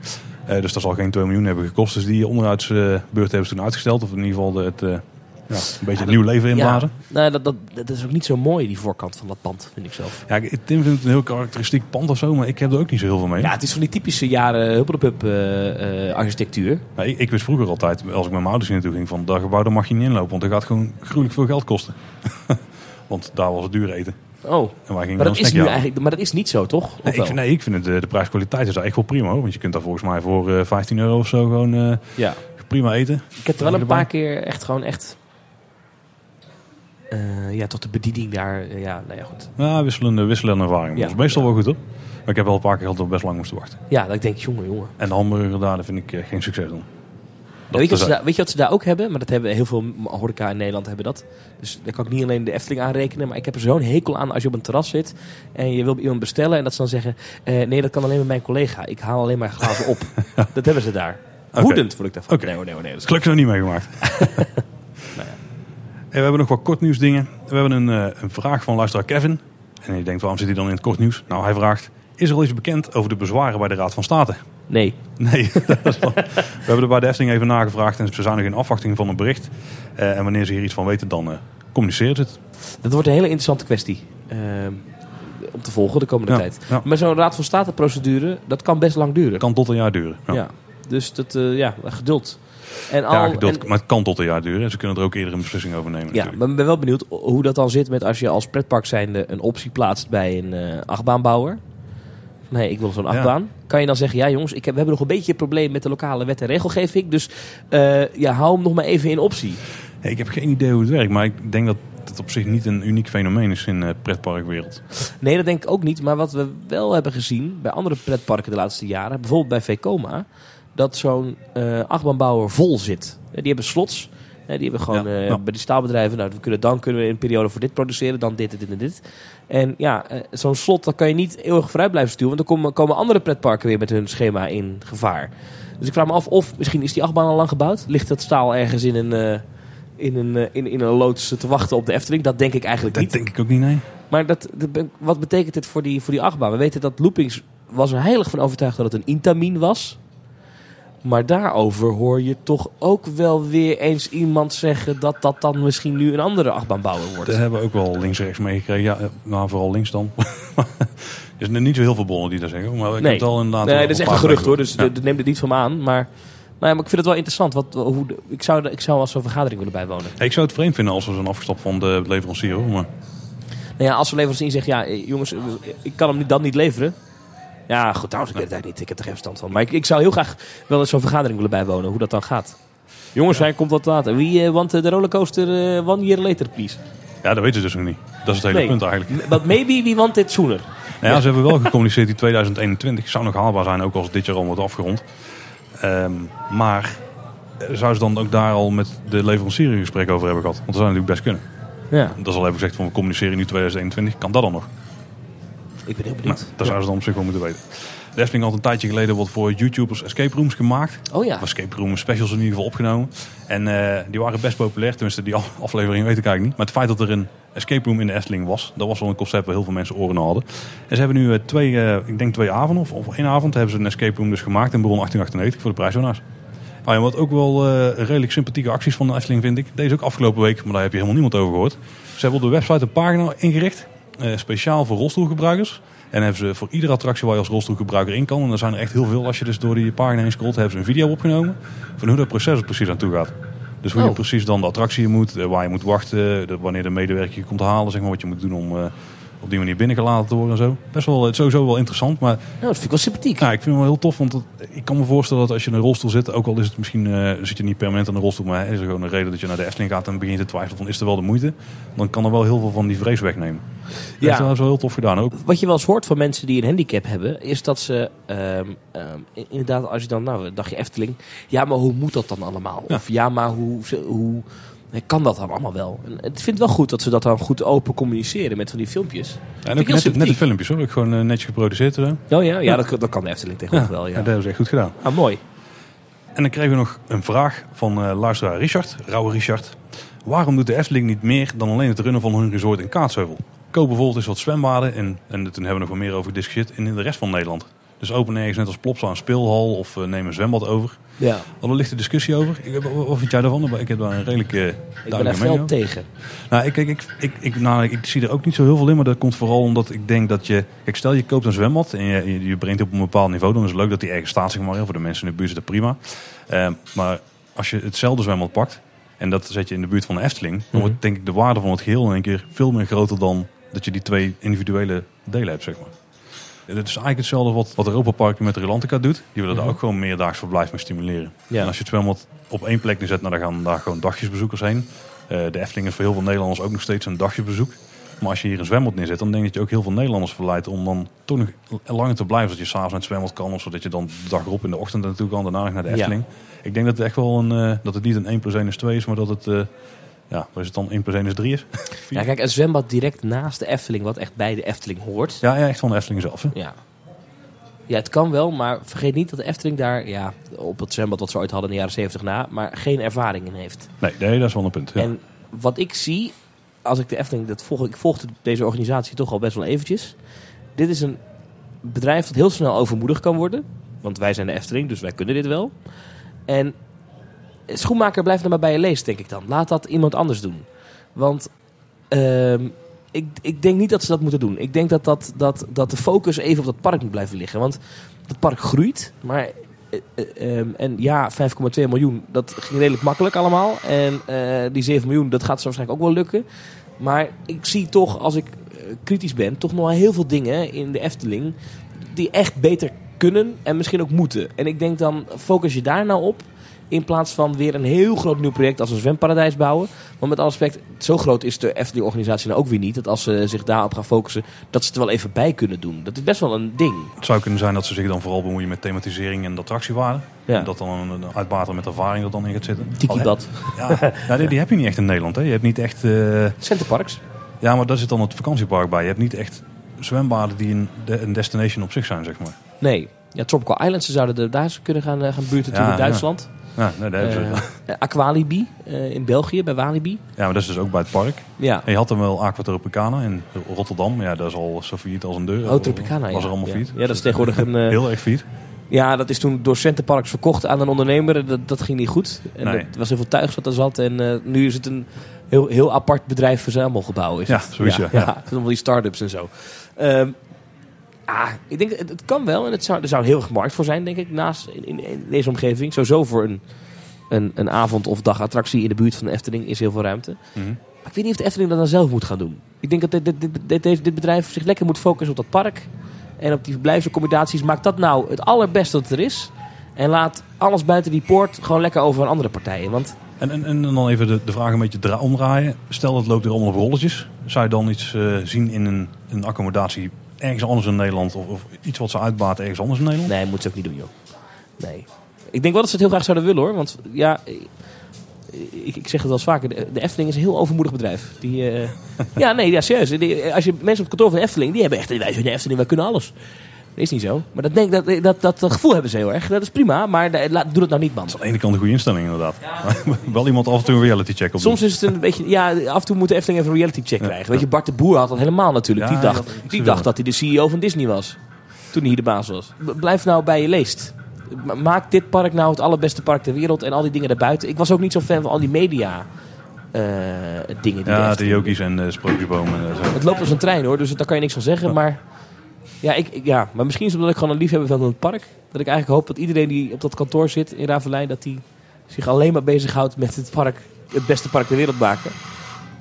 Speaker 1: Eh, dus dat zal geen 2 miljoen hebben gekost. Dus die onderhoudsbeurt hebben ze toen uitgesteld. Of in ieder geval de- het, ja, een beetje het nieuw leven inblazen.
Speaker 2: Nou, dat, dat, dat is ook niet zo mooi, die voorkant van dat pand, vind ik zelf.
Speaker 1: Ja, ik- Tim vindt het een heel karakteristiek pand of zo. Maar ik heb er ook niet zo heel veel mee.
Speaker 2: Ja, het is van die typische jaren huppelpup eh, eh, architectuur.
Speaker 1: Ik, wist vroeger altijd, als ik met mijn ouders hier naartoe ging, van dat gebouw daar mag je niet inlopen. Want dat gaat gewoon gruwelijk veel geld kosten. want daar was het duur eten.
Speaker 2: Oh,
Speaker 1: En wij gingen
Speaker 2: maar
Speaker 1: dan
Speaker 2: dat, is
Speaker 1: snackje
Speaker 2: nu
Speaker 1: halen.
Speaker 2: eigenlijk, maar dat is niet zo, toch? Of
Speaker 1: Nee, ik
Speaker 2: wel?
Speaker 1: vind, nee, ik vind het, de, de prijskwaliteit is daar echt wel prima hoor. Want je kunt daar volgens mij voor eh, 15 euro of zo gewoon eh,
Speaker 2: Ja.
Speaker 1: prima eten.
Speaker 2: Ik heb er wel een paar keer echt gewoon echt... eh, ja, tot de bediening daar. eh, ja, nou ja, goed.
Speaker 1: Ja, wisselende, wisselende ervaring.
Speaker 2: Ja.
Speaker 1: dat is meestal wel goed hoor. Maar ik heb wel een paar keer gehad dat we best lang moesten wachten.
Speaker 2: Ja, dat ik denk, jongen, jongen.
Speaker 1: En de hamburger daar, vind ik eh, geen succes dan.
Speaker 2: Ja, weet, je wat ze
Speaker 1: is-
Speaker 2: daar, weet je wat ze daar ook hebben? Maar dat hebben heel veel horeca in Nederland hebben dat. Dus daar kan ik niet alleen de Efteling aanrekenen. Maar ik heb er zo'n hekel aan als je op een terras zit. En je wil iemand bestellen. En dat ze dan zeggen. eh, nee, dat kan alleen met mijn collega. Ik haal alleen maar glazen op. dat hebben ze daar. Woedend word ik daarvan.
Speaker 1: Oké.
Speaker 2: Nee nee nee. Dat is
Speaker 1: Gelukkig nog niet meegemaakt.
Speaker 2: Nou ja.
Speaker 1: We hebben nog wat kort nieuwsdingen. We hebben een, eh, een vraag van luisteraar Kevin. En je denkt, waarom zit hij dan in het kort nieuws? Nou, hij vraagt, is er al iets bekend over de bezwaren bij de Raad van State?
Speaker 2: Nee.
Speaker 1: Nee, dat is wel- we hebben er bij de Efteling even nagevraagd en ze zijn nog in afwachting van een bericht. Eh, en wanneer ze hier iets van weten, dan eh communiceren ze het.
Speaker 2: Dat wordt een hele interessante kwestie. om te volgen de komende
Speaker 1: Ja,
Speaker 2: tijd.
Speaker 1: ja.
Speaker 2: Maar zo'n Raad van State procedure, dat kan best lang duren.
Speaker 1: Kan tot een jaar duren. Ja.
Speaker 2: Ja. Dus dat, ja, geduld. En al,
Speaker 1: ja, geduld,
Speaker 2: en-
Speaker 1: maar het kan tot een jaar duren. En ze kunnen er ook eerder een beslissing over nemen
Speaker 2: ja,
Speaker 1: natuurlijk.
Speaker 2: maar ik ben wel benieuwd hoe dat dan zit met als je als pretpark zijnde een optie plaatst bij een eh, achtbaanbouwer. Nee, ik wil zo'n
Speaker 1: Ja.
Speaker 2: achtbaan. Kan je dan zeggen, ja jongens, ik heb, we hebben nog een beetje een probleem met de lokale wet en regelgeving. Dus eh, ja, hou hem nog maar even in optie.
Speaker 1: Hey, ik heb geen idee hoe het werkt, maar ik denk dat het op zich niet een uniek fenomeen is in de pretparkwereld.
Speaker 2: Nee, dat denk ik ook niet. Maar wat we wel hebben gezien bij andere pretparken de laatste jaren, bijvoorbeeld bij Vekoma, dat zo'n eh achtbaanbouwer vol zit. Die hebben slots. Die hebben gewoon
Speaker 1: Ja,
Speaker 2: eh, bij die staalbedrijven, nou, we kunnen, dan kunnen we in een periode voor dit produceren, dan dit, dit en dit. En ja, eh, zo'n slot, dat kan je niet eeuwig vooruit blijven sturen, want dan komen, komen andere pretparken weer met hun schema in gevaar. Dus ik vraag me af of misschien is die achtbaan al lang gebouwd. Ligt dat staal ergens in een, eh, in een, in, in een loods te wachten op de Efteling? Dat denk ik eigenlijk
Speaker 1: Dat
Speaker 2: niet.
Speaker 1: denk ik ook niet, nee.
Speaker 2: Maar dat, dat wat betekent dit voor die, voor die achtbaan? We weten dat Loopings was er heilig van overtuigd dat het een Intamin was. Maar daarover hoor je toch ook wel weer eens iemand zeggen dat dat dan misschien nu een andere achtbaanbouwer wordt.
Speaker 1: Daar hebben we ook wel links-rechts meegekregen. Ja, nou, vooral links dan. er zijn niet zo heel veel bronnen die dat zeggen. Maar ik
Speaker 2: Nee.
Speaker 1: heb het al inderdaad...
Speaker 2: nee, dat is echt een gerucht hoor, dus de- neem het niet van me aan. Maar, nou ja, maar ik vind het wel interessant. Wat, hoe, de- ik, zou, ik zou als zo'n vergadering willen bijwonen.
Speaker 1: Ja. Ik zou het vreemd vinden als we zijn afgestapt van de leverancier. Hoor. Maar
Speaker 2: Nou ja, als de leverancier zegt, ja eh, jongens, eh, ik kan hem dan niet leveren. Ja, goed, trouwens, ik weet het eigenlijk niet. Ik heb er geen verstand van. Maar ik, ik zou heel graag wel eens zo'n vergadering willen bijwonen, hoe dat dan gaat. Jongens, hij komt wat later. Wie eh, want eh, de rollercoaster eh, one year later, please?
Speaker 1: ja, dat weten ze dus nog niet. Dat is het hele
Speaker 2: Nee.
Speaker 1: punt eigenlijk.
Speaker 2: But maybe we want it sooner.
Speaker 1: Nou ja, ze hebben wel gecommuniceerd in 2021. Zou nog haalbaar zijn, ook als dit jaar al wordt afgerond. Ehm, maar zou ze dan ook daar al met de leverancier een gesprek over hebben gehad? Want dat zou natuurlijk best kunnen.
Speaker 2: Ja,
Speaker 1: Dat is al even gezegd van we communiceren nu 2021. Kan dat dan nog?
Speaker 2: Ik ben heel
Speaker 1: Nou,
Speaker 2: benieuwd.
Speaker 1: dat zouden ze dan op zich wel moeten weten. De Efteling had een tijdje geleden wat voor YouTubers escape rooms gemaakt.
Speaker 2: Oh ja,
Speaker 1: Of escape room specials in ieder geval opgenomen. En eh, die waren best populair. Tenminste, die af- aflevering weet ik eigenlijk niet. Maar het feit dat er een escape room in de Efteling was, dat was wel een concept waar heel veel mensen oren hadden. En ze hebben nu eh, twee, eh, ik denk twee avonden of, of één avond, hebben ze een escape room dus gemaakt in Bron 1898 voor de prijswinnaars. Ah, ja, wat ook wel eh, redelijk sympathieke acties van de Efteling vind ik. Deze ook afgelopen week, maar daar heb je helemaal niemand over gehoord. Ze hebben op de website een pagina ingericht, speciaal voor rolstoelgebruikers. En hebben ze voor iedere attractie waar je als rolstoelgebruiker in kan, en er zijn er echt heel veel als je dus door die pagina heen scrolt, hebben ze een video opgenomen van hoe dat proces er precies aan toe gaat. Dus hoe je
Speaker 2: Oh.
Speaker 1: precies dan de attractie moet, eh, waar je moet wachten, wanneer de medewerker je komt halen, zeg maar, wat je moet doen om eh, op die manier binnengelaten te worden en zo. Best wel, het is sowieso wel interessant, maar
Speaker 2: nou, dat vind ik wel sympathiek.
Speaker 1: ja, ik vind het wel heel tof, want dat- ik kan me voorstellen dat als je in een rolstoel zit, ook al is het misschien, eh, zit je niet permanent in een rolstoel, maar is er gewoon een reden dat je naar de Efteling gaat en begint te twijfelen van is er wel de moeite, dan kan er wel heel veel van die vrees wegnemen. Ja. Dat is wel heel tof gedaan ook.
Speaker 2: Wat je wel eens hoort van mensen die een handicap hebben, is dat ze ehm, ehm, in- inderdaad, als je dan, nou, dacht je Efteling, ja, maar hoe moet dat dan allemaal?
Speaker 1: Ja.
Speaker 2: Of ja, maar hoe, hoe eh, kan dat dan allemaal wel? En ik vind het wel goed dat ze dat dan goed open communiceren met van die filmpjes.
Speaker 1: En
Speaker 2: ik
Speaker 1: ook net, net de filmpjes hoor, ook gewoon eh, netjes geproduceerd zo.
Speaker 2: Oh ja, ja dat, dat kan de Efteling tegenwoordig wel, ja.
Speaker 1: dat hebben ze echt goed gedaan.
Speaker 2: Ah, mooi.
Speaker 1: En dan kregen we nog een vraag van eh, luisteraar Richard, Rauwe Richard. Waarom doet de Efteling niet meer dan alleen het runnen van hun resort in Kaatsheuvel? Koop bijvoorbeeld eens wat zwembaden en, en toen hebben we nog wel meer over gediscussieerd in de rest van Nederland. Dus open ergens net als Plopsa een speelhal of eh, neem een zwembad over.
Speaker 2: Ja,
Speaker 1: Al een lichte discussie over. Ik, heb- wat vind jij daarvan? Ik heb daar een redelijke
Speaker 2: ik ben daar
Speaker 1: over.
Speaker 2: tegen.
Speaker 1: Nou, ik, ik, ik, ik, nou, ik zie er ook niet zo heel veel in, maar dat komt vooral omdat ik denk dat je... Kijk, stel je koopt een zwembad en je, je, je brengt het op een bepaald niveau, dan is het leuk dat die ergens staat, zeg maar. Voor de mensen in de buurt is dat prima. Eh, maar als je hetzelfde zwembad pakt en dat zet je in de buurt van de Efteling, dan wordt denk ik de waarde van het geheel in één keer veel meer groter dan dat je die twee individuele delen hebt, zeg maar. Het is eigenlijk hetzelfde wat, wat Europa Park met Relantica doet. Die willen daar ook gewoon meerdaags verblijf mee stimuleren. En als je het zwembad op één plek neerzet, nou, dan gaan daar gewoon dagjesbezoekers heen. Eh, de Efteling is voor heel veel Nederlanders ook nog steeds een dagjesbezoek. Maar als je hier een zwembad neerzet, dan denk ik dat je ook heel veel Nederlanders verleidt om dan toch nog langer te blijven. Zodat je s'avonds naar het zwembad kan, of zodat je dan de dag erop in de ochtend naartoe kan, daarna naar de
Speaker 2: Ja.
Speaker 1: Efteling. Ik denk dat het echt wel een, eh, dat het niet een 1 plus 1 is 2 is, maar dat het, eh, ja, wat is het dan 1 plus 1 is 3 is.
Speaker 2: Ja, kijk, een zwembad direct naast de Efteling, wat echt bij de Efteling hoort.
Speaker 1: Ja, ja echt van de Efteling zelf. Hè?
Speaker 2: Ja. Ja, het kan wel, maar vergeet niet dat de Efteling daar, ja, op het zwembad wat ze ooit hadden in de jaren 70 na, maar geen ervaring in heeft.
Speaker 1: Nee, nee, dat is wel een punt. Ja.
Speaker 2: En wat ik zie, als ik de Efteling, dat volg, ik volgde deze organisatie toch al best wel eventjes. Dit is een bedrijf dat heel snel overmoedig kan worden. Want wij zijn de Efteling, dus wij kunnen dit wel. En schoenmaker blijft er maar bij je leest, denk ik dan. Laat dat iemand anders doen. Want ehm, ik, ik denk niet dat ze dat moeten doen. Ik denk dat, dat, dat, dat de focus even op dat park moet blijven liggen. Want het park groeit, maar eh, eh, ehm, en ja, 5,2 miljoen, dat ging redelijk makkelijk allemaal. En eh, die 7 miljoen, dat gaat zo waarschijnlijk ook wel lukken. Maar ik zie toch, als ik kritisch ben, toch nog heel veel dingen in de Efteling die echt beter kunnen en misschien ook moeten. En ik denk dan, focus je daar nou op. In plaats van weer een heel groot nieuw project als een zwemparadijs bouwen. Want met alle respect, zo groot is de Efteling-organisatie nou ook weer niet. Dat als ze zich daarop gaan focussen, dat ze het er wel even bij kunnen doen. Dat is best wel een ding.
Speaker 1: Het zou kunnen zijn dat ze zich dan vooral bemoeien met thematisering en de attractiewaarde.
Speaker 2: Ja.
Speaker 1: En dat dan een, uitbater met ervaring er dan in gaat zitten.
Speaker 2: Tiki-bad.
Speaker 1: Ja, nou, die, die heb je niet echt in Nederland. Hè. Je hebt niet echt... eh,
Speaker 2: Centerparks.
Speaker 1: ja, maar daar zit dan het vakantiepark bij. Je hebt niet echt zwembaden die een, de- een destination op zich zijn, zeg maar.
Speaker 2: Nee. Ja, Tropical Islands, ze zouden er daar eens kunnen gaan, eh, gaan buurten toe in Duitsland.
Speaker 1: Ja, nee, daar hebben ze.
Speaker 2: Eh, Aqualibi eh, in België, bij Walibi.
Speaker 1: ja, maar dat is dus ook bij het park.
Speaker 2: Ja.
Speaker 1: En je had dan wel Aqua Tropicana in Rotterdam. Ja, dat is al zo failliet als een deur.
Speaker 2: Oh, Tropicana,
Speaker 1: Was
Speaker 2: ja.
Speaker 1: er allemaal
Speaker 2: ja. dat is tegenwoordig een... eh,
Speaker 1: Heel erg failliet.
Speaker 2: Ja, dat is toen door Centerparks verkocht aan een ondernemer. Dat, dat ging niet goed. En
Speaker 1: Nee.
Speaker 2: er was heel veel tuig wat er zat. En eh, nu is het een heel, heel apart bedrijf verzamelgebouw. Is
Speaker 1: Ja,
Speaker 2: het.
Speaker 1: zoiets, ja.
Speaker 2: ja. ja. Die start-ups en zo. Ehm, ah, ik denk, het, het kan wel. En het zou, er zou heel erg markt voor zijn, denk ik, naast in, in, in deze omgeving. Sowieso voor een, een, een avond- of dagattractie in de buurt van de Efteling is heel veel ruimte.
Speaker 1: Mhm.
Speaker 2: Maar ik weet niet of de Efteling dat dan zelf moet gaan doen. Ik denk dat dit, dit, dit, dit, dit- bedrijf zich lekker moet focussen op dat park. En op die verblijfsaccommodaties. Maak dat nou het allerbeste dat er is. En laat alles buiten die poort gewoon lekker over aan andere partijen. Want
Speaker 1: En, en, en dan even de, de vraag een beetje dra- omdraaien. Stel dat loopt er allemaal op rolletjes. Zou je dan iets eh, zien in een, een accommodatie ergens anders in Nederland? Of, of iets wat ze uitbaat ergens anders in Nederland?
Speaker 2: nee, moet ze ook niet doen, joh. Nee. Ik denk wel dat ze het heel graag zouden willen, hoor. Want ja, ik, ik zeg het wel eens vaker. De, de Efteling is een heel overmoedig bedrijf. Die, eh, ja, nee, ja, serieus. Die- als je mensen op het kantoor van de Efteling, die hebben echt... Wij zijn de Efteling, wij kunnen alles. Dat is niet zo. Maar dat, denk, dat, dat, dat, dat gevoel hebben ze heel erg. Dat is prima, maar laat- doe dat nou niet, man.
Speaker 1: Dat is aan de ene kant een goede instelling inderdaad. Wel iemand af en toe een reality check op
Speaker 2: Soms is het een beetje, ja, af en toe moet de Efteling even een reality check
Speaker 1: Ja.
Speaker 2: krijgen. Weet je, Bart de Boer had dat helemaal natuurlijk.
Speaker 1: Ja,
Speaker 2: die dacht, die dacht dat hij de CEO van Disney was. Toen hij hier de baas was. Blijf nou bij je leest. Ma- Maak dit park nou het allerbeste park ter wereld en al die dingen daarbuiten. Ik was ook niet zo fan van al die media eh, dingen. Die
Speaker 1: Ja, de yogis en de sprookjesbomen en zo.
Speaker 2: Het loopt als een trein hoor, dus daar kan je niks van zeggen. Maar, ja, ik, ja, maar misschien is het omdat ik gewoon een liefhebber ben van het park. Dat ik eigenlijk hoop dat iedereen die op dat kantoor zit in Ravelijn... dat die zich alleen maar bezighoudt met het park, het beste park ter wereld maken.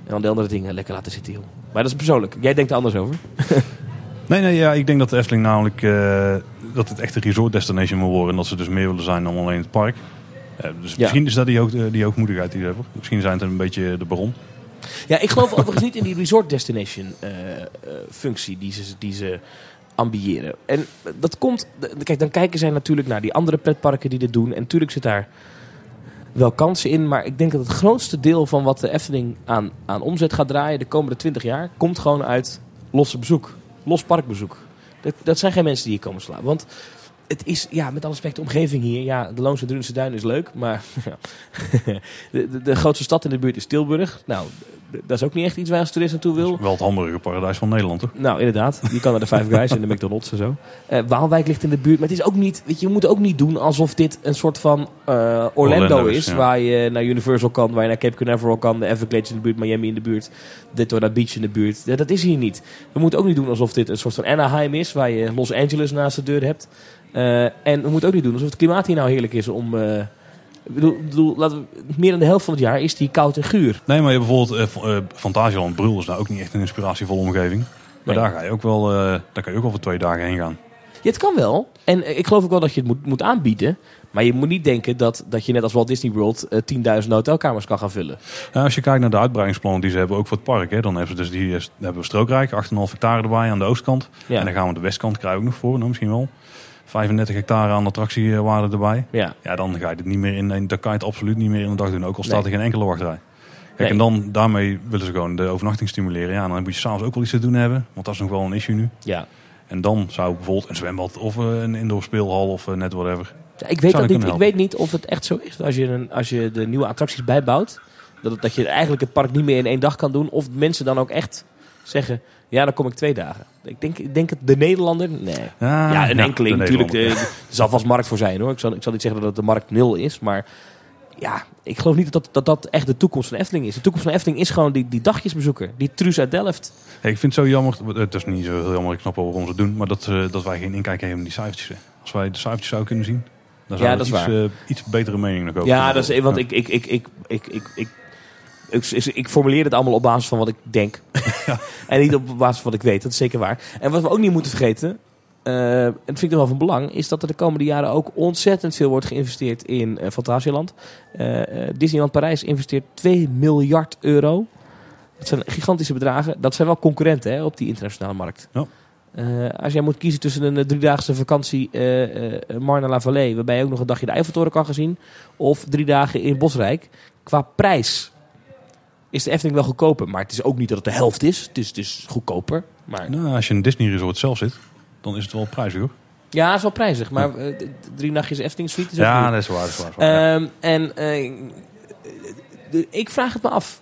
Speaker 2: En dan de andere dingen lekker laten zitten, joh. Maar dat is persoonlijk. Jij denkt er anders over.
Speaker 1: Nee, nee, ja, ik denk dat de Efteling namelijk eh, dat het echt een resort destination moet worden. En dat ze dus meer willen zijn dan alleen het park. Eh, dus misschien is dat die, hoog, die hoogmoedigheid die ze hebben. Misschien zijn het een beetje de baron.
Speaker 2: Ja, ik geloof overigens niet in die resort destination eh, eh, functie die ze, die ze ambiëren. En dat komt, kijk, dan kijken zij natuurlijk naar die andere pretparken die dit doen. En natuurlijk zit daar wel kansen in. Maar ik denk dat het grootste deel van wat de Efteling aan, aan omzet gaat draaien de komende 20 jaar, komt gewoon uit losse bezoek. Los parkbezoek. Dat, dat zijn geen mensen die hier komen slaan. Want het is, ja, met alle respect, omgeving hier. Ja, de Loonse Drunense Duin is leuk, maar ja. de, de, de grootste stad in de buurt is Tilburg. Nou, dat is ook niet echt iets waar je als toerist naartoe wil.
Speaker 1: Wel het hamburgerparadijs van Nederland, toch?
Speaker 2: Nou, inderdaad. Je kan naar de Five Guys en de McDonald's en zo. Eh, Waalwijk ligt in de buurt. Maar het is ook niet... Weet je, je moet ook niet doen alsof dit een soort van eh, Orlando,
Speaker 1: Orlando
Speaker 2: is.
Speaker 1: ja.
Speaker 2: Waar je naar Universal kan, waar je naar Cape Canaveral kan. De Everglades in de buurt, Miami in de buurt. Daytona Beach in de buurt. Ja, dat is hier niet. We moeten ook niet doen alsof dit een soort van Anaheim is. Waar je Los Angeles naast de deur hebt. Eh, en we moeten ook niet doen alsof het klimaat hier nou heerlijk is om... eh, ik bedoel, ik bedoel, laten we, meer dan de helft van het jaar is die koud en guur.
Speaker 1: Nee, maar je hebt bijvoorbeeld eh, F- eh, Fantasieland Brul is nou ook niet echt een inspiratievolle omgeving. Maar
Speaker 2: Nee.
Speaker 1: daar, ga je ook wel, eh, daar kan je ook wel voor twee dagen heen gaan.
Speaker 2: Ja, het kan wel. En eh, ik geloof ook wel dat je het moet, moet aanbieden. Maar je moet niet denken dat, dat je net als Walt Disney World eh 10.000 hotelkamers kan gaan vullen.
Speaker 1: Als je kijkt naar de uitbreidingsplannen die ze hebben, ook voor het park. Hè, dan hebben ze dus die, eh, hebben we Strookrijk, 8,5 hectare erbij aan de oostkant.
Speaker 2: Ja.
Speaker 1: En dan gaan we de westkant krijgen ook nog voor, nou, misschien wel. 35 hectare aan attractiewaarde erbij.
Speaker 2: Ja.
Speaker 1: Ja, dan ga je het niet meer in, dan kan je het absoluut niet meer in een dag doen. Ook al staat
Speaker 2: Nee.
Speaker 1: er geen enkele wachtrij. Kijk,
Speaker 2: Nee.
Speaker 1: en dan, daarmee willen ze gewoon de overnachting stimuleren. Ja, dan moet je s'avonds ook wel iets te doen hebben. Want dat is nog wel een issue nu.
Speaker 2: Ja.
Speaker 1: En dan zou bijvoorbeeld een zwembad of eh, een indoor speelhal of eh, net whatever.
Speaker 2: Ja, ik, weet dat niet, ik weet niet of het echt zo is. Als je, een, als je de nieuwe attracties bijbouwt, dat, dat je eigenlijk het park niet meer in één dag kan doen. Of mensen dan ook echt zeggen, ja, dan kom ik twee dagen. Ik denk, ik denk het de Nederlander, nee. Ja, een enkeling
Speaker 1: de
Speaker 2: natuurlijk.
Speaker 1: Nederlander.
Speaker 2: eh, Er zal vast markt voor zijn hoor. Ik zal, ik zal niet zeggen dat het de markt nul is. Maar ja, ik geloof niet dat dat, dat dat echt de toekomst van Efteling is. De toekomst van Efteling is gewoon die, die dagjesbezoeker. Die Truus uit Delft.
Speaker 1: Hey, ik vind het zo jammer, het is niet zo heel jammer, ik snap wel waarom ze het doen. Maar dat, eh, dat wij geen inkijk hebben in die cijfertjes. hè. Als wij de cijfertjes zouden kunnen zien.
Speaker 2: Ja,
Speaker 1: zou
Speaker 2: dat
Speaker 1: ik
Speaker 2: is
Speaker 1: iets,
Speaker 2: waar.
Speaker 1: eh, iets betere mening nog over
Speaker 2: Ja, dat is, want
Speaker 1: Ja.
Speaker 2: ik, ik, ik, ik, ik, ik, ik, ik, ik, formuleer het allemaal op basis van wat ik denk. en niet op basis van wat ik weet. Dat is zeker waar. En wat we ook niet moeten vergeten, eh, en dat vind ik toch wel van belang, is dat er de komende jaren ook ontzettend veel wordt geïnvesteerd in eh Fantasieland. Eh, Disneyland Parijs investeert 2 miljard euro. Dat zijn gigantische bedragen. Dat zijn wel concurrenten hè, op die internationale markt.
Speaker 1: Ja.
Speaker 2: Als jij moet kiezen tussen een eh, driedaagse vakantie eh Marne la Vallée, waarbij je ook nog een dagje de Eiffeltoren kan gaan zien, of drie dagen in Bosrijk, qua prijs is de Efteling wel goedkoper. Maar het is ook niet dat het de helft is. Het is, het is goedkoper. Maar...
Speaker 1: Nou, als je in een Disney Resort zelf zit, dan is het wel prijzig hoor.
Speaker 2: Ja, het is wel prijzig. Maar eh, drie nachtjes Efteling Suite is ook
Speaker 1: Ja, dat is waar. Dat is waar, dat is waar. Ja.
Speaker 2: Ehm, en eh, ik vraag het me af.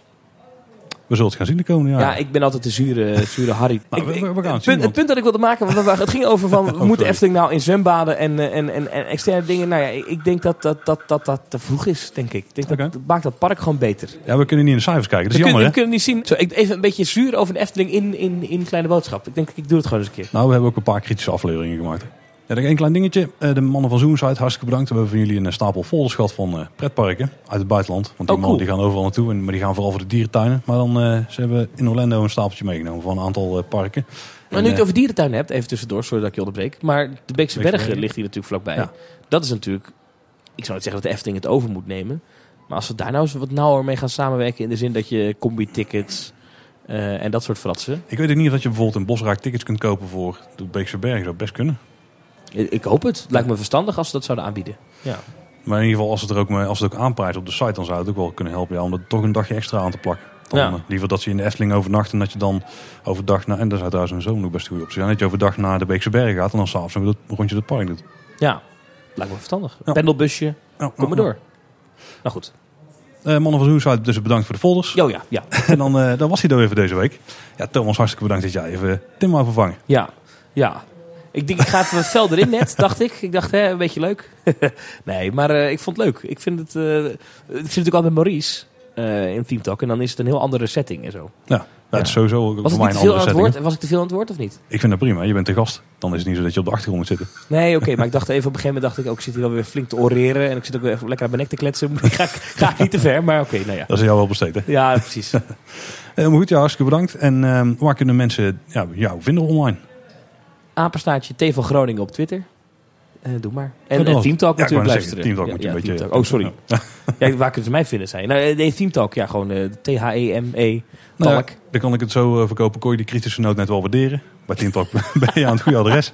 Speaker 1: We zullen het gaan zien de komende
Speaker 2: Ja,
Speaker 1: jaren.
Speaker 2: ik ben altijd de zure, zure Harry. Ik-
Speaker 1: we-
Speaker 2: ik-
Speaker 1: we- we gaan het
Speaker 2: punt, het punt dat ik wilde maken, want het ging over van,
Speaker 1: Oh,
Speaker 2: moeten
Speaker 1: sorry.
Speaker 2: Efteling nou in zwembaden en, eh, en, en, en externe dingen. Nou ja, ik denk dat dat, dat, dat, dat te vroeg is, denk ik. Ik denk
Speaker 1: Oké.
Speaker 2: dat, maakt dat park gewoon beter.
Speaker 1: Ja, we kunnen niet in de cijfers kijken. Dat
Speaker 2: We
Speaker 1: is
Speaker 2: kunnen,
Speaker 1: jammer
Speaker 2: we
Speaker 1: hè?
Speaker 2: kunnen niet zien. Zo, ik, even een beetje zuur over de Efteling in, in, in Kleine Boodschap. Ik denk, ik doe het gewoon eens een keer.
Speaker 1: Nou, we hebben ook een paar kritische afleveringen gemaakt. Ja, nog één klein dingetje. Eh, De mannen van Zoomsite, hartstikke bedankt. We hebben van jullie een eh, stapel folders gehad van eh, pretparken uit het buitenland. Want die
Speaker 2: Oh,
Speaker 1: mannen
Speaker 2: cool.
Speaker 1: die gaan overal naartoe, en, maar die gaan vooral voor de dierentuinen. Maar dan, ze hebben in Orlando een stapeltje meegenomen van een aantal parken.
Speaker 2: Maar nu je het over dierentuin hebt, even tussendoor, sorry dat ik je onderbreek. Maar de Beekse Bergen ligt hier natuurlijk vlakbij.
Speaker 1: Ja.
Speaker 2: Dat is natuurlijk, ik zou niet zeggen dat de Efteling het over moet nemen. Maar als we daar nou eens wat nauwer mee gaan samenwerken in de zin dat je combi-tickets en dat soort fratsen.
Speaker 1: Ik weet ook niet of dat je bijvoorbeeld in Bosrijk tickets kunt kopen voor de Beekse Bergen. zou best kunnen.
Speaker 2: Ik ik hoop het. Het lijkt me verstandig als ze dat zouden aanbieden. Ja.
Speaker 1: Maar in ieder geval, als het er ook, mee, als het ook aanprijst op de site, dan zou het ook wel kunnen helpen. Ja, om er toch een dagje extra aan te plakken. Dan,
Speaker 2: Ja.
Speaker 1: eh, liever dat ze in de Efteling overnachten en dat je dan overdag naar... En dat zou trouwens een zomer best goed op zijn. Dat je overdag naar de Beekse Bergen gaat en dan s'avonds nog een rondje het park doet.
Speaker 2: ja, lijkt me verstandig.
Speaker 1: Ja.
Speaker 2: Pendelbusje,
Speaker 1: Ja,
Speaker 2: kom maar
Speaker 1: ja,
Speaker 2: door. Nou goed.
Speaker 1: Eh, mannen van Zoomsite, dus bedankt voor de folders.
Speaker 2: Jo, ja, ja.
Speaker 1: En dan, eh, dan was hij er weer voor deze week. Ja, Thomas, hartstikke bedankt dat jij even Tim wou vervangen.
Speaker 2: Ja, ja. Ik denk, ik ga even wat fel erin net, dacht ik. Ik dacht, hè, een beetje leuk. nee, maar eh, ik vond het leuk. Ik vind het... eh, ik zit natuurlijk al met Maurice eh, in Team Talk. En dan is het een heel andere setting en zo.
Speaker 1: Ja, dat is sowieso
Speaker 2: Was,
Speaker 1: voor
Speaker 2: het
Speaker 1: mij een andere setting.
Speaker 2: woord? Was ik te veel aan het woord of niet?
Speaker 1: Ik vind dat prima. Je bent de gast. Dan is het niet zo dat je op de achtergrond moet zitten.
Speaker 2: Nee, oké. maar ik dacht even op een gegeven moment, dacht ik, ook, ik zit hier alweer flink te oreren. En ik zit ook weer even lekker aan mijn nek te kletsen. ga, ik- ga ik niet te ver, maar oké, nou ja.
Speaker 1: Dat is jou wel besteed, hè?
Speaker 2: Ja, precies.
Speaker 1: Helemaal goed, ja, hartstikke bedankt. En ehm, waar kunnen mensen ja, jou vinden online?
Speaker 2: Apenstaartje T van Groningen op Twitter. Eh, doe maar. En, en
Speaker 1: dat-
Speaker 2: Team Talk
Speaker 1: ja,
Speaker 2: natuurlijk luisteren.
Speaker 1: Team Talk
Speaker 2: Ja,
Speaker 1: moet je
Speaker 2: ja,
Speaker 1: een beetje-.
Speaker 2: Oh, sorry. Ja, waar kunnen ze mij vinden zijn? Nou, eh, nee, Team Talk. Ja, gewoon eh, T-H-E-M-E.
Speaker 1: Nou, ja,
Speaker 2: Talk.
Speaker 1: dan kan ik het zo verkopen. Kon je die kritische noot net wel waarderen? Bij Team Talk ben je aan het goede adres.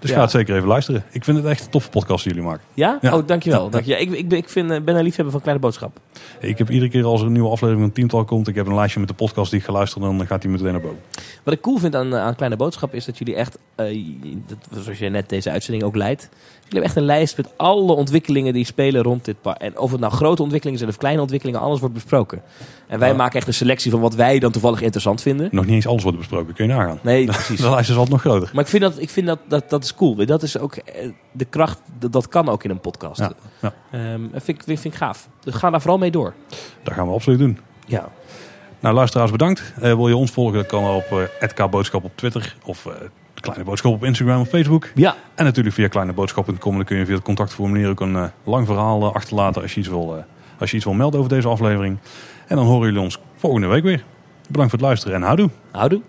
Speaker 1: Dus ga het zeker even luisteren. Ik vind het echt een toffe podcast die jullie maken.
Speaker 2: Ja? Oh, dankjewel.
Speaker 1: Ja.
Speaker 2: Dank je. Ja, ik, ik, ik vind, ben een liefhebber van Kleine Boodschap.
Speaker 1: Ik heb iedere keer als er een nieuwe aflevering van Team Talk komt, ik heb een lijstje met de podcast die ik ga luisteren, dan gaat die meteen naar boven.
Speaker 2: Wat ik cool vind aan, eh, aan Kleine Boodschap is dat jullie echt, eh, dat, zoals jij net deze uitzending ook leidt, jullie hebben echt een lijst met alle ontwikkelingen die spelen rond dit park. En of het nou grote ontwikkelingen zijn of kleine ontwikkelingen, alles wordt besproken. En wij maken echt een selectie van wat wij dan toevallig interessant vinden.
Speaker 1: Nog niet eens alles wordt besproken, kun je nagaan.
Speaker 2: Nee, precies.
Speaker 1: De lijst is altijd nog groter.
Speaker 2: Maar ik vind dat, ik vind dat, dat, dat is cool. Dat is ook eh, de kracht, dat, dat kan ook in een podcast.
Speaker 1: Ja, ja.
Speaker 2: Ehm, dat vind, ik- vind, vind ik gaaf. Dus ga daar vooral mee door.
Speaker 1: Dat gaan we absoluut doen.
Speaker 2: Ja.
Speaker 1: Nou, luisteraars, bedankt. Eh, wil je ons volgen, dan kan op uh, Boodschap op Twitter of eh, Kleine Boodschap op Instagram of Facebook.
Speaker 2: Ja,
Speaker 1: En natuurlijk via kleineboodschap.com. Dan kun je via het contactformulier ook een eh, lang verhaal eh, achterlaten als je, iets wil, eh, als je iets wil melden over deze aflevering. En dan horen jullie ons volgende week weer. Bedankt voor het luisteren en houdoe.
Speaker 2: houdoe.